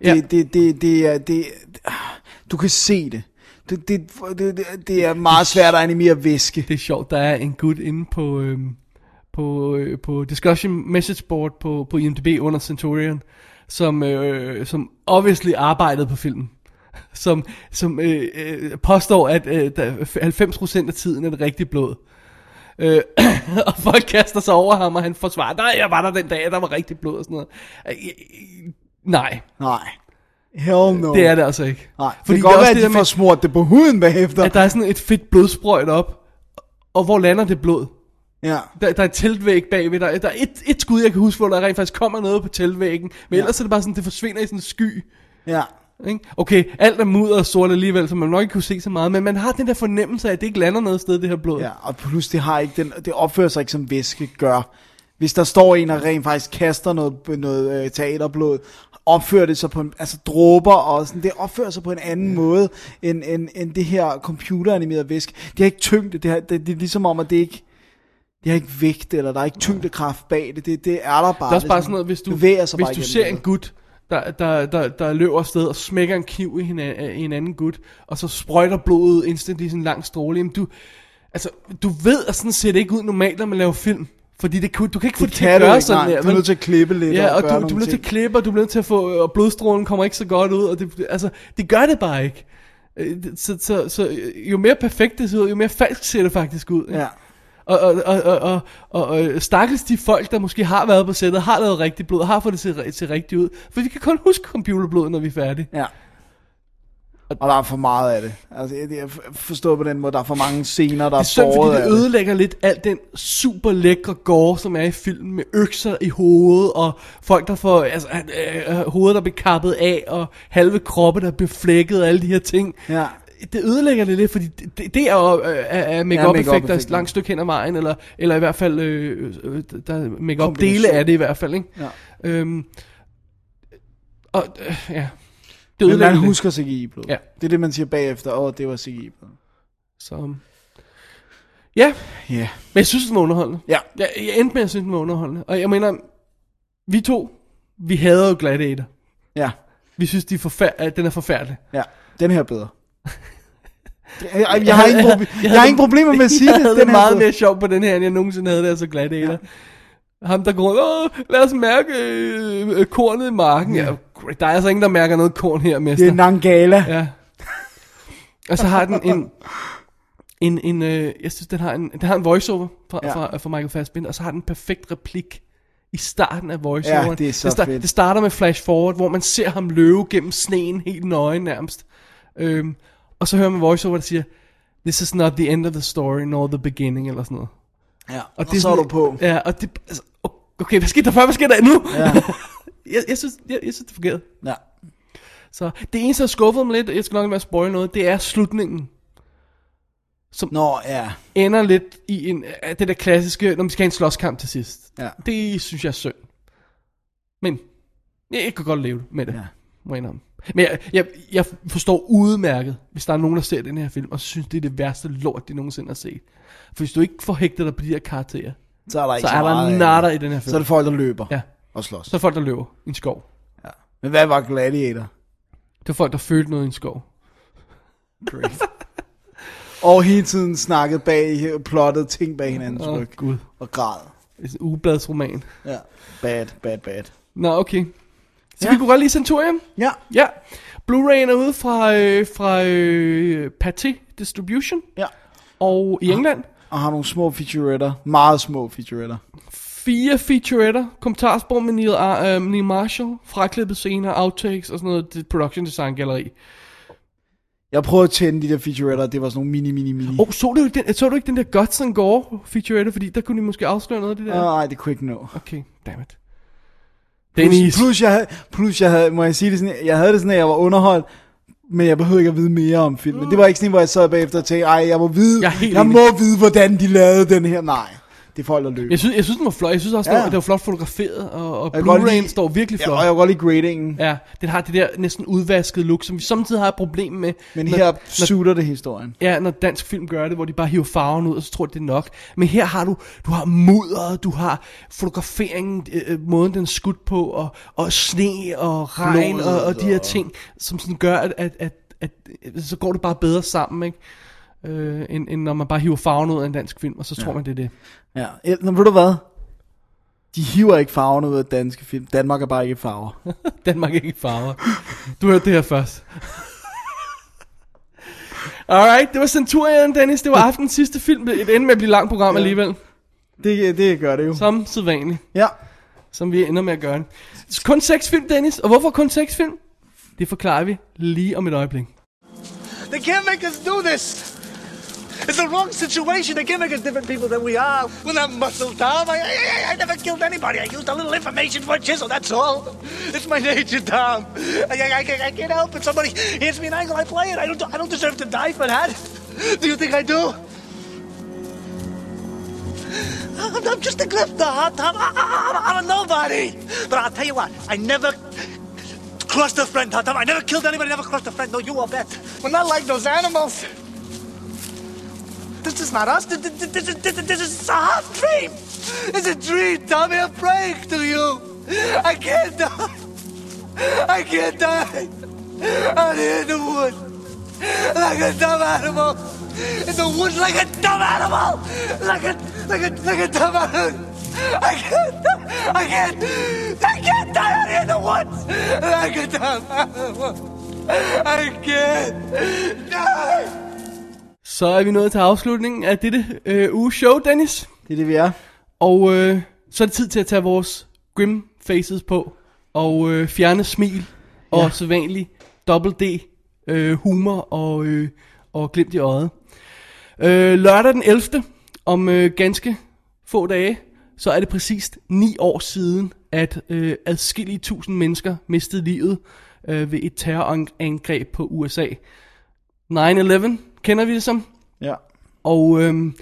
Ja. Det, det, det, det er... Det, du kan se det. Det, det, det, det, det er meget svært at animere væske. Det er sjovt, der er en gut inde på, øhm, på, øh, på discussion message board på, på IMDb under Centurion, som, øh, som obviously arbejdede på filmen. [laughs] Som, som øh, øh, påstår, at øh, der, 90% af tiden er det rigtig blod. Øh, [clears throat] og folk kaster sig over ham, og han forsvarer, nej, jeg var der den dag, der var rigtig blod og sådan noget. Øh, øh, nej, Nej. Hell no. det er det altså ikke. Nej, Fordi det kan godt være, at det de får smurt det på huden bagefter. At der er sådan et fedt blodsprøjt op, og hvor lander det blod? Ja. Der, der er et teltvæg bagved, der, der er et, et skud, jeg kan huske, hvor der rent faktisk kommer noget på teltvæggen, men ellers er det bare sådan, det forsvinder i sådan en sky. Ja. Ikke? Okay, alt er mudder og sort alligevel, så man nok ikke kunne se så meget, men man har den der fornemmelse af, at det ikke lander noget sted, det her blod. Ja, og plus det har ikke den, det opfører sig ikke som væske gør. Hvis der står en, og rent faktisk kaster noget, noget øh, teaterblod, opfører det sig på en, altså dråber og sådan, det opfører sig på en anden ja. måde, end, end, end det her computeranimerede væske. Det har ikke tyngde, det, har, det, det er ligesom om, at det ikke, det har ikke vægt, eller der er ikke tyngdekraft bag det, det, det er der bare. Det er også bare ligesom sådan noget, hvis du, hvis du ser en gut, der, der, der, der løber afsted og smækker en kniv i, hina- i en anden gut, og så sprøjter blodet instant i sådan en lang stråle, jamen du, altså, du ved, at sådan ser det ikke ud normalt, når man laver film. Fordi det, du kan ikke få Det det, til at du gøre ikke, sådan nej. der. Du er nødt til at klippe lidt Ja, og og du, du er nødt til at klippe, og du er nødt til at få, og blodstrålen kommer ikke så godt ud, og det, altså, det gør det bare ikke. Øh, Så, så, så jo mere perfekt det ser ud, jo mere falsk ser det faktisk ud. ikke? Ja. Og, og, og, og, og, og, og stakkels de folk, der måske har været på sættet, har lavet rigtig blod, har fået det til, til rigtigt ud. For vi kan kun huske computerblod, når vi er færdige. Ja. Og der er for meget af det. Altså, jeg, jeg forstår på den måde, der er for mange scener, der Det er synd, fordi det ødelægger lidt alt den super lækre gore, som er i filmen, med økser i hovedet, og folk, der får altså, øh, øh, hovedet, der bliver kappet af, og halve kroppe, der bliver flækket, og alle de her ting. Ja. Det ødelægger det lidt, fordi det, det er jo øh, er, make-up Ja, effekter et langt stykke hen ad vejen, eller, eller i hvert fald, øh, øh, der er make-up dele af det i hvert fald, ikke? Ja. Øhm, og øh, ja, det Men man husker CGI-blod. Ja. Det er det, man siger bagefter. Åh, det var CGI-blod. Så, ja, Ja. men jeg synes, den var underholdende. Ja. Jeg, jeg endte med at synes, den var underholdende. Og jeg mener, vi to, vi hader jo Gladiator. Ja. Vi synes, de er forfær- den er forfærdelig. Ja. Den her er bedre. [laughs] Jeg, jeg, har ingen, proble- jeg, har ingen problemer med at [laughs] sige jeg det. havde Den det er meget mere sjov på den her, end jeg nogensinde havde det, altså Gladiator. Ja. Ham, der går Åh, lad os mærke øh, øh, kornet i marken. Ja. great. der er altså ingen, der mærker noget korn her, mester. Det er Nangala. Ja. Og så har den en... En, en, øh, jeg synes, den har en, den har en voiceover fra, Ja. ja. fra, fra Michael Fassbender, og så har den en perfekt replik i starten af voiceoveren. Ja, det er så det, fedt. det starter med flash forward, hvor man ser ham løbe gennem sneen helt nøgen nærmest. Øhm, og så hører man voiceover, der siger, This is not the end of the story, nor the beginning, eller sådan noget. Ja. Og, Og og så er du på. Ja, og det, altså, okay, hvad skete der før, hvad sker der nu? Ja. [laughs] jeg, jeg, synes, jeg, jeg synes, det fungerede. Ja. Så det eneste, der skuffede mig lidt, jeg skal nok være spoil noget, det er slutningen. Som Nå, ja. ender lidt i en, det der klassiske, når vi skal have en slåskamp til sidst. Ja. Det synes jeg er synd. Men jeg, jeg kan godt leve med det. Ja. Må jeg indrømme. Men jeg, jeg, jeg forstår udmærket, hvis der er nogen, der ser den her film, og synes, det er det værste lort, de nogensinde har set. For hvis du ikke får hægtet dig på de her karakterer, Så er der ikke så så, er der natter i den her film. Så er det folk, der løber Ja. og slås. Så er det folk, der løber i en skov. Men hvad var Gladiator? Det er folk, der følte noget i en skov. Great. [laughs] og hele tiden snakket bag, plottet ting bag hinandens Åh, ryg. Gud. Og græd. Det er en ugebladsroman. Ja. Bad, bad, bad. Nå, okay. Så Ja. vi kunne godt lige Centurion. Ja. Ja. Blu-ray'en er ude fra, øh, fra øh, Pathé Distribution. Ja. Og i England. Og har nogle små featuretter. Meget små featuretter. Fire featuretter. Kommentarspor med Neil, uh, Neil Marshall. Fraklippet scener, outtakes og sådan noget. Det production design galleri. Jeg prøvede at tænde de der featuretter, det var sådan nogle mini, mini, mini. Oh, så du, ikke den, så du ikke den der Guts and Gore featurette? Fordi der kunne de måske afsløre noget af det der. Nej, det kunne jeg ikke nå. Okay, dammit. Plus, Dennis. plus, jeg havde, plus jeg havde, må jeg sige det sådan, jeg havde det sådan, at jeg var underholdt, men jeg behøvede ikke at vide mere om filmen. Det var ikke sådan, hvor jeg sad bagefter og tænkte, ej, jeg må vide, Jeg jeg må vide, hvordan de lavede den her. Nej, det er folk, der løber. Jeg synes, jeg synes, den var flot. Jeg synes også, Ja. ja. det var flot fotograferet. Og, og Blu-ray'en står virkelig Ja, flot. og jeg godt lide gradingen, Ja, den har det der næsten udvaskede look, som vi samtidig har et problem med. men når, her når, sutter det historien. ja, når dansk film gør det, hvor de bare hiver farven ud, og så tror de, det er nok. Men her har du, du har mudder, du har fotograferingen, øh, måden den er skudt på, og, og sne og regn og, og de her ting, som sådan gør, at, at, at, at, at så går det bare bedre sammen, ikke? Øh, end, end når man bare hiver farven ud af en dansk film, og så tror man, det er det. Ja, Nå, ved du hvad? De hiver ikke farverne ud af danske film. Danmark er bare ikke farver. [laughs] Danmark er ikke farver. Du hørte det her først. [laughs] Alright, det var Centurion, Dennis. Det var aftens sidste film. Det endte med at blive langt program alligevel. Det, det gør det jo. Som sædvanligt. Ja. Som vi ender med at gøre. Kun seks film, Dennis. Og hvorfor kun seks film? Det forklarer vi lige om et øjeblik. They can't make us do this. It's the wrong situation. Can't make us different people than we are. We're not muscle, Tom. I, I, I never killed anybody. I used a little information for a chisel, that's all. It's my nature, Tom. I, I, I, I can't help it. Somebody hits me an angle, I play it. I don't, I don't deserve to die for that. Do you think I do? I'm, I'm just a grifter, huh, Tom? I, I'm a nobody. But I'll tell you what, I never crossed a friend, huh, Tom? I never killed anybody, never crossed a friend. No, you will bet. We're not like those animals. This is not us. This, this, this, this, is a hot dream. It's a dream, Tommy. I'm praying to you. I can't die. I can't die. Out here in the woods. Like a dumb animal. In the woods like a dumb animal. Like a, like a, like a dumb animal. I can't. I can't. I can't die out here in the woods. Like a dumb animal. I can't die. Så er vi nået til afslutningen af dette øh, uge show, Dennis. Det er det, vi er. Og øh, så er det tid til at tage vores grim faces på. Og øh, fjerne smil. Og Ja. sædvanlig double D øh, humor og, øh, og glimt i øjet. Øh, lørdag den 11. om øh, ganske få dage, så er det præcist 9 år siden, at øh, adskillige tusind mennesker mistede livet øh, ved et terrorangreb på USA. 9-11, kender vi det som? Ja. Og øhm,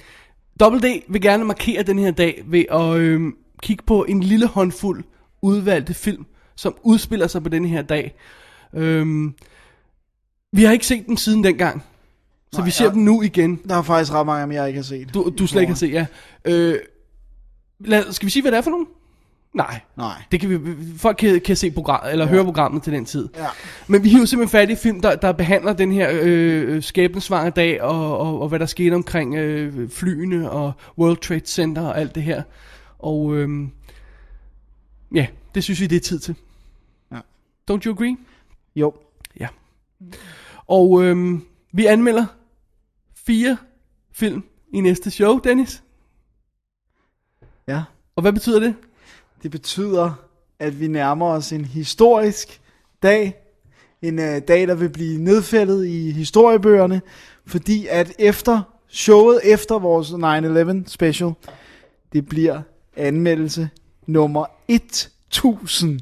Double D vil gerne markere den her dag ved at øhm, kigge på en lille håndfuld udvalgte film, som udspiller sig på den her dag. Øhm, vi har ikke set dem siden dengang, så Nej, vi ser ja. dem nu igen. Der er faktisk ret mange, jeg ikke har set. Du, du slet ikke har set, ja. Øh, lad, skal vi sige, hvad det er for nogen? Nej. Nej. Det kan vi, folk kan, kan se program, eller ja. høre programmet til den tid. Ja. Men vi hiver simpelthen fat i film, der, der behandler den her øh, skæbnesvangre dag, og, og, og hvad der skete omkring øh, flyene, og World Trade Center og alt det her. Og øh, ja, det synes vi, det er tid til. Ja. Don't you agree? Jo. Ja. Og øh, vi anmelder fire film i næste show, Dennis. Ja. Og hvad betyder det? Det betyder, at vi nærmer os en historisk dag. En uh, dag, der vil blive nedfældet i historiebøgerne. Fordi at efter showet, efter vores 9-11 special, det bliver anmeldelse nummer 1000,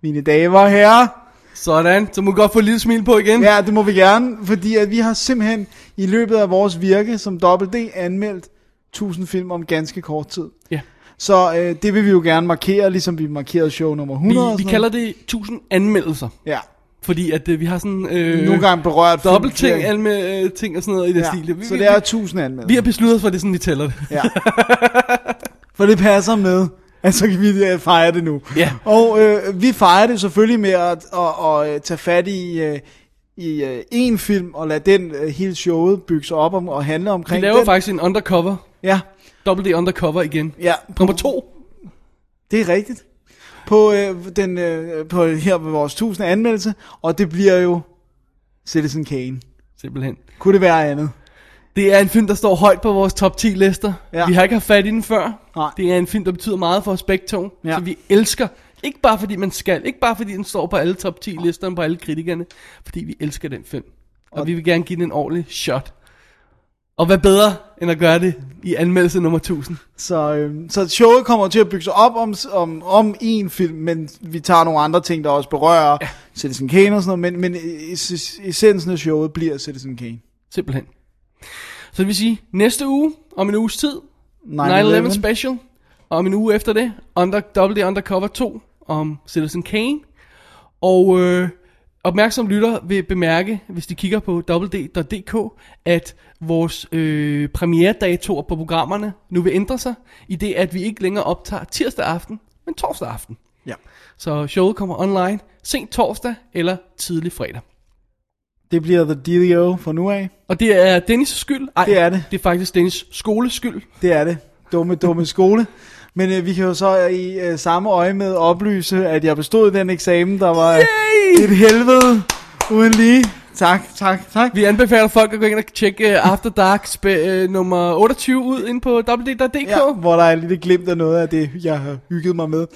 mine damer og herrer. Sådan, så må vi godt få et lille smil på igen. Ja, det må vi gerne, fordi at vi har simpelthen i løbet af vores virke som WD anmeldt 1000 film om ganske kort tid. Ja. Så øh, det vil vi jo gerne markere, ligesom vi markerede show nummer 100. og Vi, vi kalder det 1000 anmeldelser. Ja. Fordi at øh, vi har sådan... Øh, Nogle gange berørt Dobbelt ting, anme, øh, ting og sådan noget i det Ja, stil. Vi, så vi- det er vi- 1000 anmeldelser. Vi har besluttet for, at det er sådan, vi tæller det. Ja. [laughs] For det passer med, at så kan vi øh, fejre det nu. Ja. Og øh, vi fejrer det selvfølgelig med at, at, at, at tage fat i, øh, i øh, en film, og lade den øh, hele showet bygge sig op om, og handle Vi omkring laver den. faktisk en undercover. Ja. Double D undercover igen. Ja. Nummer to. Det er rigtigt. På, øh, den, øh, på her ved vores 1000 anmeldelse, og det bliver jo Citizen Kane. Simpelthen. Kunne det være andet? Det er en film, der står højt på vores top 10 lister. Ja. Vi har ikke haft fat i den før. Nej. Det er en film, der betyder meget for os begge to. Ja. Så vi elsker. Ikke bare fordi man skal. Ikke bare fordi den står på alle top 10 listerne på alle kritikerne. Fordi vi elsker den film. Og, og vi vil gerne give den en ordentlig shot. Og hvad bedre end at gøre det i anmeldelse nummer 1000. Så, øh, så showet kommer til at bygge sig op om, om, om en film, men vi tager nogle andre ting, der også berører ja. Citizen Kane og sådan noget, men, men es- essensen af showet bliver Citizen Kane. Simpelthen. Så det vil sige, næste uge, om en uges tid, 9-11 9/11. special, og om en uge efter det, under, WD Undercover 2 om Citizen Kane. Og øh, opmærksom lytter vil bemærke, hvis de kigger på www.dk, at vores øh, premieredatoer på programmerne nu vil ændre sig, i det at vi ikke længere optager tirsdag aften, men torsdag aften. Ja. Så showet kommer online sent torsdag eller tidlig fredag. Det bliver The Dealio fra nu af. Og det er Dennis' skyld? Ej, Det er det. Det er faktisk Dennis' skoles skyld. Det er det. Dumme, dumme skole. Men øh, vi kan jo så i øh, samme øje med oplyse, at jeg bestod den eksamen, der var øh, et helvede uden lige. Tak, tak, tak. Vi anbefaler folk at gå ind og tjekke uh, After Dark uh, nummer 28 ud ind på www.dk. Ja, hvor der er lille glimt af noget af det, jeg har hygget mig med.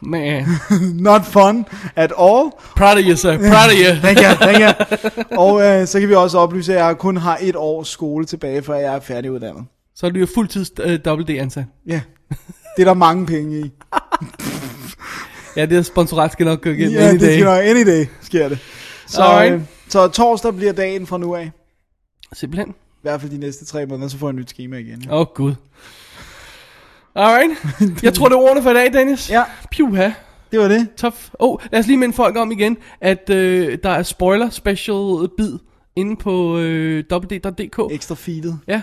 Man, [laughs] Not fun at all. proud of you, sir. Proud of you. [laughs] Thank you, thank you. [laughs] Og øh, så kan vi også oplyse, at jeg kun har et års skole tilbage, før jeg er færdiguddannet. Så er du jo fuldtids uh, WD ansat. Ja, det er der mange penge i. [laughs] Ja, det er sponsorat skal nok gå igen. Ja, any det day. skal nok, any day sker det. Så, Alright. øh, så torsdag bliver dagen fra nu af. Simpelthen. I hvert fald de næste tre måneder, så får jeg et nyt schema igen. Åh, oh, gud. Alright. Jeg tror, det er ordene for i dag, Dennis. Ja. Puha. Det var det. Tough. Oh, lad os lige minde folk om igen, at øh, der er spoiler special bid inde på øh, www.dk. Ekstra feedet. Ja,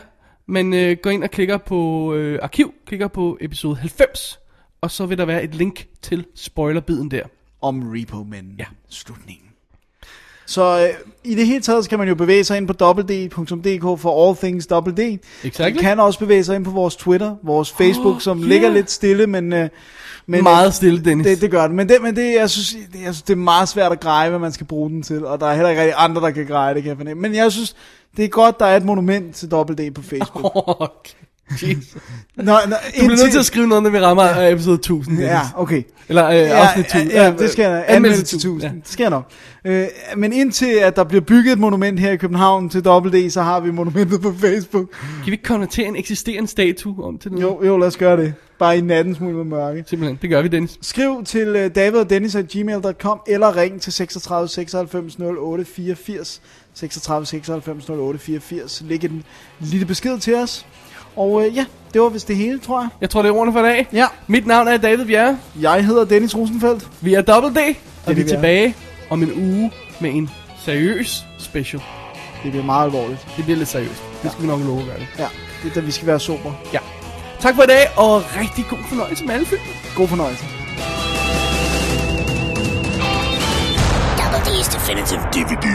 men øh, gå ind og klikker på øh, arkiv, klikker på episode 90, og så vil der være et link til spoilerbiden der. Om Repo Men. Ja. Slutningen. Så øh, i det hele taget, så kan man jo bevæge sig ind på www.dk for all things WD. Exactly. Man kan også bevæge sig ind på vores Twitter, vores Facebook, Oh, som yeah. ligger lidt stille, men... Øh, men Meget stille, Dennis. Det, det gør det. Men, det, men det, jeg, synes, det, jeg synes, det er meget svært at greje, hvad man skal bruge den til. Og der er heller ikke rigtig andre, der kan greje det, kan jeg fornemme. Men jeg synes, det er godt, der er et monument til WD på Facebook. [laughs] Okay. Jesus. Nå, nå, Du bliver nødt til at skrive noget, når vi rammer ja. episode 1000. Dennis. Ja, okay. Eller øh, Ja, afsnit 1000. ja, ja, det skal jeg. Anmeldelse til 1000. Ja. Det skal jeg nok. Øh, men indtil at der bliver bygget et monument her i København til WD, så har vi monumentet på Facebook. Kan vi ikke konvertere en eksisterende statue om til noget? Jo, jo, lad os gøre det. Bare i natten smule mørke. Simpelthen, det gør vi, Dennis. Skriv til uh, davidogdennis.gmail.com eller ring til 36 96 08 84. 36 96 08 84. Læg en lille besked til os. Og uh, ja, det var vist det hele, tror jeg. Jeg tror, det er ordene for i dag. Ja. Mit navn er David Bjerre. Jeg hedder Dennis Rosenfeldt. Vi er Double D, og det, vi er tilbage om en uge med en seriøs special. Det bliver meget alvorligt. Det bliver lidt seriøst. Det skal vi nok love at gøre det. Ja, det er da vi skal være sober. Ja. Tak for i dag, og rigtig god fornøjelse med alle film. God fornøjelse. Double D's Definitive DVD